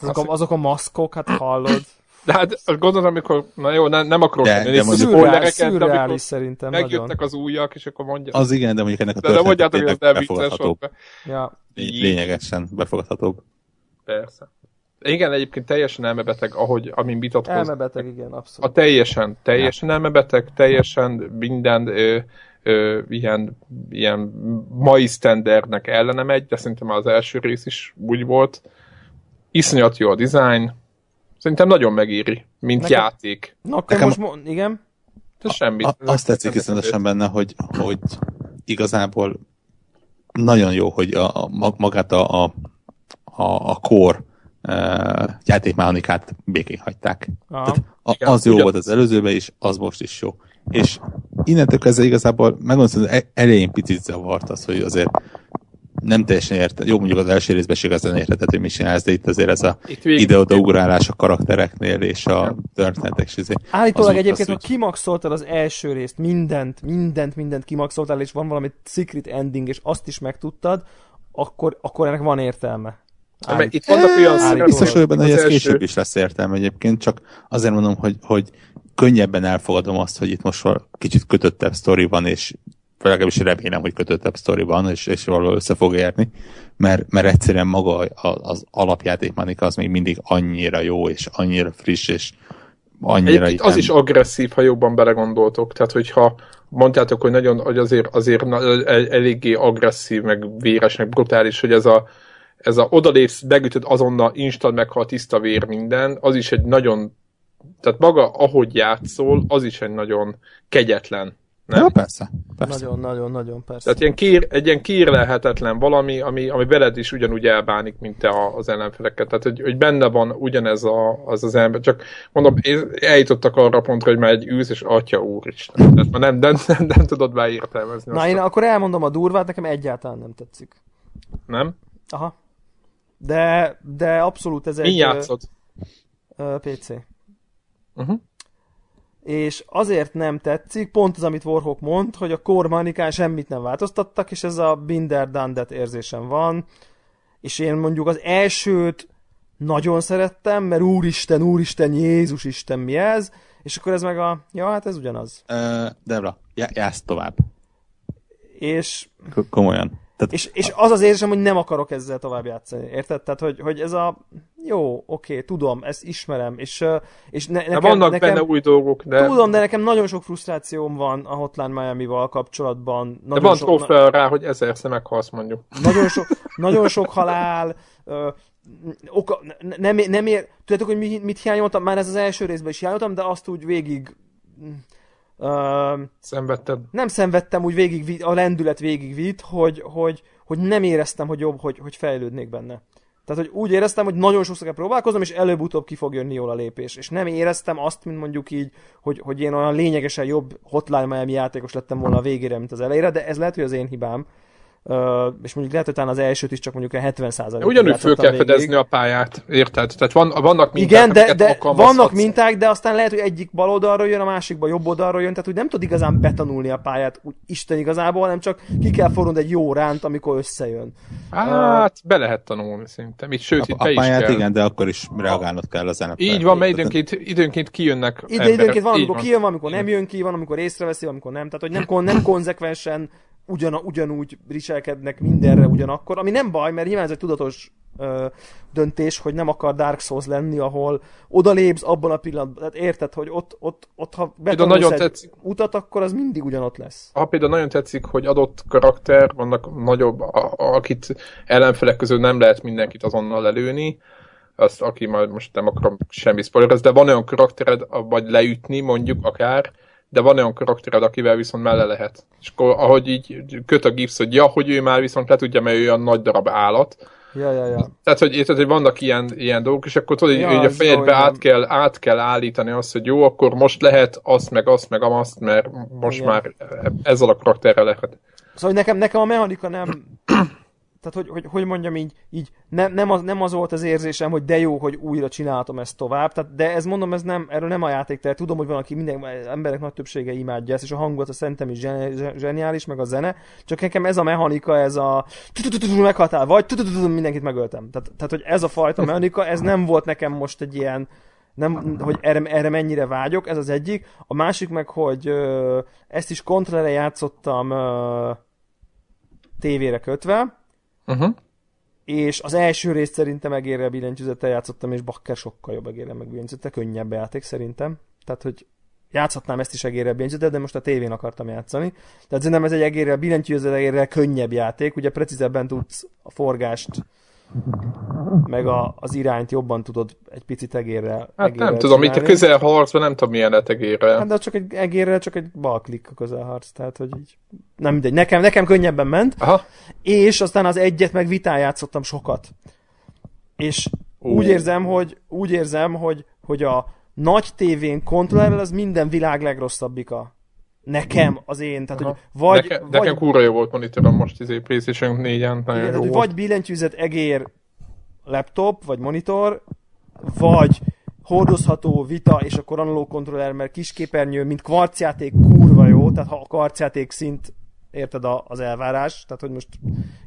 Azok a, azok a maszkok, hát hallod. De hát gondolom, amikor, na jó, nem, nem akarok de, de mondjuk, szürreális, szürreális szerintem megjöttek nagyon. az újak, és akkor mondja. Az igen, de mondjuk ennek a történetek tényleg befogadhatóbb. Ja. Lényegesen befogadhatóbb. Persze. Igen, egyébként teljesen elmebeteg, ahogy amin vitatkoz. Elmebeteg, igen, abszolút. A teljesen, teljesen ja. elmebeteg, teljesen minden ö, ö, ilyen, ilyen mai standardnek ellene megy, de szerintem az első rész is úgy volt. Iszonyat jó a design, szerintem nagyon megéri, mint Nekem... játék. Na, akkor Nekem... most mo- igen? De semmi. A, azt tetszik iszonyatosan benne, hogy, hogy igazából nagyon jó, hogy a, a, magát a, a, a, a core uh, játékmechanikát békén hagyták. Tehát a, az jó volt az előzőben is, az most is jó. És innentől kezdve igazából megmondom, hogy elején picit zavart az, hogy azért nem teljesen érted. Jó, mondjuk az első részben is igazán érted, hogy mit csinálsz, de itt azért ez a ide-oda ugrálás a karaktereknél és a történetek izé. Állítólag egyébként, ha kimaxoltad az első részt, mindent, mindent, mindent kimaxoltál, és van valami secret ending, és azt is megtudtad, akkor, akkor ennek van értelme. Állít. Itt vannak olyan Biztos vagyok benne, hogy ez később is lesz értelme egyébként, csak azért mondom, hogy, hogy könnyebben elfogadom azt, hogy itt most kicsit kötöttebb sztori van, és legalábbis remélem, hogy kötöttebb sztori van, és, és valahol össze fog érni, mert, mert egyszerűen maga az alapjátékmanika az még mindig annyira jó, és annyira friss, és annyira Egyébként az is agresszív, ha jobban belegondoltok. Tehát, hogyha mondjátok, hogy nagyon, hogy azért, azért eléggé agresszív, meg véres, meg brutális, hogy ez a, ez a odalépsz, megütöd azonnal instant meghal tiszta vér minden, az is egy nagyon, tehát maga, ahogy játszol, az is egy nagyon kegyetlen nem? Ja, persze. persze. Nagyon, nagyon, nagyon persze. Tehát ilyen kír, egy ilyen kírlelhetetlen valami, ami, ami veled is ugyanúgy elbánik, mint te az ellenfeleket. Tehát, hogy, hogy benne van ugyanez a, az az ember. Csak mondom, eljutottak arra pontra, hogy már egy űz, és atya úristen. Tehát már nem, nem, nem, nem tudod beértelmezni. Na, én a... akkor elmondom a durvát, nekem egyáltalán nem tetszik. Nem? Aha. De, de abszolút ez egy... Mi játszod? Uh, PC. Uh-huh és azért nem tetszik, pont az, amit Warhawk mond, hogy a kormanikán semmit nem változtattak, és ez a Binder Dandet érzésem van, és én mondjuk az elsőt nagyon szerettem, mert úristen, úristen, Jézus Isten, mi ez? És akkor ez meg a, ja, hát ez ugyanaz. Uh, Debra, játsz tovább. És... K- komolyan. Tehát, és, és az az érzésem, hogy nem akarok ezzel tovább játszani, érted? Tehát, hogy, hogy ez a, jó, oké, tudom, ezt ismerem, és, és ne, nekem, de vannak nekem, benne új dolgok, de... Tudom, de nekem nagyon sok frusztrációm van a Hotline Miami-val kapcsolatban. Nagyon de van sok, trófea rá, hogy ezerszer meghalsz, mondjuk. Nagyon sok, nagyon sok halál, ö, oka, nem, nem ér, tudjátok, hogy mit, mit hiányoltam? Már ez az első részben is hiányoltam, de azt úgy végig Uh, Szenvedted? Nem szenvedtem, úgy végig, a lendület végigvitt, hogy, hogy, hogy nem éreztem, hogy jobb, hogy, hogy fejlődnék benne. Tehát, hogy úgy éreztem, hogy nagyon sokszor kell próbálkoznom, és előbb-utóbb ki fog jönni jól a lépés. És nem éreztem azt, mint mondjuk így, hogy, hogy én olyan lényegesen jobb hotline Miami játékos lettem volna a végére, mint az elejére, de ez lehet, hogy az én hibám. Uh, és mondjuk lehet, hogy talán az elsőt is csak mondjuk a 70 százalék. Ugyanúgy föl kell végig. fedezni a pályát, érted? Tehát van, vannak minták, Igen, de, de vannak minták, de aztán lehet, hogy egyik bal oldalról jön, a másikba jobb oldalról jön, tehát úgy nem tud igazán betanulni a pályát, úgy Isten igazából, hanem csak ki kell forrond egy jó ránt, amikor összejön. Hát, uh, be lehet tanulni szerintem. Itt, sőt, a, itt a be pályát is kell. igen, de akkor is reagálnod kell a zenepre. Így van, mert időnként, időnként kijönnek Ide, időnként van, amikor kijön, van, amikor nem jön ki, van, amikor észreveszi, amikor nem. Tehát, hogy nem, nem konzekvensen ugyan, ugyanúgy viselkednek mindenre ugyanakkor, ami nem baj, mert nyilván ez egy tudatos ö, döntés, hogy nem akar Dark Souls lenni, ahol odalépsz abban a pillanatban, tehát érted, hogy ott, ott, ott ha nagyon tetszik, utat, akkor az mindig ugyanott lesz. Ha például nagyon tetszik, hogy adott karakter, vannak nagyobb, a, akit ellenfelek közül nem lehet mindenkit azonnal lelőni, azt, aki már most nem akarom semmi spoiler, de van olyan karaktered, vagy leütni mondjuk akár, de van olyan karaktered, akivel viszont melle lehet. És akkor ahogy így köt a gipsz, hogy ja, hogy ő már viszont le tudja, mert ő olyan nagy darab állat. Ja, ja, ja. Tehát, hogy, érted, hogy vannak ilyen, ilyen dolgok, és akkor tudod, ja, hogy a fejedbe át kell, át kell állítani azt, hogy jó, akkor most lehet azt, meg azt, meg azt, mert most Igen. már ezzel a karakterrel lehet. Szóval nekem, nekem a mechanika nem tehát hogy, hogy, hogy mondjam így, így nem, nem, az, nem az volt az érzésem, hogy de jó, hogy újra csináltam ezt tovább, tehát, de ez mondom, ez nem, erről nem a játék, tehát tudom, hogy van, aki minden emberek nagy többsége imádja ezt, és a hangot szerintem is zseniális, meg a zene, csak nekem ez a mechanika, ez a meghatál, vagy mindenkit megöltem. Tehát, tehát, hogy ez a fajta mechanika, ez nem volt nekem most egy ilyen, nem, hogy erre, erre mennyire vágyok, ez az egyik. A másik meg, hogy ö, ezt is kontrere játszottam ö, tévére kötve, Uh-huh. És az első részt szerintem egérrel billentyűzettel játszottam, és bakker sokkal jobb egérrel meg billentyűzettel, könnyebb játék szerintem. Tehát, hogy játszhatnám ezt is egérrel billentyűzettel, de most a tévén akartam játszani. Tehát szerintem ez egy egérrel billentyűzettel, egérrel könnyebb játék, ugye precízebben tudsz a forgást meg a, az irányt jobban tudod egy picit egérrel Hát egérrel nem tudom, itt a közelharcban nem tudom milyen lehet egérrel. Hát de csak egy egérrel, csak egy balklik a közelharc, tehát hogy így, nem mindegy. Nekem, nekem könnyebben ment, Aha. és aztán az egyet meg vitán játszottam sokat. És uh. úgy érzem, hogy úgy érzem, hogy, hogy a nagy tévén kontrollerrel az minden világ legrosszabbika. Nekem, az én. Tehát, hogy vagy, Neke, vagy, nekem kurva jó volt monitorom most izé PlayStation 4-en. Igen, jó vagy billentyűzet egér laptop, vagy monitor, vagy hordozható vita, és akkor analóg kontroller, mert kisképernyő, mint kvarcjáték kurva jó, tehát ha a kvarcjáték szint érted a, az elvárás, tehát hogy most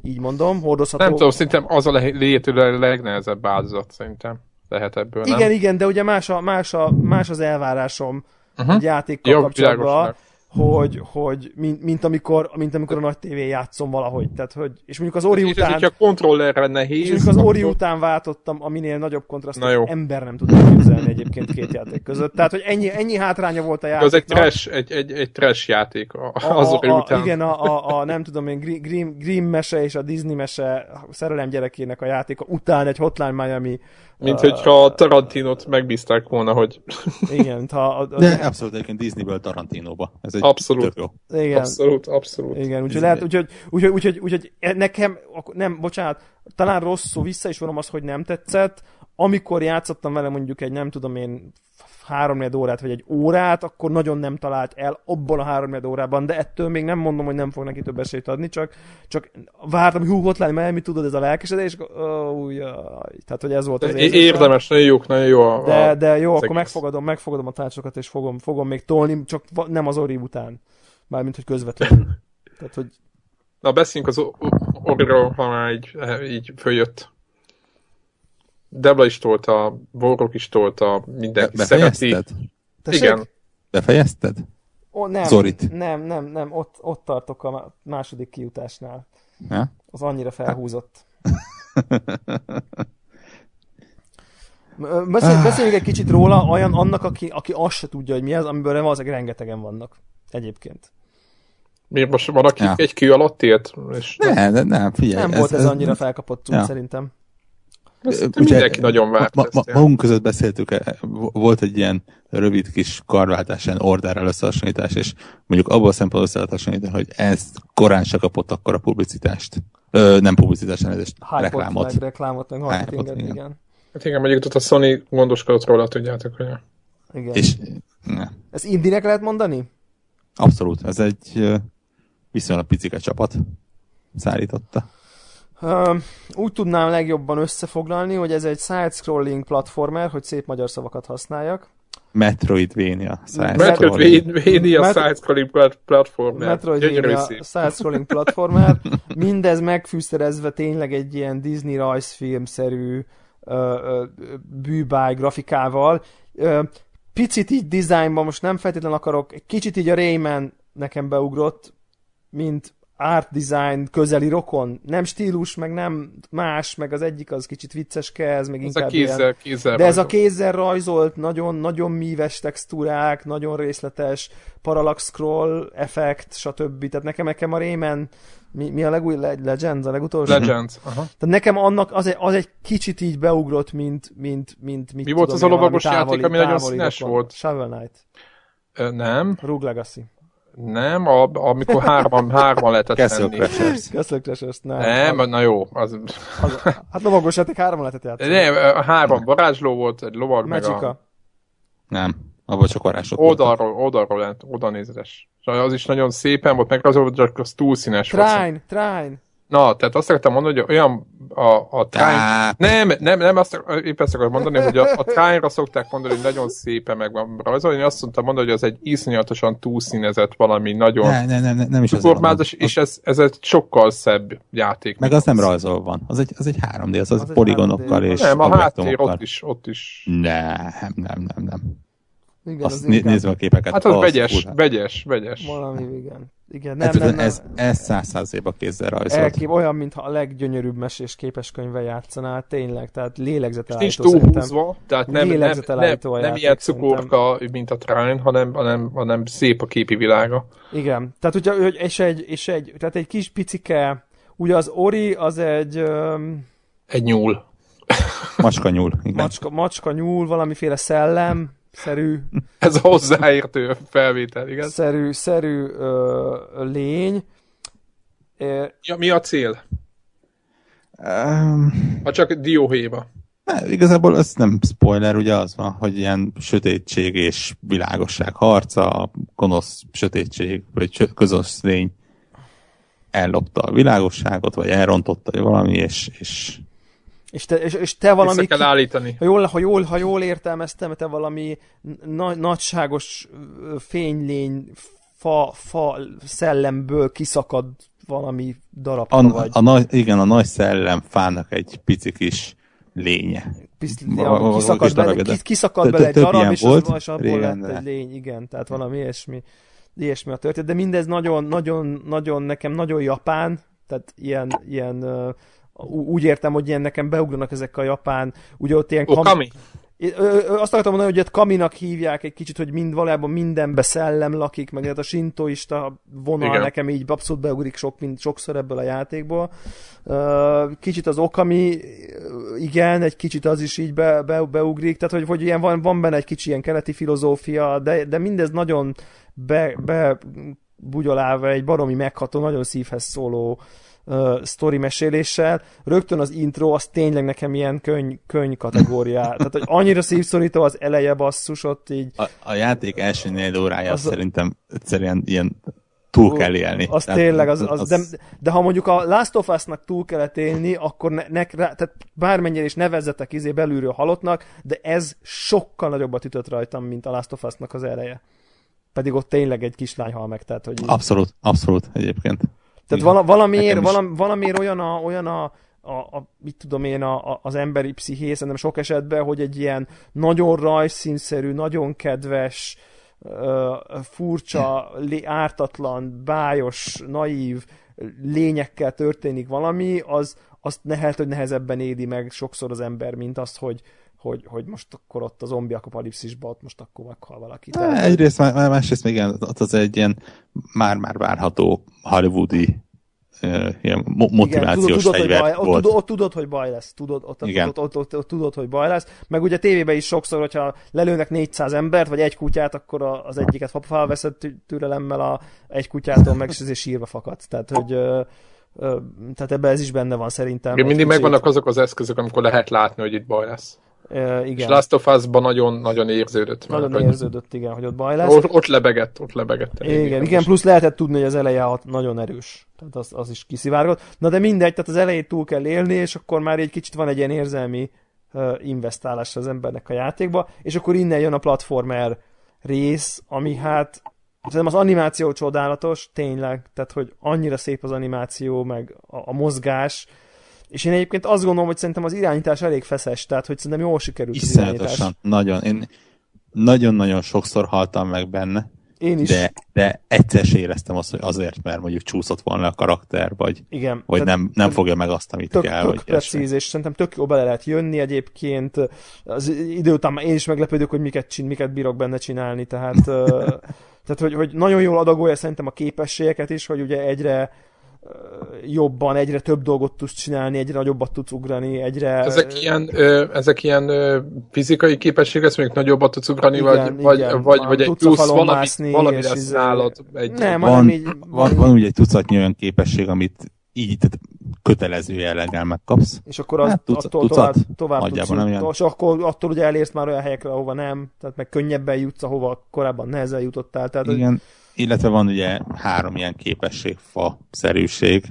így mondom, hordozható. Nem tudom, szerintem az a lehető legnehezebb áldozat szerintem lehet ebből, Igen, nem? igen, de ugye más, a, más, a, más az elvárásom uh-huh. egy játékkal kapcsolatban hogy, hogy mint, mint, amikor, mint amikor a nagy tévé játszom valahogy. Tehát, hogy, és mondjuk az Ori és után... És kontrollerre nehéz. És mondjuk az Ori után váltottam, aminél nagyobb kontrasztot ember nem tud képzelni egyébként két játék között. Tehát, hogy ennyi, ennyi hátránya volt a játéknak. Az egy trash, egy, egy, egy trash játék az a, Ori a, után. Igen, a, a, a, nem tudom én, Grimm, Grimm mese és a Disney mese szerelem gyerekének a játéka után egy Hotline Miami mint hogyha a Tarantinot megbízták volna, hogy... Igen, ha... A, a, De abszolút egyébként Disneyből Tarantinóba. Ez egy abszolút. jó. Igen. Abszolút, abszolút. Igen, úgyhogy lehet, úgyhogy, úgyhogy, úgyhogy, úgyhogy nekem, nem, bocsánat, talán rosszul vissza is vonom azt, hogy nem tetszett. Amikor játszottam vele mondjuk egy, nem tudom én, három órát, vagy egy órát, akkor nagyon nem talált el abból a három órában, de ettől még nem mondom, hogy nem fog neki több esélyt adni, csak, csak vártam, hú, hotline, mert mi tudod, ez a lelkesedés, és oh, jaj. tehát hogy ez volt az érzés. Érdemes, nagyon jó, nagyon jó a, De, de jó, akkor megfogadom, megfogadom a tárcsokat, és fogom, fogom még tolni, csak nem az Ori után. Mármint, hogy közvetlenül. tehát, hogy... Na, beszéljünk az Oriról, ha már így, így följött. Debla is tolta, Vorok is tolta, mindenki Be, szereti. Igen. Befejezted? Ó, nem, Zorit. nem, nem, nem, ott, ott tartok a második kiutásnál. Ja? Az annyira felhúzott. Beszél, beszéljünk egy kicsit róla, olyan annak, aki, aki azt se tudja, hogy mi ez, amiből valószínűleg rengetegen vannak. Egyébként. Miért most van, aki ja. egy kő alatt élt? És ne, ne, nem, figyelj. Nem ez, volt ez, ez annyira felkapott ja. szerintem. Ezt Ugye, mindenki nagyon várt ma, ma, Magunk között beszéltük, eh, volt egy ilyen rövid kis karváltás, ilyen orderrel összehasonlítás, és mondjuk abból a szempontból összehasonlítani, hogy ez korán se kapott akkor a publicitást. Ö, nem publicitást, elnézést, reklámot. Meg reklámot, meg marketinget, igen. igen. Hát igen, mondjuk ott a Sony gondoskodott róla, tudjátok, hogy... Igen. És, ne. Ez indinek lehet mondani? Abszolút, ez egy viszonylag picike csapat szállította. Uh, úgy tudnám legjobban összefoglalni, hogy ez egy side-scrolling platformer, hogy szép magyar szavakat használjak. Metroidvania. Metroidvania Met- side-scrolling platformer. Metroidvania side-scrolling platformer. Mindez megfűszerezve tényleg egy ilyen Disney rajzfilm-szerű uh, uh, bűbáj grafikával. Uh, picit így dizájnban most nem feltétlenül akarok, kicsit így a Rayman nekem beugrott, mint art design közeli rokon. Nem stílus, meg nem más, meg az egyik az kicsit vicceske, ez meg ez inkább a kézzel, ilyen. kézzel De ez a kézzel rajzolt, nagyon, nagyon míves textúrák, nagyon részletes parallax scroll effekt, stb. Tehát nekem, nekem a Rayman mi, mi a legúj Legends, a legutolsó? Legends, aha. Tehát nekem annak az egy, az egy kicsit így beugrott, mint, mint, mint mit Mi volt az a lovagos játék, ami nagyon színes volt? Shovel Knight. Ö, nem. Rogue Legacy. Nem, a, amikor hárman, hárman lehetett Castle menni. Crashers. Castle Crashers, nem. Nem, az, na jó. Az... az hát lovagos játék hárman lehetett játszani. Nem, hárman varázsló volt, egy lovag Magica. meg a... Nem, abban csak varázsot Oldalról, oldalról, oda nézetes. Az is nagyon szépen volt, meg az, csak az túl színes Trine, volt. Trine. Na, tehát azt akartam mondani, hogy olyan a, a Trine... Nem, nem, nem, azt, épp ezt akarom mondani, hogy a, a Trine-ra szokták mondani, hogy nagyon szépen meg van rajzolni, én azt mondtam mondani, hogy az egy iszonyatosan túlszínezett valami nagyon ne, ne, ne, nem is cukormázas, és ez, ez egy sokkal szebb játék. Meg az nem rajzol van, az egy, az egy 3D, az, az, az poligonokkal és Nem, a háttér ott is, ott is. Nem, nem, nem, nem. Igen, Azt az né- nézem a képeket. Hát az, az vegyes, fura. vegyes, vegyes. Valami, igen. Igen, nem, hát, nem, nem, ez, ez száz százaléba kézzel rajzolt. Elkép, olyan, mintha a leggyönyörűbb mesés képeskönyvvel játszanál, tényleg, tehát lélegzetelállító Nincs túlhúzva, tehát nem, nem, nem, nem, nem ilyen cukorka, mint a Trine, hanem, hanem, hanem szép a képi világa. Igen, tehát ugye, és egy, és egy, tehát egy kis picike, ugye az Ori az egy... Um, Egy nyúl. Macska nyúl, igen. Macska, macska nyúl, valamiféle szellem, szerű... Ez a hozzáértő felvétel, igen. Szerű, szerű ö, lény. Ja, mi a cél? Um, ha csak dióhéba. Ne, igazából ez nem spoiler, ugye az van, hogy ilyen sötétség és világosság harca, gonosz sötétség, vagy közös lény ellopta a világosságot, vagy elrontotta valami, és, és és te, és, és te valami... Vissza kell állítani. Ha jól, ha jól, ha jól értelmeztem, te valami na, nagyságos fénylény, fa, fa szellemből kiszakad valami darab a, vagy. A, a, igen, a nagy szellem fának egy pici kis lénye. kiszakad bele, kiszakad bele egy darab, és, volt, az, és abból lett egy lény, igen, tehát valami ilyesmi, ilyesmi a történet, de mindez nagyon, nagyon, nagyon, nekem nagyon japán, tehát ilyen, ilyen úgy értem, hogy ilyen nekem beugranak ezek a japán, ugye ott ilyen... Okami? Azt akartam mondani, hogy ott kaminak hívják egy kicsit, hogy mind valójában mindenbe szellem lakik, meg hát a sintoista vonal igen. nekem így abszolút beugrik sok, mind, sokszor ebből a játékból. Kicsit az okami, igen, egy kicsit az is így be, be, beugrik, tehát hogy, hogy ilyen van, van benne egy kicsi ilyen keleti filozófia, de, de mindez nagyon be, be bugyolálva egy baromi megható, nagyon szívhez szóló uh, uh, sztori meséléssel, rögtön az intro az tényleg nekem ilyen könyv, könyv kategóriá. Tehát, hogy annyira szívszorító az eleje basszus ott így. A, a játék első négy órája az szerintem egyszerűen ilyen túl kell élni. Az tehát, tényleg, az, az, az... De, de ha mondjuk a Last of Us-nak túl kellett élni, akkor ne, ne, tehát bármennyire is nevezzetek izé belülről halottnak, de ez sokkal nagyobbat ütött rajtam, mint a Last of Us-nak az eleje. Pedig ott tényleg egy kislány hal meg, tehát hogy... Abszolút, abszolút egyébként. Tehát vala, valamiért, valam, valamiért olyan a, olyan a, a, a, mit tudom én, a, a, az emberi psziché, szerintem sok esetben, hogy egy ilyen nagyon rajszínszerű, nagyon kedves, uh, furcsa, lé, ártatlan, bájos, naív lényekkel történik valami, az azt lehet, hogy nehezebben édi meg sokszor az ember, mint azt, hogy, hogy, hogy most akkor ott a zombi apokalipszisban ott most akkor meghal valaki. Tehát... Egyrészt, másrészt még igen, ott az egy ilyen már-már várható hollywoodi ilyen motivációs igen, tudod, tudod, hogy baj, volt. Ott, ott tudod, hogy baj lesz. Tudod, ott, Igen. Ott, ott, ott, ott, tudod, hogy baj lesz. Meg ugye a tévében is sokszor, hogyha lelőnek 400 embert, vagy egy kutyát, akkor az egyiket felveszed türelemmel a egy kutyától, meg és sírva fakad. Tehát, hogy tehát ebben ez is benne van szerintem. Igen, mindig megvannak azok az eszközök, amikor lehet látni, hogy itt baj lesz. Uh, igen. És Last of Us-ban nagyon, nagyon érződött. Nagyon meg, érződött, hogy... igen, hogy ott baj lesz. Ott, ott lebegett, ott lebegett. Igen, igen, igen, plusz lehetett tudni, hogy az eleje nagyon erős. Tehát az, az is kiszivárgott. Na de mindegy, tehát az elejét túl kell élni, és akkor már egy kicsit van egy ilyen érzelmi uh, investálás az embernek a játékba, és akkor innen jön a platformer rész, ami hát Szerintem az animáció csodálatos, tényleg, tehát hogy annyira szép az animáció, meg a, a mozgás, és én egyébként azt gondolom, hogy szerintem az irányítás elég feszes, tehát hogy szerintem jól sikerült az irányítás. nagyon. Én nagyon-nagyon sokszor haltam meg benne. Én is. De, de egyszer sem éreztem azt, hogy azért, mert mondjuk csúszott volna a karakter, vagy, Igen, vagy nem, nem fogja meg azt, amit tök, kell. Tök vagy precíz, és szerintem tök jó bele lehet jönni egyébként. Az idő után én is meglepődök, hogy miket, csin, miket bírok benne csinálni, tehát, tehát hogy, hogy nagyon jól adagolja szerintem a képességeket is, hogy ugye egyre jobban, egyre több dolgot tudsz csinálni, egyre nagyobbat tudsz ugrani, egyre... Ezek ilyen, ö, ezek ilyen ö, fizikai képességek, ezt mondjuk nagyobbat tudsz ugrani, igen, vagy, igen. vagy, vagy, vagy egy plusz valami, valami lesz izé- nálad. Egy, nem, van, így, van, van ugye egy tucatnyi olyan képesség, amit így tehát kötelező jelleggel megkapsz. És akkor az, hát, tucat, attól tucat, tovább, tovább tudsz, nem ilyen. és akkor attól ugye elérsz már olyan helyekre, ahova nem, tehát meg könnyebben jutsz, ahova korábban nehezen jutottál. Tehát, Igen. Hogy, illetve van ugye három ilyen képességfa szerűség,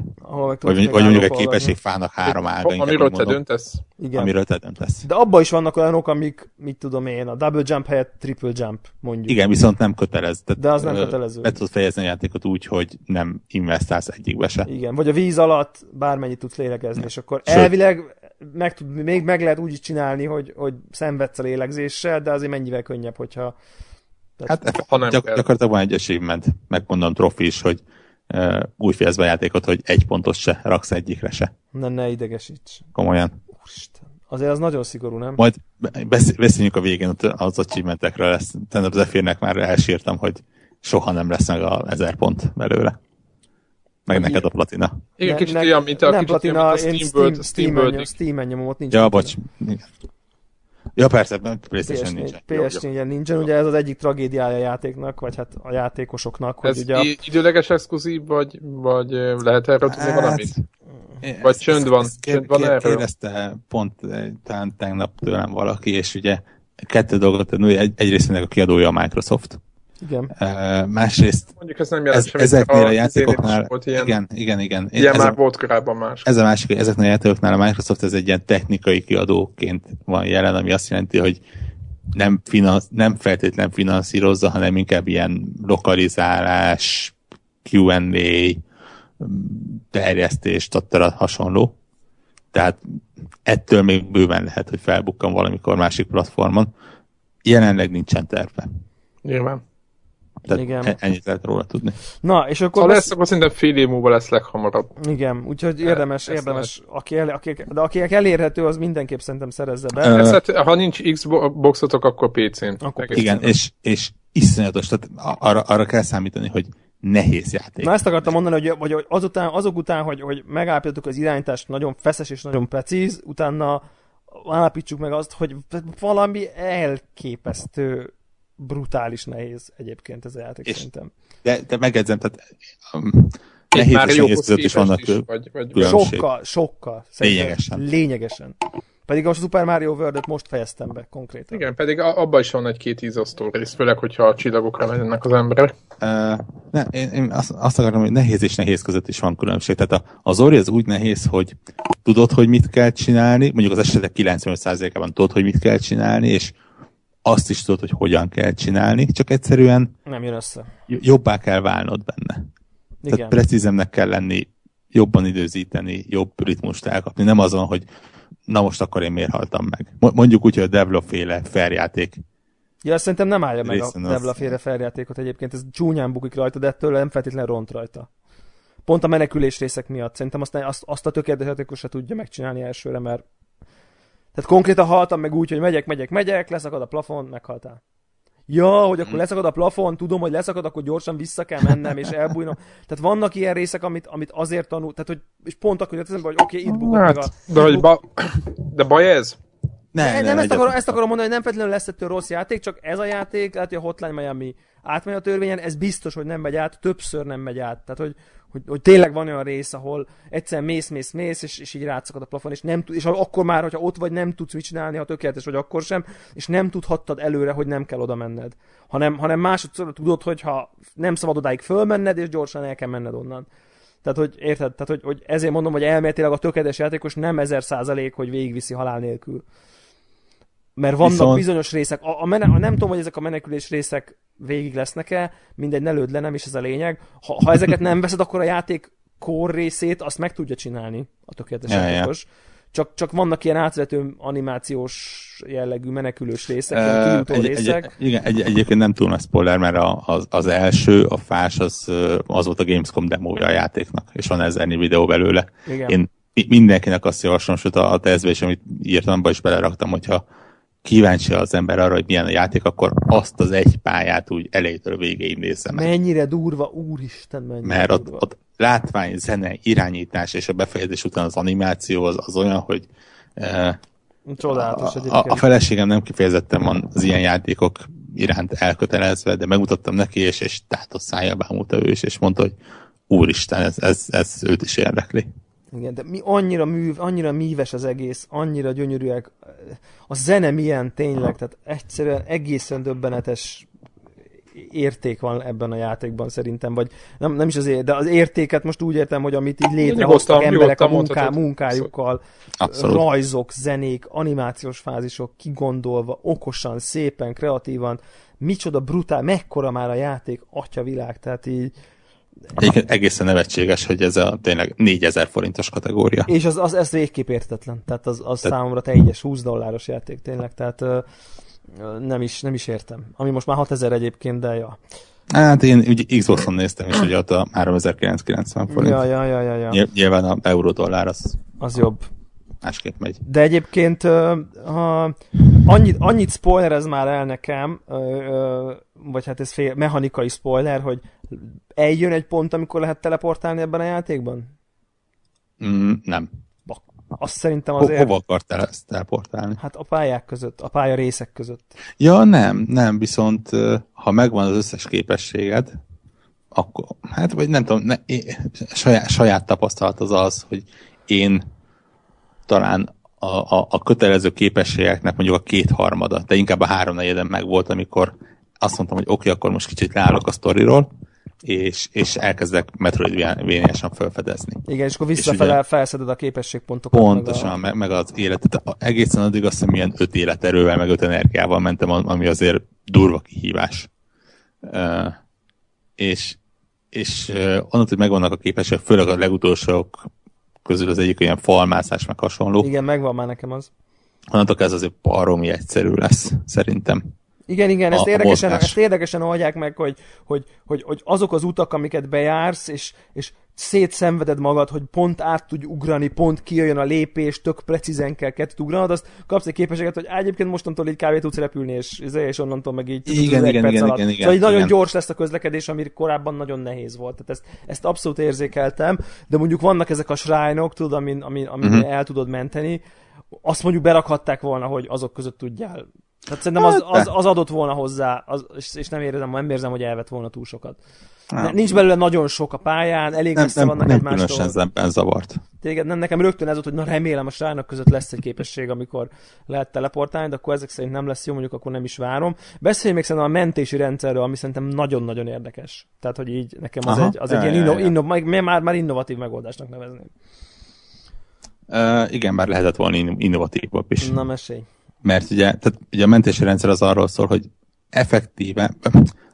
vagy, vagy mondjuk egy képességfának három ága. Amiről te döntesz. Igen. Amiről te döntesz. De abban is vannak olyanok, amik, mit tudom én, a double jump helyett triple jump, mondjuk. Igen, viszont nem kötelez. Tehát, De az nem kötelező. Be tudod fejezni a játékot úgy, hogy nem investálsz egyikbe se. Igen, vagy a víz alatt bármennyit tudsz lélegezni, ja. és akkor Sőt, elvileg meg, tud, még meg lehet úgy is csinálni, hogy, hogy szenvedsz a lélegzéssel, de azért mennyivel könnyebb, hogyha tehát, hát ha nem gyak, gyakorlatilag van egy achievement, megmondom trofi is, hogy uh, úgy fejezd be a játékot, hogy egy pontos se raksz egyikre se. Ne, ne idegesíts. Komolyan. Úristen. Azért az nagyon szigorú, nem? Majd beszéljünk a végén az achievementekről, ezt az Zephyr-nek már elsírtam, hogy soha nem lesz meg a ezer pont belőle. Meg Vagy neked a platina. Igen, kicsit olyan, mint a, nem platina, mint a Steam, Steam, Steam, Steam, Steam nyomom, ott nincs. Ja, bocs. Ja, persze, PlayStation PS4, nincsen. PS4 nincsen, ugye ez az egyik tragédiája a játéknak, vagy hát a játékosoknak. Hogy ez ugye a... időleges exkluzív, vagy, vagy lehet erről tudni hát, valamit? Vagy csönd van, ezt, csönd van erről? Kérdezte pont talán tegnap tőlem valaki, és ugye kettő dolgot, egy, egyrészt ennek a kiadója a Microsoft, igen. Uh, másrészt Mondjuk ez nem jelent ez, ezeknél a, a játékoknál, volt ilyen, igen, igen, igen. Ilyen ez már a, volt korábban más. Ez a másik, hogy ezeknél a játékoknál a Microsoft ez egy ilyen technikai kiadóként van jelen, ami azt jelenti, hogy nem, finansz, nem feltétlen finanszírozza, hanem inkább ilyen lokalizálás, Q&A, terjesztés, tattara hasonló. Tehát ettől még bőven lehet, hogy felbukkan valamikor másik platformon. Jelenleg nincsen terve. Nyilván. Tehát Igen. E- ennyit lehet róla tudni. Na, és akkor... Ha lesz, akkor szerintem fél év múlva lesz leghamarabb. Igen, úgyhogy érdemes, e, érdemes, aki el, aki, de akinek elérhető, az mindenképp szerintem szerezze be. Uh, hát, ha nincs Xboxotok, akkor PC-n. Akkor igen, és, és iszonyatos, tehát arra, arra kell számítani, hogy nehéz játék. Na ezt akartam mondani, hogy, hogy azután, azok után, hogy, hogy megállapítottuk az irányítást nagyon feszes és nagyon precíz, utána állapítsuk meg azt, hogy valami elképesztő brutális nehéz egyébként ez a játék és, szerintem. De, de megedzem, tehát um, nehéz és nehéz között is vannak is, vagy, vagy Sokkal, sokkal. Lényegesen. Lényegesen. Pedig a Super Mario world most fejeztem be konkrétan. Igen, pedig abban is van egy-két ízasztó rész, főleg, hogyha a csillagokra mennek az emberek. Uh, ne, én, én azt, azt akarom, hogy nehéz és nehéz között is van különbség. Tehát a, az Ori az úgy nehéz, hogy tudod, hogy mit kell csinálni, mondjuk az esetek 95%-ában tudod, hogy mit kell csinálni, és azt is tudod, hogy hogyan kell csinálni, csak egyszerűen nem jön össze. jobbá kell válnod benne. Igen. Tehát precízemnek kell lenni, jobban időzíteni, jobb ritmust elkapni. Nem azon, hogy na most akkor én miért haltam meg. Mondjuk úgy, hogy a Devla féle feljáték. Ja, szerintem nem állja meg a Devla féle feljátékot egyébként, ez csúnyán bukik rajta, de ettől nem feltétlenül ront rajta. Pont a menekülés részek miatt. Szerintem azt, azt, azt a tökéletes játékos se tudja megcsinálni elsőre, mert tehát konkrétan haltam meg úgy, hogy megyek, megyek, megyek, leszakad a plafon, meghaltál. Ja, hogy akkor leszakad a plafon, tudom, hogy leszakad, akkor gyorsan vissza kell mennem, és elbújnom. Tehát vannak ilyen részek, amit, amit azért tanul, tehát hogy, és pont akkor jött eszembe, hogy oké, okay, itt bukott hát, meg a... De, hogy ba... de baj ez? Ne, nem, nem, ezt, akarom, ezt akarom mondani, hogy nem feltétlenül lesz ettől rossz játék, csak ez a játék, lehet, hogy a Hotline Miami átmegy a törvényen, ez biztos, hogy nem megy át, többször nem megy át. Tehát, hogy hogy, hogy tényleg van olyan rész, ahol egyszer mész, mész, mész, és, és így rátszakad a plafon, és, nem, és akkor már, hogyha ott vagy, nem tudsz mit csinálni, ha tökéletes vagy, akkor sem, és nem tudhattad előre, hogy nem kell oda menned. Hanem, hanem másodszor tudod, hogy ha nem szabad odáig fölmenned, és gyorsan el kell menned onnan. Tehát, hogy érted? Tehát, hogy, hogy ezért mondom, hogy elméletileg a tökéletes játékos nem ezer százalék, hogy végigviszi halál nélkül. Mert vannak Viszont... bizonyos részek, a, a, mene, a, nem tudom, hogy ezek a menekülés részek végig lesznek-e, mindegy, ne lőd le, nem is ez a lényeg. Ha, ha ezeket nem veszed, akkor a játék core részét azt meg tudja csinálni a tökéletes ja, játékos. Ja. Csak, csak vannak ilyen átvető animációs jellegű menekülős részek, uh, egy, részek. Egy, igen, egy, egyébként nem túl nagy spoiler, mert a, az, az első, a fás, az, az volt a Gamescom demója a játéknak, és van ezernyi videó belőle. Igen. Én mindenkinek azt javaslom, sőt a, a is, amit írtam, is beleraktam, hogyha kíváncsi az ember arra, hogy milyen a játék, akkor azt az egy pályát úgy elejétől végéig nézze meg. Mennyire durva, úristen, mennyire Mert ott, durva. ott látvány, zene, irányítás és a befejezés után az animáció az, az olyan, hogy Csodálatos a, a, a feleségem nem kifejezetten van az ilyen játékok iránt elkötelezve, de megmutattam neki, és, és tátott szája bámulta ő is, és mondta, hogy úristen, ez, ez, ez őt is érdekli. Igen, de mi annyira, műv, annyira míves az egész, annyira gyönyörűek. A zene milyen tényleg, tehát egyszerűen egészen döbbenetes érték van ebben a játékban szerintem, vagy nem, nem is azért, de az értéket most úgy értem, hogy amit így létrehoztak emberek a munká, munkájukkal, Abszolút. rajzok, zenék, animációs fázisok kigondolva, okosan, szépen, kreatívan, micsoda brutál, mekkora már a játék, atya világ, tehát így Egyébként egészen nevetséges, hogy ez a tényleg 4000 forintos kategória. És az, az, ez végképp értetlen. Tehát az, az tehát... számomra teljes 20 dolláros játék tényleg, tehát uh, nem, is, nem is értem. Ami most már 6000 egyébként, de ja. Hát én ugye Xbox-on néztem, és ugye ott a 3990 forint. Ja, ja, ja, ja, ja. Nyilván a euró-dollár az... Az jobb. Másképp megy. De egyébként ha annyit, annyit spoilerez már el nekem, vagy hát ez fél, mechanikai spoiler, hogy eljön egy pont, amikor lehet teleportálni ebben a játékban? Mm, nem. Azt szerintem azért... Ho- hova akartál ezt teleportálni? Hát a pályák között, a pálya részek között. Ja, nem, nem, viszont ha megvan az összes képességed, akkor, hát vagy nem tudom, ne, én, saját, saját tapasztalat az az, hogy én talán a, a, a kötelező képességeknek mondjuk a kétharmada, de inkább a háromnegyeden meg volt, amikor azt mondtam, hogy oké, okay, akkor most kicsit leállok a sztoriról, és, és elkezdek Metroidvania-san felfedezni. Igen, és akkor visszafele és felszeded a képességpontokat. Pontosan, meg, a... meg, az életet. Egészen addig azt hiszem, milyen öt életerővel, meg öt energiával mentem, ami azért durva kihívás. Uh, és és uh, onnantól, hogy megvannak a képességek, főleg a legutolsók közül az egyik olyan falmászás, meg hasonló. Igen, megvan már nekem az. Onnantól ez azért baromi egyszerű lesz, szerintem. Igen, igen, ezt, a, érdekesen, a ezt érdekesen oldják meg, hogy, hogy, hogy, hogy azok az utak, amiket bejársz, és, és szétszenveded magad, hogy pont át tudj ugrani, pont kijöjjön a lépés, tök precízen kell kettőt ugranod, azt kapsz egy képességet, hogy egyébként mostantól így kávé tudsz repülni, és, és onnantól meg így igen, igen, igen, alatt. igen, igen, szóval így igen. nagyon gyors lesz a közlekedés, ami korábban nagyon nehéz volt. Tehát ezt, ezt abszolút érzékeltem, de mondjuk vannak ezek a shrine-ok, tudod, amin, amin, amin uh-huh. el tudod menteni, azt mondjuk berakhatták volna, hogy azok között tudjál tehát szerintem az, az, az adott volna hozzá, az, és nem érzem, nem érzem, hogy elvett volna túl sokat. Nem. Nincs belőle nagyon sok a pályán, elég nem, messze nem, vannak nem egymástól. Nem különösen zavart. Téged, nem, nekem rögtön ez volt, hogy na remélem a srálynak között lesz egy képesség, amikor lehet teleportálni, de akkor ezek szerint nem lesz jó, mondjuk akkor nem is várom. Beszéljünk még szerintem a mentési rendszerről, ami szerintem nagyon-nagyon érdekes. Tehát, hogy így nekem az Aha, egy, az egy ilyen inno, inno, már, már innovatív megoldásnak nevezném. Uh, igen, bár lehetett volna innovatívabb is. Na, mesélj mert ugye, tehát ugye a mentési rendszer az arról szól, hogy effektíve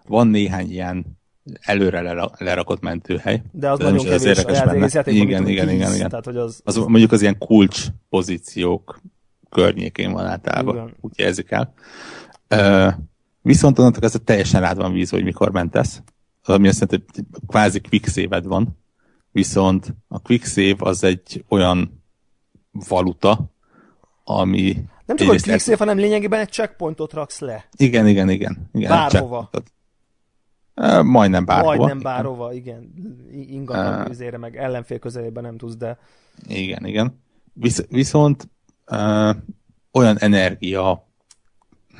van néhány ilyen előre lerakott mentőhely. De az de nagyon kevés az a játékban, igen, igen, igen, igen. Tehát, hogy az... az... mondjuk az ilyen kulcs pozíciók környékén van általában, igen. úgy érzik el. Uh, viszont onnantól ez teljesen rád van víz, hogy mikor mentesz. Ami azt jelenti, hogy kvázi quick van, viszont a quick save az egy olyan valuta, ami nem csak, hogy click hanem lényegében egy checkpointot raksz le. Igen, igen, igen. igen Bárhova. Uh, majdnem bárhova. Majdnem bárhova, igen. Ingatlan uh, közére, meg ellenfél közelében nem tudsz, de... Igen, igen. Visz, viszont uh, olyan energia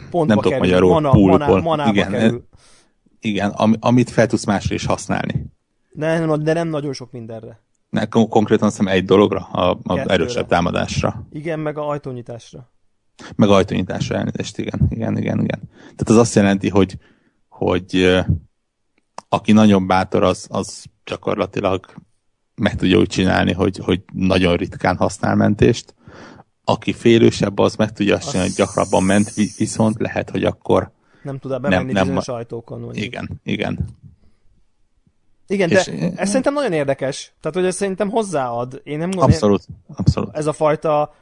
Pontba nem tudok magyarul, mana, poolból. Mana, igen, kerül. igen am, amit fel tudsz másra is használni. De, de nem nagyon sok mindenre. Ne, konkrétan azt hiszem egy dologra, a, a erősebb támadásra. Igen, meg a ajtónyitásra. Meg ajtónyitásra elnézést, igen, igen, igen, igen. Tehát az azt jelenti, hogy, hogy aki nagyon bátor, az, az gyakorlatilag meg tudja úgy csinálni, hogy, hogy nagyon ritkán használ mentést. Aki félősebb, az meg tudja azt csinálni, hogy gyakrabban ment, viszont lehet, hogy akkor nem tud bemenni nem, nem, sajtókon. Mondjuk. Igen, igen. Igen, de és, ez szerintem nagyon érdekes. Tehát, hogy ez szerintem hozzáad. Én nem gondolom, abszolút, abszolút. Ez a fajta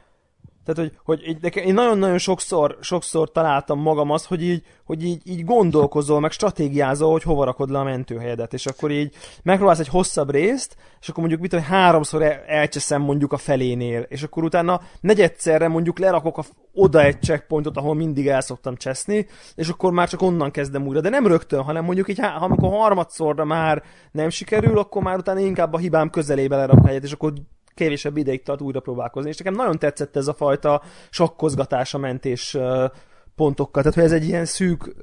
tehát, hogy, hogy így, én nagyon-nagyon sokszor, sokszor találtam magam azt, hogy így, hogy így, így gondolkozol, meg stratégiázol, hogy hova rakod le a mentőhelyedet, és akkor így megpróbálsz egy hosszabb részt, és akkor mondjuk mit, hogy háromszor el, elcseszem mondjuk a felénél, és akkor utána negyedszerre mondjuk lerakok a, oda egy checkpointot, ahol mindig el szoktam cseszni, és akkor már csak onnan kezdem újra. De nem rögtön, hanem mondjuk így, ha amikor harmadszorra már nem sikerül, akkor már utána inkább a hibám közelébe lerakok helyet, és akkor kevésebb ideig tart újra próbálkozni. És nekem nagyon tetszett ez a fajta sokkozgatás a mentés pontokkal, tehát hogy ez egy ilyen szűk,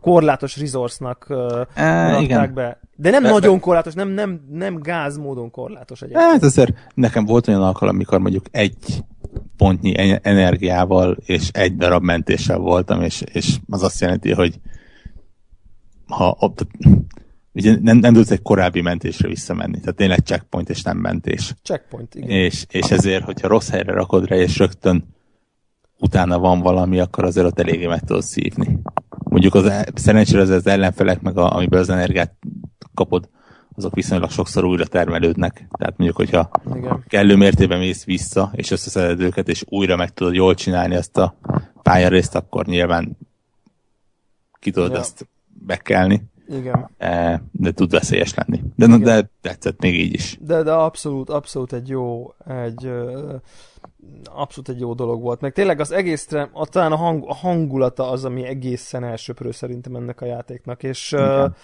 korlátos resource-nak e, igen. be. De nem be, nagyon be. korlátos, nem, nem, nem gáz módon korlátos egyébként. Hát azért nekem volt olyan alkalom, amikor mondjuk egy pontnyi energiával és egy darab mentéssel voltam, és, és az azt jelenti, hogy ha ugye nem, nem tudsz egy korábbi mentésre visszamenni, tehát tényleg checkpoint és nem mentés. Checkpoint, igen. És, és ezért, hogyha rossz helyre rakod rá, és rögtön utána van valami, akkor azért ott eléggé meg tudod szívni. Mondjuk az, szerencsére az, az ellenfelek, meg a, amiből az energiát kapod, azok viszonylag sokszor újra termelődnek. Tehát mondjuk, hogyha Igen. kellő mértében mész vissza, és összeszeded őket, és újra meg tudod jól csinálni ezt a pályarészt, akkor nyilván ki tudod ja. ezt bekelni. Igen. E, de tud veszélyes lenni. De, Igen. de tetszett még így is. De, de abszolút, abszolút egy jó, egy abszolút egy jó dolog volt. Meg tényleg az egészre, talán a, hang, a hangulata az, ami egészen elsöprő szerintem ennek a játéknak. És, Igen.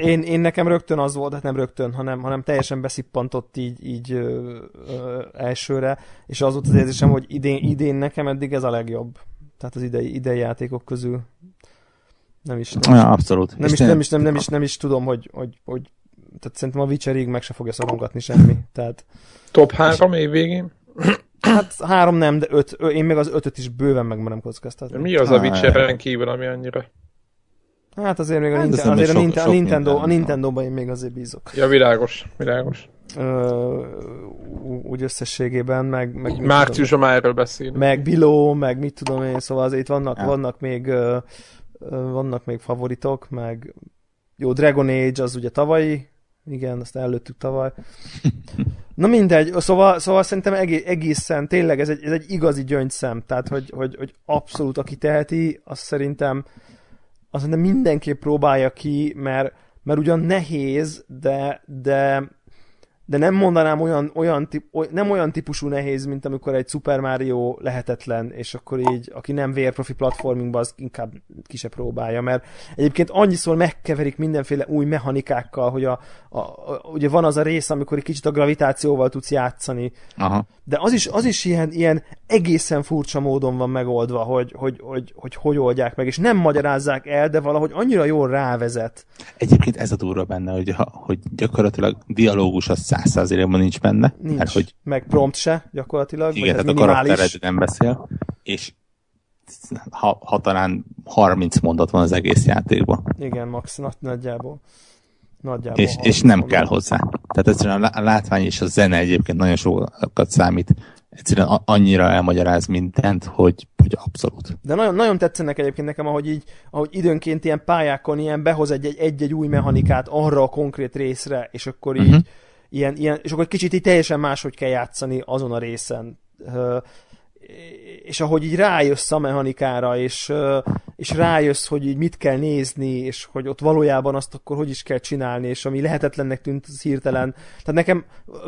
én, én nekem rögtön az volt, hát nem rögtön, hanem, hanem teljesen beszippantott így, így ö, ö, elsőre, és az volt az érzésem, hogy idén, idén nekem eddig ez a legjobb. Tehát az idei, idei játékok közül nem is. Nem, ja, abszolút. Nem is, nem, is, nem, nem, is, nem is tudom, hogy, hogy, hogy tehát szerintem a Witcherig meg se fogja szorongatni semmi. Tehát... Top 3 év végén? Hát három nem, de öt. Én még az ötöt is bőven megmerem kockáztatni. Mi az a Witcher-en kívül, ami annyira? Hát azért még a, hát Nintendo, azért sok, a, Nintendo, a, Nintendo, a Nintendo-ban én még azért bízok. Ja, világos, világos. Ö, úgy összességében, meg... meg Márciusban már erről beszélünk. Meg Biló, meg mit tudom én, szóval azért itt vannak, ja. vannak még vannak még favoritok, meg jó, Dragon Age az ugye tavalyi, igen, azt előttük tavaly. Na mindegy, szóval, szóval szerintem egészen, tényleg ez egy, ez egy igazi gyöngyszem, tehát hogy, hogy, hogy abszolút aki teheti, azt szerintem, azt szerintem mindenképp próbálja ki, mert, mert ugyan nehéz, de, de de nem mondanám olyan, olyan tip, nem olyan típusú nehéz, mint amikor egy Super Mario lehetetlen, és akkor így, aki nem vérprofi platformingban, az inkább ki se próbálja, mert egyébként annyiszor megkeverik mindenféle új mechanikákkal, hogy a, a, a, ugye van az a rész, amikor egy kicsit a gravitációval tudsz játszani, Aha. de az is, az is ilyen, ilyen egészen furcsa módon van megoldva, hogy hogy, hogy, hogy hogy oldják meg, és nem magyarázzák el, de valahogy annyira jól rávezet. Egyébként ez a durva benne, hogy, hogy gyakorlatilag dialógus az száz százalékban nincs benne. Nincs. Mert, hogy meg prompt se gyakorlatilag. Igen, tehát a karaktered nem beszél, és ha, ha talán 30 mondat van az egész játékban. Igen, max nagyjából. nagyjából és, és nem mondat. kell hozzá. Tehát egyszerűen a látvány és a zene egyébként nagyon sokat számít. Egyszerűen annyira elmagyaráz mindent, hogy, hogy abszolút. De nagyon, nagyon tetszenek egyébként nekem, ahogy így, ahogy időnként ilyen pályákon ilyen behoz egy-egy új mechanikát arra a konkrét részre, és akkor így uh-huh ilyen, ilyen, és akkor kicsit így teljesen máshogy kell játszani azon a részen. És ahogy így rájössz a mechanikára, és, és rájössz, hogy így mit kell nézni, és hogy ott valójában azt akkor hogy is kell csinálni, és ami lehetetlennek tűnt az hirtelen. Tehát nekem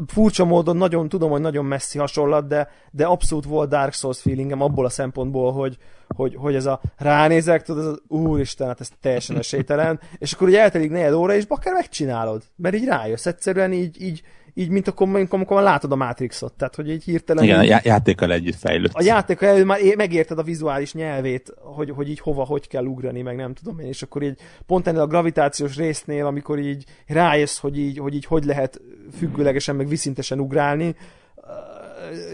furcsa módon nagyon, tudom, hogy nagyon messzi hasonlat, de, de abszolút volt Dark Souls feelingem abból a szempontból, hogy, hogy, hogy ez a ránézek, tudod, ez az úristen, hát ez teljesen esélytelen, és akkor ugye eltelik negyed óra, és bakár megcsinálod, mert így rájössz, egyszerűen így, így, így mint akkor, amikor, amikor látod a Matrixot, tehát hogy így hirtelen... Igen, így, a játékkal együtt fejlődsz. A játékkal együtt már megérted a vizuális nyelvét, hogy, hogy így hova, hogy kell ugrani, meg nem tudom én, és akkor így pont ennél a gravitációs résznél, amikor így rájössz, hogy így, hogy így hogy lehet függőlegesen, meg viszintesen ugrálni,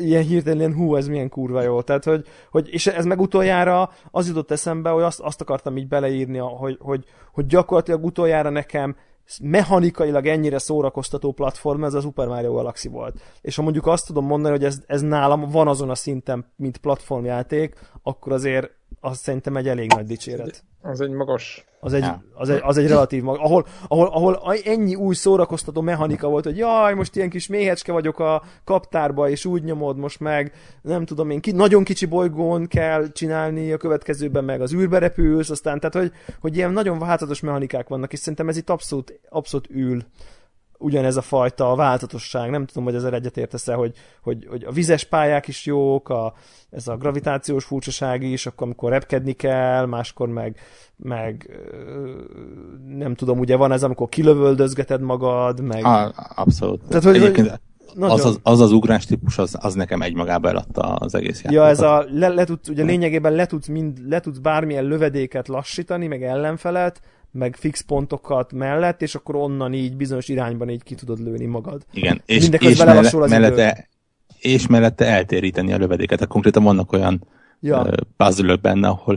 ilyen hirtelen hú, ez milyen kurva jó. Tehát, hogy, hogy, és ez meg utoljára az jutott eszembe, hogy azt, azt akartam így beleírni, hogy, hogy, hogy gyakorlatilag utoljára nekem mechanikailag ennyire szórakoztató platform, ez a Super Mario Galaxy volt. És ha mondjuk azt tudom mondani, hogy ez, ez nálam van azon a szinten, mint platformjáték, akkor azért az szerintem egy elég nagy dicséret. Az egy magas. Az egy, az egy, az egy relatív magas. Ahol, ahol, ahol ennyi új szórakoztató mechanika volt, hogy jaj, most ilyen kis méhecske vagyok a kaptárba, és úgy nyomod most meg, nem tudom én, ki, nagyon kicsi bolygón kell csinálni, a következőben meg az űrbe repülsz, aztán, tehát, hogy, hogy ilyen nagyon változatos mechanikák vannak, és szerintem ez itt abszolút, abszolút ül ugyanez a fajta változatosság. Nem tudom, hogy ezzel egyetértesz -e, hogy, hogy, hogy a vizes pályák is jók, a, ez a gravitációs furcsaság is, akkor amikor repkedni kell, máskor meg, meg nem tudom, ugye van ez, amikor kilövöldözgeted magad, meg... A, abszolút. Tehát, hogy, Egyébként hogy... az, az, az az ugrás típus, az, az nekem egymagába eladta az egész játékot. Ja, ez a, le, le tudsz, ugye lényegében le tudsz, mind, le tudsz bármilyen lövedéket lassítani, meg ellenfelet, meg fix pontokat mellett, és akkor onnan így bizonyos irányban így ki tudod lőni magad. Igen, és, és mellette, az mellette, és mellette eltéríteni a lövedéket. Tehát konkrétan vannak olyan ja. puzzle benne, ahol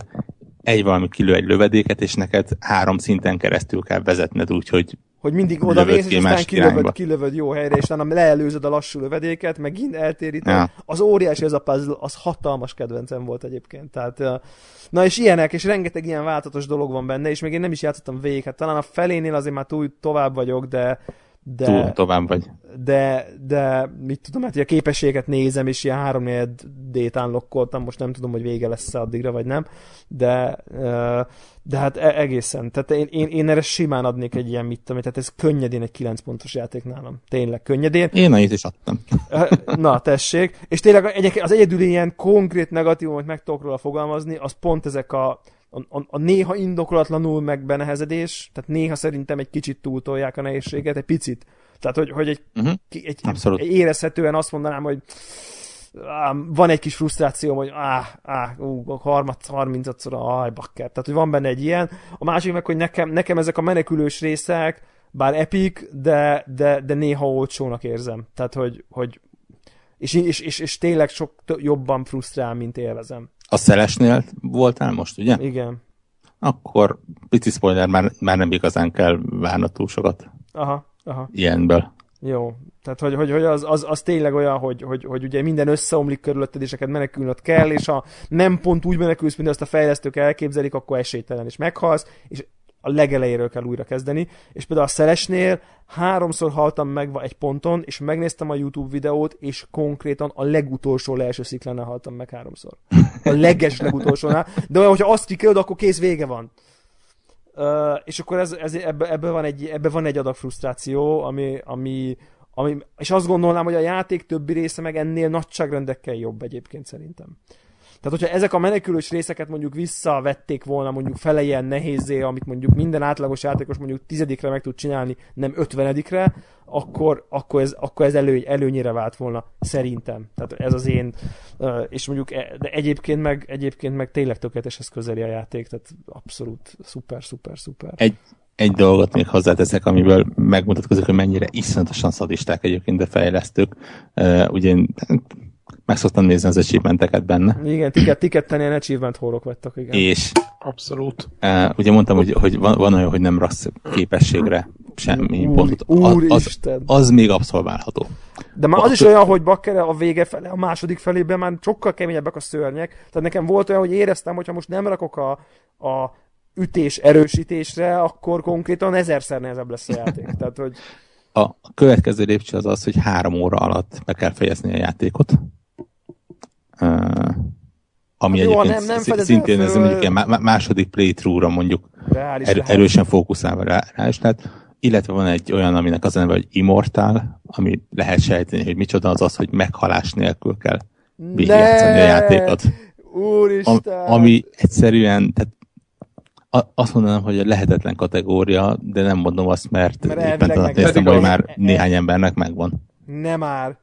egy valami kilő egy lövedéket, és neked három szinten keresztül kell vezetned úgy, hogy hogy mindig oda mész, és aztán kilövöd, kilövöd jó helyre, és utána leelőzöd a lassú lövedéket, megint eltéríted. Ja. Az óriási ez a puzzle, az hatalmas kedvencem volt egyébként. Tehát, na és ilyenek, és rengeteg ilyen váltatos dolog van benne, és még én nem is játszottam végig. Hát talán a felénél azért már túl tovább vagyok, de de, Túl tovább vagy. De, de mit tudom, hát a képességet nézem, és ilyen 3 D-t unlockoltam, most nem tudom, hogy vége lesz addigra, vagy nem, de, de hát e- egészen. Tehát én, én, én erre simán adnék egy ilyen mit tudom, tehát ez könnyedén egy 9 pontos játék nálam. Tényleg könnyedén. Én annyit is adtam. Na, tessék. És tényleg az egyedül ilyen konkrét negatívum, hogy meg tudok róla fogalmazni, az pont ezek a, a, a, a néha indokolatlanul megbenehezedés, tehát néha szerintem egy kicsit túltolják a nehézséget, egy picit. Tehát, hogy, hogy egy, uh-huh. egy, egy érezhetően azt mondanám, hogy van egy kis frusztráció, hogy áh, áh, ú, 30-szor, aj, bakker. Tehát, hogy van benne egy ilyen. A másik meg, hogy nekem, nekem ezek a menekülős részek, bár epic, de, de, de néha olcsónak érzem. Tehát, hogy, hogy és, és, és, és tényleg sok jobban frusztrál, mint élvezem. A szelesnél voltál most, ugye? Igen. Akkor pici spoiler, már, már nem igazán kell várnod túl sokat. Aha, aha. Ilyenből. Jó. Tehát, hogy, hogy, hogy az, az, az, tényleg olyan, hogy, hogy, hogy ugye minden összeomlik körülötted, és neked menekülnöd kell, és ha nem pont úgy menekülsz, mint azt a fejlesztők elképzelik, akkor esélytelen, és meghalsz, és a legelejéről kell újra kezdeni, és például a Szelesnél háromszor haltam meg egy ponton, és megnéztem a YouTube videót, és konkrétan a legutolsó leeső sziklánál haltam meg háromszor. A leges legutolsónál. De olyan, hogyha azt kiköld, akkor kész vége van. Uh, és akkor ez, ez, ebbe, ebbe, van egy, ebbe van egy adag frusztráció, ami, ami, ami, és azt gondolnám, hogy a játék többi része meg ennél nagyságrendekkel jobb egyébként szerintem. Tehát, hogyha ezek a menekülős részeket mondjuk visszavették volna mondjuk fele ilyen nehézé, amit mondjuk minden átlagos játékos mondjuk tizedikre meg tud csinálni, nem ötvenedikre, akkor, akkor ez, akkor ez elő, előnyire vált volna, szerintem. Tehát ez az én, és mondjuk e, de egyébként meg, egyébként meg tényleg tökéleteshez közeli a játék, tehát abszolút szuper, szuper, szuper. Egy, egy dolgot még hozzáteszek, amiből megmutatkozik, hogy mennyire iszonyatosan szadisták egyébként a fejlesztők. Uh, ugye meg szoktam nézni az achievementeket benne. Igen, tiket, tiketten ilyen achievement hórok vettek, igen. És Abszolút. Uh, ugye mondtam, hogy, hogy van, van olyan, hogy nem raksz képességre semmi úr, pontot. Úr az, az, az még abszolválható. De már az is olyan, hogy bakker a vége fele, a második felében már sokkal keményebbek a szörnyek. Tehát nekem volt olyan, hogy éreztem, hogy ha most nem rakok a, a ütés erősítésre, akkor konkrétan ezerszer nehezebb lesz a játék. Tehát, hogy... A következő lépcső az az, hogy három óra alatt be kell fejezni a játékot. Ami hát jó, egyébként nem, nem szintén ez mondjuk ilyen második playthrough-ra mondjuk er, erősen fókuszálva rá, rá is lehet. Illetve van egy olyan, aminek az a neve, hogy Immortal, ami lehet sejteni, hogy micsoda az az, hogy meghalás nélkül kell végigjátszani a játékot. Úristen! Am, ami egyszerűen, tehát azt mondanám, hogy a lehetetlen kategória, de nem mondom azt, mert, mert éppen néztem, hogy már e- néhány embernek megvan. Nem már.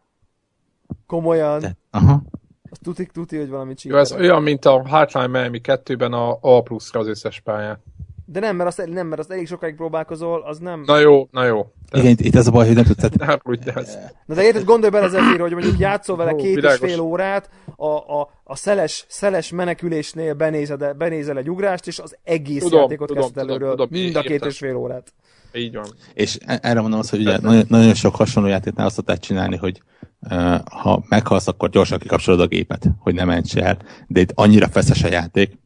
Komolyan. De, aha. Az tuti, tuti, hogy valamit csinál. Jó, ez olyan, mint a Hardline Miami 2-ben a A pluszra az összes pályán. De nem, mert azt, nem, mert azt elég sokáig próbálkozol, az nem... Na jó, na jó. De... Igen, itt ez a baj, hogy nem tudtad... Nem, úgy, ez... Na de érted, gondolj bele Zephyr, hogy mondjuk játszol vele két világos. és fél órát, a, a, a szeles, szeles menekülésnél benézed, benézel egy ugrást, és az egész tudom, játékot tudom, kezd előről, tudom, tudom, mind a két és fél órát. Így van. És e- erre mondom azt, hogy ugye nagyon, nagyon sok hasonló játéknál azt tudták csinálni, hogy ha meghalsz, akkor gyorsan kikapcsolod a gépet, hogy ne ments el. De itt annyira feszes a játék,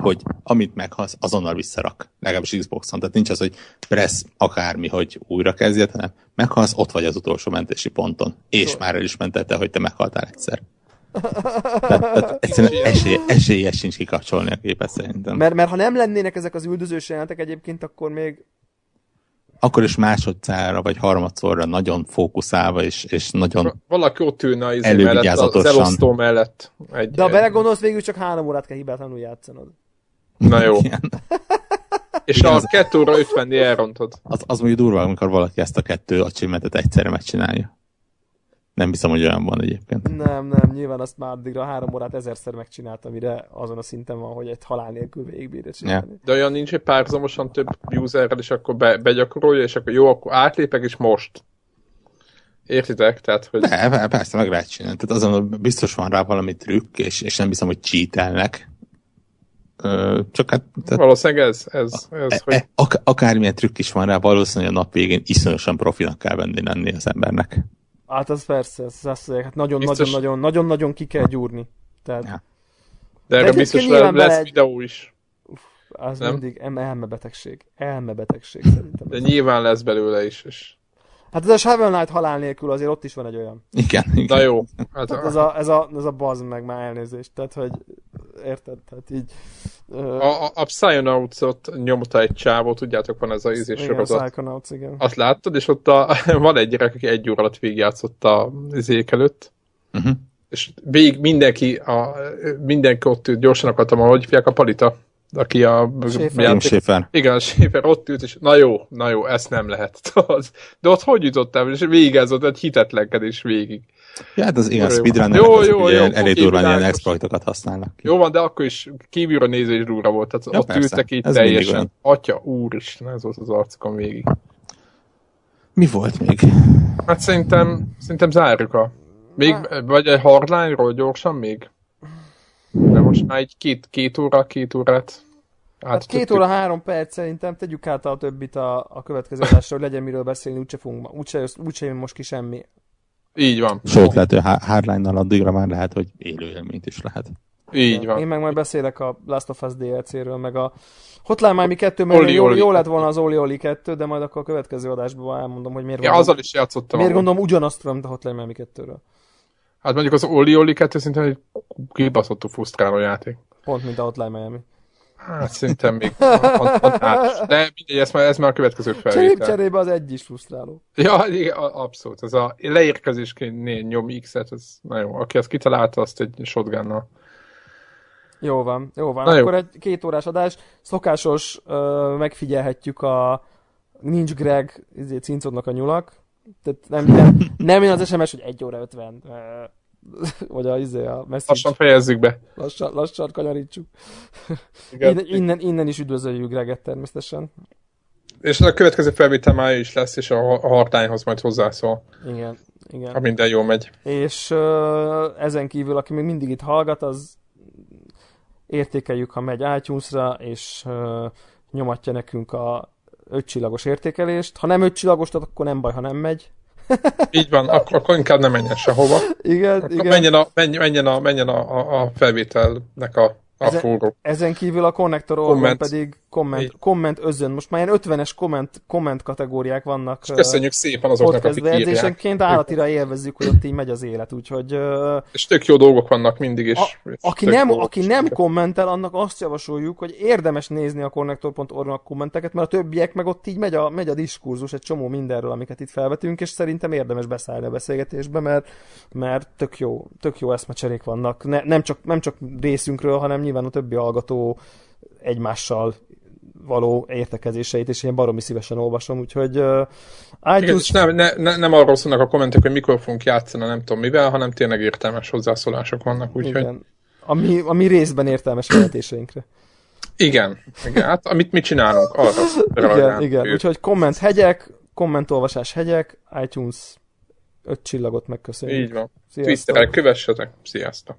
hogy amit meghalsz, azonnal visszarak. Legalábbis Xboxon. Tehát nincs az, hogy press akármi, hogy újra kezdjed, hanem meghalsz, ott vagy az utolsó mentési ponton. És már el is mentette, hogy te meghaltál egyszer. Tehát, tehát egyszerűen esély, esélye sincs kikapcsolni a képet szerintem. Mert, mert ha nem lennének ezek az üldözős jelentek egyébként, akkor még akkor is másodszára vagy harmadszorra nagyon fókuszálva és, és nagyon Valaki ott ülne az, mellett, az elosztó mellett. Egy, De ha belegondolsz, végül csak három órát kell hibátlanul játszanod. Na jó. és a 2 óra 50 elrontod. Az, az mondjuk durva, amikor valaki ezt a kettő achievementet egyszerre megcsinálja. Nem hiszem, hogy olyan van egyébként. Nem, nem, nyilván azt már addigra három órát ezerszer megcsináltam, amire azon a szinten van, hogy egy halál nélkül végigbírja csinálni. De olyan nincs, hogy párhuzamosan több userrel, és akkor be, begyakorolja, és akkor jó, akkor átlépek, és most. Értitek? Tehát, hogy... De, persze, meg lehet csinálni. Tehát azon biztos van rá valami trükk, és, és nem hiszem, hogy cheatelnek. Csak hát... Tehát, Valószínűleg ez, ez, ez e, hogy... E, ak- akármilyen trükk is van rá, valószínűleg a nap végén iszonyosan profinak kell venni lenni az embernek. Hát az persze, ez azt mondják, hát nagyon-nagyon-nagyon nagyon, nagyon ki kell gyúrni. Tehát... Ja. De erre biztos lesz bele... videó is. Uf, az nem? mindig elmebetegség. Elmebetegség szerintem. De nyilván lesz belőle is. És... Hát ez a Shovel Knight halál nélkül azért ott is van egy olyan. Igen, igen. Na jó. Hát, hát ez, a, ez, a, ez a bazd meg már elnézést. Tehát, hogy érted? Tehát így... Uh... A, a, a Psychonauts-ot nyomta egy csávó, tudjátok, van ez a igen, sorozat. Igen, igen. Azt láttad, és ott a, van egy gyerek, aki egy óra alatt végigjátszott a izék előtt. Uh-huh. És végig mindenki, a, mindenki ott gyorsan akartam, ahogy fiak a palita aki a... Schäfer. Igen, Schäfer ott ült, és na jó, na jó, ezt nem lehet. De ott hogy jutottál, és végezott egy hitetlenkedés végig. Ja, hát az ilyen speedrunner jó, jó, jó, elég durván ilyen exploitokat használnak. Jó van, de akkor is kívülről nézés durva volt. Tehát ja, ott persze. ültek így ez teljesen. Atya, úristen, ez volt az arcokon végig. Mi volt még? Hát szerintem, szerintem zárjuk a... Még, vagy egy hardline-ról gyorsan még? De most már egy két, két óra, két órát Hát két óra, három perc szerintem, tegyük át a többit a, a következő adásra, hogy legyen miről beszélni, úgyse, fogunk, úgyse, úgyse jön most ki semmi. Így van. Sőt, lehet, hogy hardline-nal addigra már lehet, hogy élő élményt is lehet. Így van. Én meg majd beszélek a Last of Us DLC-ről, meg a Hotline Miami 2, mert Oli, jó, Oli. jó lett volna az Oli Oli 2, de majd akkor a következő adásban elmondom, hogy miért ja, gondolom, azzal is játszottam. Miért gondolom ugyanazt mint a Hotline Miami 2-ről. Hát mondjuk az Oli Oli 2 szintén egy kibaszottul frusztráló játék. Pont, mint a Hotline Miami. Hát szerintem még De mindegy, ez már, ez már a következő felvétel. Cserébe, cserébe az egy is frusztráló. Ja, igen, abszolút. Ez a leérkezésként nyom X-et, ez na jó. Aki ezt kitalálta, azt egy shotgunnal. Jó van, jó van. Na Akkor jó. egy két órás adás. Szokásos, uh, megfigyelhetjük a Nincs Greg izé, cincodnak a nyulak. Tehát nem, nem, nem jön az SMS, hogy 1 óra 50. Vagy a, izé, a message. Lassan fejezzük be. Lassan, lassan kanyarítsuk. innen, innen, innen is üdvözöljük Greget természetesen. És a következő felvétel mája is lesz, és a hartányhoz majd hozzászól. Igen, igen. Ha minden jól megy. És uh, ezen kívül, aki még mindig itt hallgat, az értékeljük, ha megy iTunes-ra, és uh, nyomatja nekünk a ötcsillagos értékelést. Ha nem ötcsillagos, akkor nem baj, ha nem megy. Így van, akkor, akkor inkább nem menjen sehova. Igen, akkor igen. Menjen a, menjen a, menjen a, a, a felvételnek a a ezen, fóró. Ezen kívül a konnektor pedig komment, komment özön. Most már ilyen 50-es komment, komment kategóriák vannak. És köszönjük szépen azoknak, akik írják. állatira élvezzük, hogy ott így megy az élet, úgyhogy... És tök jó dolgok vannak mindig is. A, aki nem, aki nem kommentel, annak azt javasoljuk, hogy érdemes nézni a connector.org kommenteket, mert a többiek meg ott így megy a, megy a diskurzus egy csomó mindenről, amiket itt felvetünk, és szerintem érdemes beszállni a beszélgetésbe, mert, mert tök jó, tök jó eszmecserék vannak. Ne, nem, csak, nem csak részünkről, hanem nyilván a többi hallgató egymással való értekezéseit, és én baromi szívesen olvasom, úgyhogy uh, iTunes... Igen, nem, ne, ne, nem arról szólnak a kommentek, hogy mikor fogunk játszani, nem tudom mivel, hanem tényleg értelmes hozzászólások vannak, úgyhogy... Igen. Ami, ami részben értelmes vezetéseinkre. Igen, igen, hát amit mi csinálunk, arra Igen, igen, úgyhogy komment hegyek, kommentolvasás hegyek, iTunes öt csillagot megköszönjük. Így van. Twitterrel kövessetek, sziasztok!